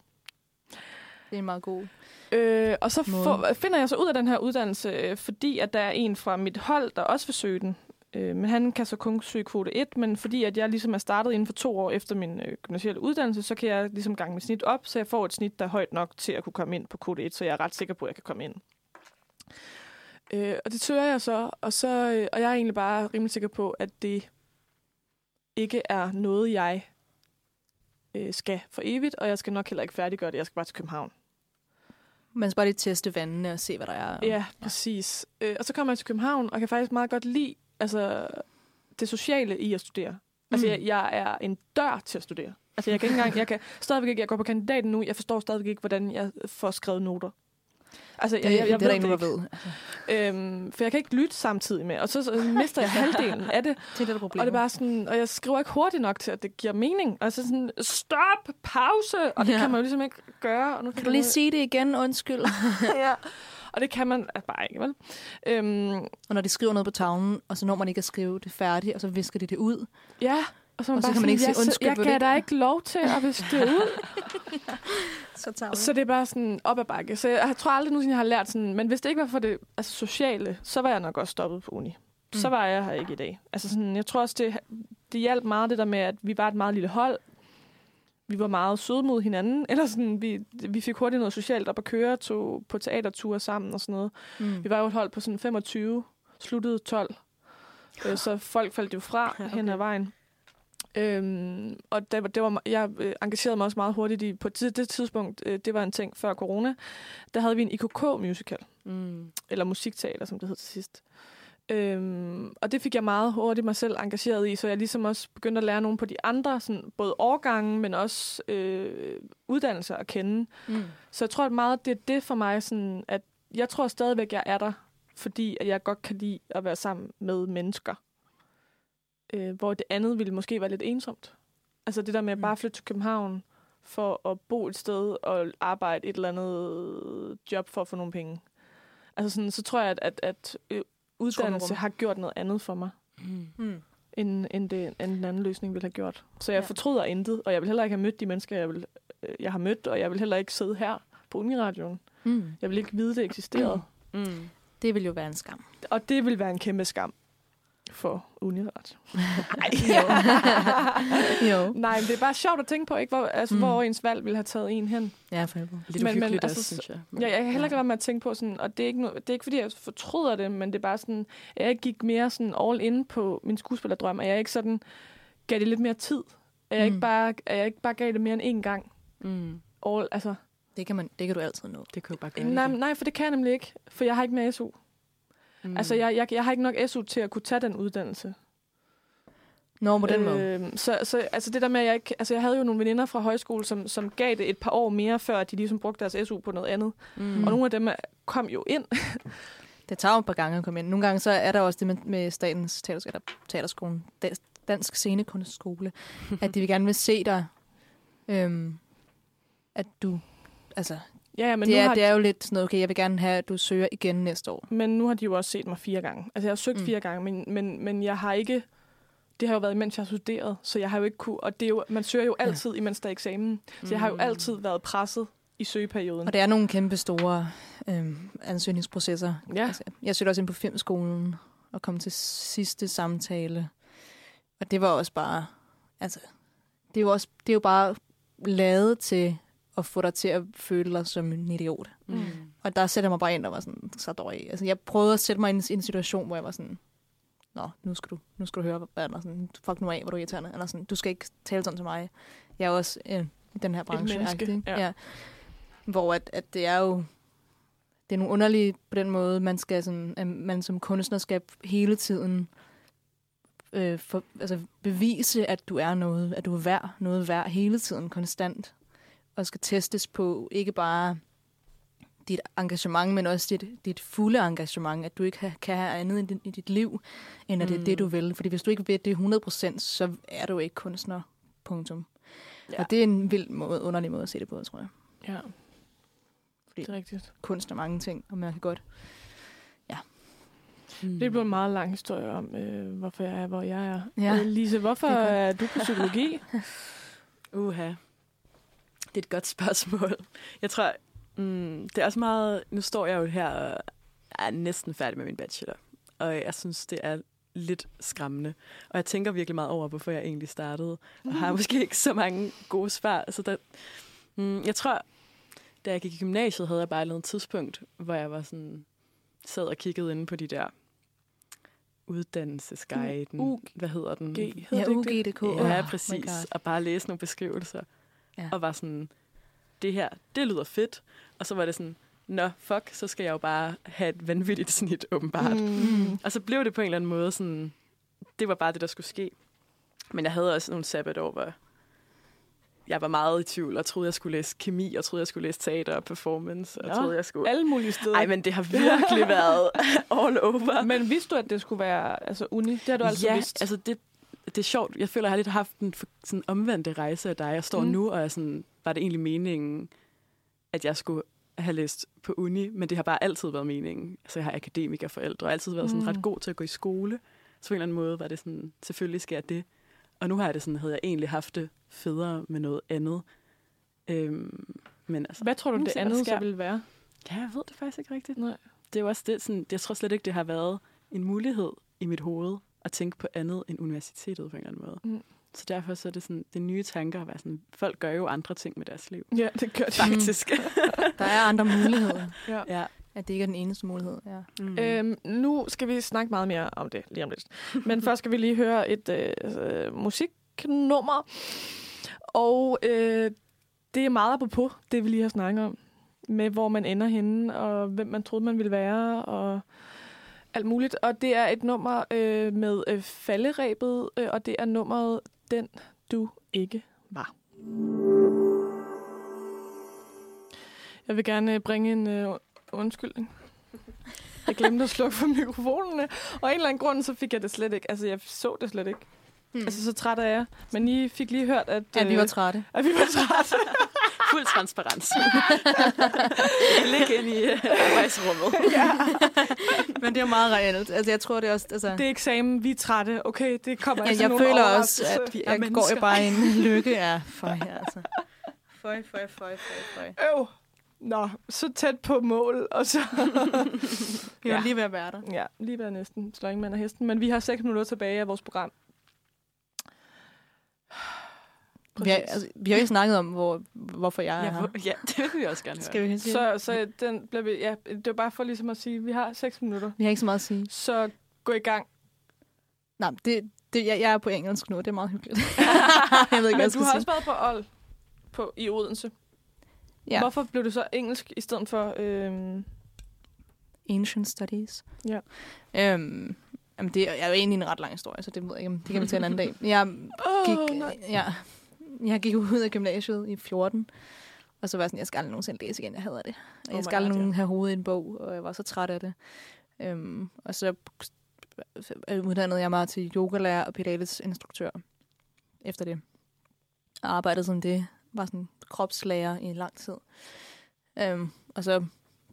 Det er en meget god. Øh, og så får, finder jeg så ud af den her uddannelse, øh, fordi at der er en fra mit hold, der også vil søge den. Øh, men han kan så kun søge kvote 1, men fordi at jeg ligesom er startet inden for to år efter min øh, gymnasielle uddannelse, så kan jeg ligesom gange mit snit op, så jeg får et snit, der er højt nok til at kunne komme ind på kvote 1, så jeg er ret sikker på, at jeg kan komme ind. Øh, og det søger jeg så, og, så øh, og jeg er egentlig bare rimelig sikker på, at det ikke er noget, jeg øh, skal for evigt, og jeg skal nok heller ikke færdiggøre det. Jeg skal bare til København. Man skal bare lige teste vandene og se, hvad der er. Ja, præcis. Øh, og så kommer jeg til København, og kan faktisk meget godt lide altså, det sociale i at studere. Altså, Mm. jeg, jeg er en dør til at studere. Altså, jeg kan ikke engang, jeg kan stadigvæk ikke, jeg går på kandidaten nu, jeg forstår stadigvæk ikke, hvordan jeg får skrevet noter. Altså, Det, jeg, jeg, jeg det er der ved ikke nogen, der ved. Øhm, for jeg kan ikke lytte samtidig med, og så, så mister jeg halvdelen af det. Det er det, der er problemet. Og det er bare sådan, og jeg skriver ikke hurtigt nok til, at det giver mening. Altså sådan, stop, pause, og det Ja. kan man jo ligesom ikke gøre. Og nu Kan du lige sige det igen? Undskyld. ja. Og det kan man bare ikke, vel? Øhm, og når de skriver noget på tavlen, og så når man ikke at skrive det færdigt, og så visker de det ud. Ja, og så, er Og så kan man ikke sige, jeg, "Undskyld, jeg du kan ikke?" lov til at viske det ud. Så så det er bare sådan op ad bakke. Så jeg tror aldrig nogensinde, jeg har lært sådan, men hvis det ikke var for det altså sociale, så var jeg nok også stoppet på uni. Mm. Så Mm. var jeg her ikke i dag. Altså sådan, jeg tror også, det, det hjalp meget det der med, at vi var et meget lille hold. Vi var meget søde mod hinanden. Eller sådan, vi, vi fik hurtigt noget socialt op at køre, tog på teaterture sammen og sådan noget. Mm. Vi var jo et hold på sådan 25, sluttede 12. Øh, så folk faldt jo fra okay. hen ad vejen. Øhm, og det, var- det var, jeg øh, engagerede mig også meget hurtigt i, på det, det tidspunkt, øh, det var en ting før corona, der havde vi en IKK-musical, Mm. eller musikteater, som det hed til sidst. Øhm, og det fik jeg meget hurtigt mig selv engageret i, så jeg ligesom også begyndte at lære nogle på de andre, sådan, både årgange, men også øh, uddannelser at kende. Mm. Så jeg tror at meget, det er det for mig, sådan, at jeg tror stadigvæk, jeg er der, fordi at jeg godt kan lide at være sammen med mennesker. Øh, hvor det andet ville måske være lidt ensomt. Altså det der med at Mm. bare flytte til København for at bo et sted og arbejde et eller andet job for at få nogle penge. Altså sådan, så tror jeg, at, at, at øh, uddannelse har gjort noget andet for mig, Mm. Mm. end, end, det, end den anden løsning ville have gjort. Så jeg Ja. fortryder intet, og jeg vil heller ikke have mødt de mennesker, jeg, vil, øh, jeg har mødt, og jeg vil heller ikke sidde her på Uniradioen. Mm. Jeg vil ikke vide, det eksisterede. Mm. Det vil jo være en skam. Og det vil være en kæmpe skam for Unirat. jo. Nej, men det er bare sjovt at tænke på, ikke? Hvor, altså, Mm. hvor ens valg ville have taget en hen. Ja, for helvede. Lidt Men- men altså, også, synes jeg. Jeg, jeg kan heller ikke lade være med at tænke på sådan, og det er, ikke det er ikke fordi, jeg fortryder det, men det er bare sådan, at jeg gik mere sådan all in på min skuespillerdrøm, og jeg ikke sådan gav det lidt mere tid. At jeg, Mm. ikke, bare, at jeg ikke bare gav det mere end én gang. Mm. All, altså, Det kan, man, det kan du altid nå. Det kan jo bare gøre nej, nej, for det kan jeg nemlig ikke, for jeg har ikke mere SU. Mm. Altså, jeg, jeg, jeg har ikke nok SU til at kunne tage den uddannelse. Nå, på den øh, måde. Så, så altså det der med, at jeg ikke... Altså jeg havde jo nogle veninder fra højskole, som, som gav det et par år mere, før at de ligesom brugte deres SU på noget andet. Mm. Og nogle af dem kom jo ind. Det tager jo et par gange at komme ind. Nogle gange så er der også det med, med Statens Teaterskolen, Dans- Dansk Scenekunstskole, at de vil gerne vil se dig, øhm, at du, altså, Ja, ja, men, men nu det, er, har, det er jo lidt sådan noget, okay, jeg vil gerne have, at du søger igen næste år. men nu har de jo også set mig fire gange. Altså jeg har søgt Mm. fire gange, men, men, men jeg har ikke... Det har jo været, mens jeg har studeret, så jeg har jo ikke kunne... Og det er jo, man søger jo Ja. altid, imens der er eksamen. Så jeg har jo Mm. altid været presset i søgeperioden. Og det er nogle kæmpe store øhm, ansøgningsprocesser. Ja. Altså, jeg søgte også ind på filmskolen og kom til sidste samtale. Og det var også bare, altså, det er jo, også, det er jo bare lavet til at få dig til at føle dig som en idiot. Mm. Og der sætter jeg mig bare ind og var sådan, så i. Altså, jeg prøvede at sætte mig i en, i en situation, hvor jeg var sådan, Nå, nu skal du, nu skal du høre, hvad eller sådan, fuck nu af, hvor du er irriterende. Eller sådan, du skal ikke tale sådan til mig. Jeg er også øh, i den her branche. menneske, agtig, ja. ja. Hvor at, at det er jo, det er nogle underlige på den måde, man skal sådan, at man som kunstner skal hele tiden øh, for, altså bevise, at du er noget, at du er værd, noget værd hele tiden, konstant. Og skal testes på ikke bare dit engagement, men også dit, dit fulde engagement, at du ikke ha- kan have andet i dit, i dit liv, end at det er Mm. det, du vil. Fordi hvis du ikke vil det 100%, så er du ikke kunstner. Punktum. Ja. Ja. Og det er en vild måde, underlig måde at se det på, tror jeg. Ja, Fordi- det er rigtigt. Kunst er mange ting, og man kan godt Mm. Det blev en meget lang historie om, øh, hvorfor jeg er, hvor jeg er. Ja. Øh, Lise, hvorfor er er du på psykologi? Uha. Det er et godt spørgsmål. Jeg tror, mm, det er også meget... Nu står jeg jo her og er næsten færdig med min bachelor. Og jeg synes, det er lidt skræmmende. Og jeg tænker virkelig meget over, hvorfor jeg egentlig startede. Og har måske ikke så mange gode svar. Så der, mm, jeg tror, da jeg gik i gymnasiet, havde jeg bare et eller andet tidspunkt, hvor jeg var sådan, sad og kiggede inde på de der uddannelsesguiden. U- Hvad hedder den? G, Ja, hedder det ikke det? UG.dk. Ja, Oh præcis. God. og bare læse nogle beskrivelser. Ja. Og var sådan, det her, det lyder fedt. Og så var det sådan, nå, fuck, så skal jeg jo bare have et vanvittigt snit, åbenbart. Mm. Og så blev det på en eller anden måde sådan, det var bare det, der skulle ske. Men jeg havde også nogle sabbatår, hvor jeg var meget i tvivl, og troede, jeg skulle læse kemi, og troede, jeg skulle læse teater og performance, og Nå, troede, jeg skulle... Alle mulige steder. Ej, men det har virkelig været all over. men vidste du, at det skulle være altså, uni? Det har du altid ja, vidst. altså det, det er sjovt. Jeg føler, jeg har lidt haft en sådan omvendte rejse af dig. Jeg står Mm. nu og er sådan, var det egentlig meningen, at jeg skulle have læst på uni, men det har bare altid været meningen. Altså jeg har akademikerforældre og altid været sådan Mm. ret god til at gå i skole. Så på en eller anden måde var det sådan, selvfølgelig skal jeg det. Og nu har jeg det sådan, havde jeg egentlig haft det federe med noget andet. Øhm, men altså, Hvad tror du, det andet så ville være? ja, jeg ved det faktisk ikke rigtigt. Nej. Det er jo også det, sådan, jeg tror slet ikke, det har været en mulighed i mit hoved at tænke på andet end universitetet på en eller anden måde. Mm. Så derfor så er det sådan, det nye tanker at være sådan, folk gør jo andre ting med deres liv. Ja, det gør det. Faktisk. Der er andre muligheder. Ja. ja. At det ikke er den eneste mulighed. Ja. Mm. Øhm, nu skal vi snakke meget mere om det lige om lidt. Men først skal vi lige høre et øh, øh, musiknummer. Og øh, det er meget apropos det, vi lige har snakket om. Med hvor man ender henne, og hvem man troede, man ville være, og alt muligt. Og det er et nummer øh, med øh, falderæbet, øh, og det er nummeret Den du ikke var. Jeg vil gerne øh, bringe en øh, undskyldning. Jeg glemte at slukke for mikrofonerne, og af en eller anden grund, så fik jeg det slet ikke. Altså, jeg så det slet ikke. Hmm. Altså, så træt er jeg. Men I fik lige hørt, at, ja, vi var øh, trætte. at vi var trætte. Fuld transparens. Læg ind i øh, arbejdsrummet. ja. Men det er meget reelt. Altså, jeg tror, det er også... Altså, Det er eksamen, vi er trætte. Okay, det kommer ja, ikke jeg føler også, at Vi er jeg går mennesker. jo bare en lykke af for her. Altså. Føj, føj, føj, føj, føj. Øv. Nå, så tæt på mål, og så... Vi var Ja. lige ved at være der. ja, lige ved næsten slå ingen mand af hesten. Men vi har seks minutter tilbage af vores program. Vi har, altså, vi har ikke snakket om, hvor, hvorfor jeg er Ja, her. ja, det vil vi også gerne høre. Skal vi sige Så, så den bliver vi, ja, det var bare for ligesom at sige, at vi har seks minutter. Vi har ikke så meget at sige. Så gå i gang. Nej, det, det, jeg, jeg er på engelsk nu, og det er meget hyggeligt. jeg ved ikke, Men du har sige. også været på Old på, i Odense. Ja. Hvorfor blev du så engelsk i stedet for... Øhm, Ancient Studies. Ja. Øhm, Jamen, det er jo egentlig en ret lang historie, så det ved jeg ikke, det kan vi tage en anden dag. Jeg gik, Åh, nej. ja, jeg gik ud af gymnasiet i 14, og så var jeg sådan, jeg skal aldrig nogensinde læse igen, jeg hader det. Og Oh jeg skal aldrig God, ja. nogen have hovedet i en bog, og jeg var så træt af det. Øhm, og så øh, uddannede jeg mig til yogalærer og pilates-instruktør efter det. Og arbejdede som det, var sådan kropslærer i lang tid. Øhm, og så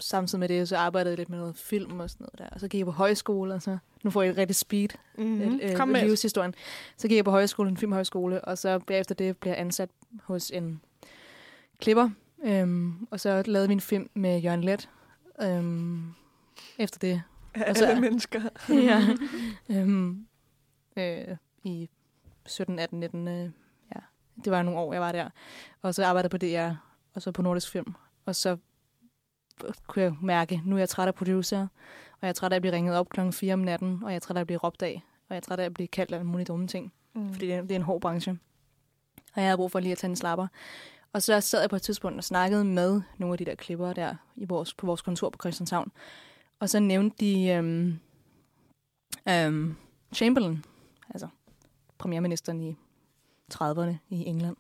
samtidig med det, så arbejdede jeg lidt med noget film og sådan noget der. Og så gik jeg på højskole, og så, nu får jeg rigtig speed Mm-hmm. øh, Kom med. livshistorien. Så gik jeg på højskole, en filmhøjskole, og så bagefter det blev jeg ansat hos en klipper. Øhm, og så lavede vi en film med Jørgen Let. Øhm, efter det. Af og så- alle mennesker. ja. øhm, øh, I 17, 18, 19. Øh, ja. Det var nogle år, jeg var der. Og så arbejdede på DR, og så på Nordisk Film. Og så kunne jeg mærke, nu er jeg træt af producer, og jeg er træt af at blive ringet op klokken 4 om natten, og jeg er træt af at blive råbt af, og jeg er træt af at blive kaldt af mulige dumme ting, Mm. fordi det er, det er en hård branche. Og jeg har brug for lige at tage en slapper. Og så sad jeg på et tidspunkt og snakkede med nogle af de der klipper der i vores, på vores kontor på Christianshavn. Og så nævnte de øhm, øhm, Chamberlain, altså premierministeren i 30'erne i England.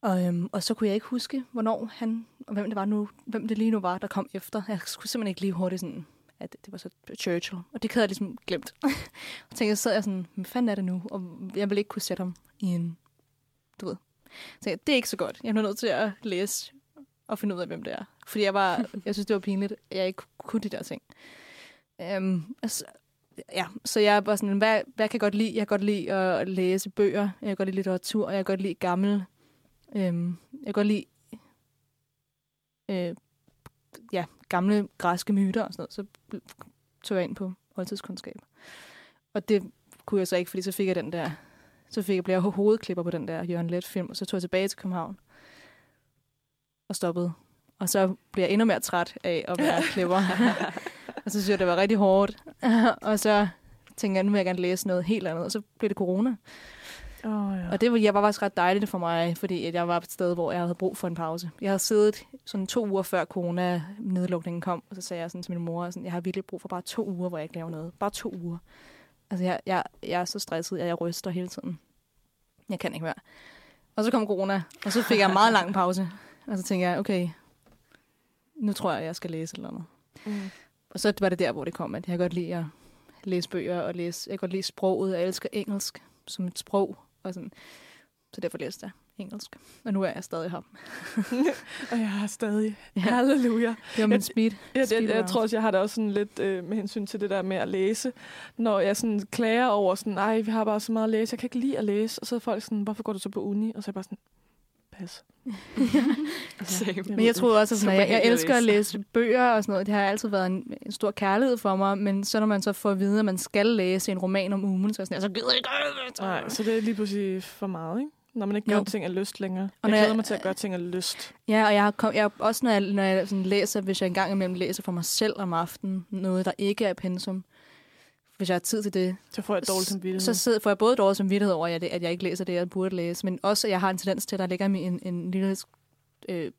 Og, øhm, og så kunne jeg ikke huske, hvornår han, og hvem det var nu, hvem det lige nu var, der kom efter. Jeg skulle simpelthen ikke lige hurtigt sådan, at det var så Churchill. Og det havde jeg ligesom glemt. og tænkte, så sad jeg sådan, hvad fanden er det nu? Og jeg ville ikke kunne sætte ham i en, du ved. Så jeg, det er ikke så godt. Jeg er nødt til at læse og finde ud af, hvem det er. Fordi jeg var, jeg synes, det var pinligt, at jeg ikke kunne de der ting. Um, altså, ja, så jeg var sådan, hvad, hvad kan jeg godt lide? Jeg kan godt lide at læse bøger, jeg kan godt lide litteratur, og jeg kan godt lide gammel, øhm, jeg kan godt lide øh, ja, gamle græske myter og sådan noget. Så tog jeg ind på oldtidskundskab. Og det kunne jeg så ikke, fordi så fik jeg den der, så fik jeg, blev jeg hovedklipper på den der Jørgen Let film, og så tog jeg tilbage til København og stoppede. Og så blev jeg endnu mere træt af at være klipper. og så synes jeg, det var rigtig hårdt. og så tænkte jeg, nu vil jeg gerne læse noget helt andet. Og så blev det corona. Oh, ja. Og det var, jeg var faktisk ret dejligt for mig, fordi at jeg var et sted, hvor jeg havde brug for en pause. Jeg havde siddet sådan to uger før corona-nedlukningen kom, og så sagde jeg sådan til min mor, sådan, jeg har virkelig brug for bare to uger, hvor jeg ikke laver noget. Bare to uger. Altså, jeg, jeg, jeg er så stresset, at jeg ryster hele tiden. Jeg kan ikke mere. Og så kom corona, og så fik jeg en meget lang pause. Og så tænkte jeg, okay, nu tror jeg, jeg skal læse eller andet. Mm. Og så var det der, hvor det kom, at jeg godt lide at læse bøger og læse. Jeg kan godt lide sproget. Jeg elsker engelsk som et sprog. Og sådan. Så derfor læste jeg engelsk. Og nu er jeg stadig her. Og jeg har stadig. Ja. Halleluja. Det var min Jeg- speed. Det, speed jeg round. tror også, jeg har det også sådan lidt øh, med hensyn til det der med at læse. Når jeg sådan klager over sådan, nej, vi har bare så meget at læse, jeg kan ikke lide at læse. Og så er folk sådan, hvorfor går du så på uni? Og så er jeg bare sådan, pas. Same. Men jeg tror også, at Så sådan, jeg, jeg elsker at læse. bøger og sådan noget. Det har altid været en, en stor kærlighed for mig. Men så når man så får at vide, at man skal læse en roman om ugen, så er jeg sådan, så gider jeg ikke. Nej, så det er lige pludselig for meget, ikke? Når man ikke Jo. gør ting af lyst længere. Og Jeg glæder jeg- mig til at gøre ting af lyst. Ja, og jeg har kom, jeg, også når jeg, når jeg sådan læser, hvis jeg engang imellem læser for mig selv om aftenen, noget, der ikke er pensum, hvis jeg har tid til det, Så får jeg dårligt samvittighed. så sidder, får jeg både dårlig samvittighed over, at jeg, at jeg ikke læser det, jeg burde læse, men også, at jeg har en tendens til, at der ligger en, en lille øh,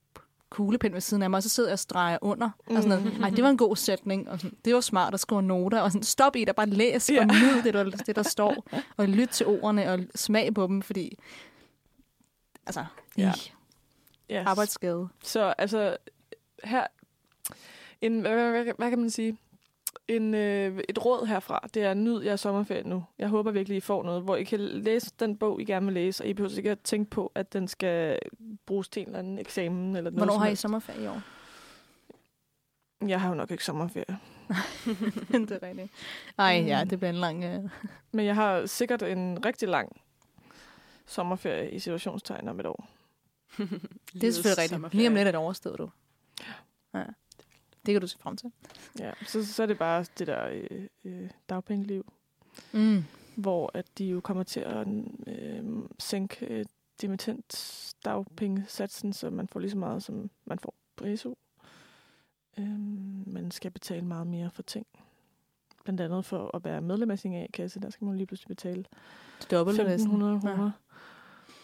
kuglepen ved siden af mig, og så sidder jeg og streger under. Mm. Og sådan noget. Ej, det var en god sætning. Og sådan, det var smart at skrive noter. Og sådan, stop i det, bare læs Ja. og nyd det der, det, der står. Og lyt til ordene og smag på dem, fordi... Altså, ja. yes. arbejdsskade. Så altså, her, en, hvad, hvad, hvad, hvad kan man sige? En, øh, et råd herfra, det er nyd jeres sommerferie nu. Jeg håber virkelig, I får noget, hvor I kan læse den bog, I gerne vil læse, og I behøver ikke at tænke på, at den skal bruges til en eller anden eksamen. Eller noget Hvornår har I sommerferie i år? Jeg har jo nok ikke sommerferie. det er rigtigt. Ej, ja, Mm. det bliver en lang... Øh... Men jeg har sikkert en rigtig lang sommerferie i situationstegn om et år. Det er selvfølgelig rigtigt. Lige om lidt er det overstået, du. Ja. Det kan du se frem til. Ja, så, så er det bare det der øh, øh, dagpengeliv, Mm. hvor at de jo kommer til at øh, sænke øh, dimittensdagpengesatsen, så man får lige så meget, som man får på SU. Øh, man skal betale meget mere for ting. Blandt andet for at være medlem af sin A-kasse, der skal man lige pludselig betale Dobbelt 1500 Ja. kroner.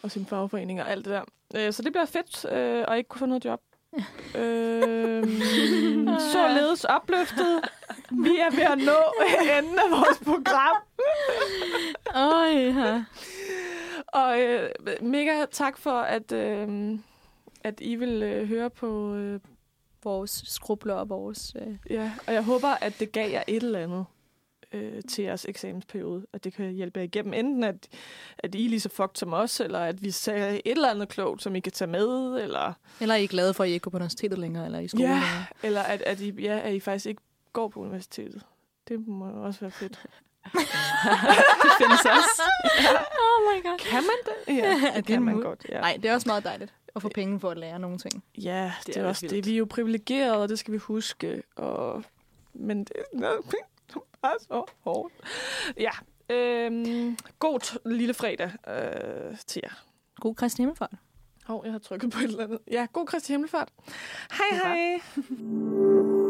Og sin fagforening og alt det der. Øh, så det bliver fedt øh, at ikke kunne få noget job. Øh, således opløftet Vi er ved at nå enden af vores program. Åh, ja. Og øh, mega tak for, at, øh, at I vil øh, høre på... Øh, Vores skrubler og vores... Øh, ja, og jeg håber, at det gav jer et eller andet øh, til jeres eksamensperiode. At det kan hjælpe jer igennem. Enten at, at I er lige så fucked som os, eller at vi sagde et eller andet klogt, som I kan tage med, eller, eller er I glade for, at I ikke går på universitetet længere, eller i skolen? Ja. længere? eller at, at, I, ja, at I faktisk ikke går på universitetet. Det må også være fedt. Det findes også. Oh my god. Kan man det? Ja, det det kan man godt. Ja. Nej, det er også meget dejligt at få penge for at lære nogle ting. Ja, det, Det er er også vildt. det. Vi er jo privilegerede, og det skal vi huske. Og... Men det er så hårdt. Ja, øhm, god lille fredag øh, til jer. God Kristi Himmelfart. Hov, jeg har trykket på et eller andet. Ja, god Kristi Himmelfart. Hej, hej.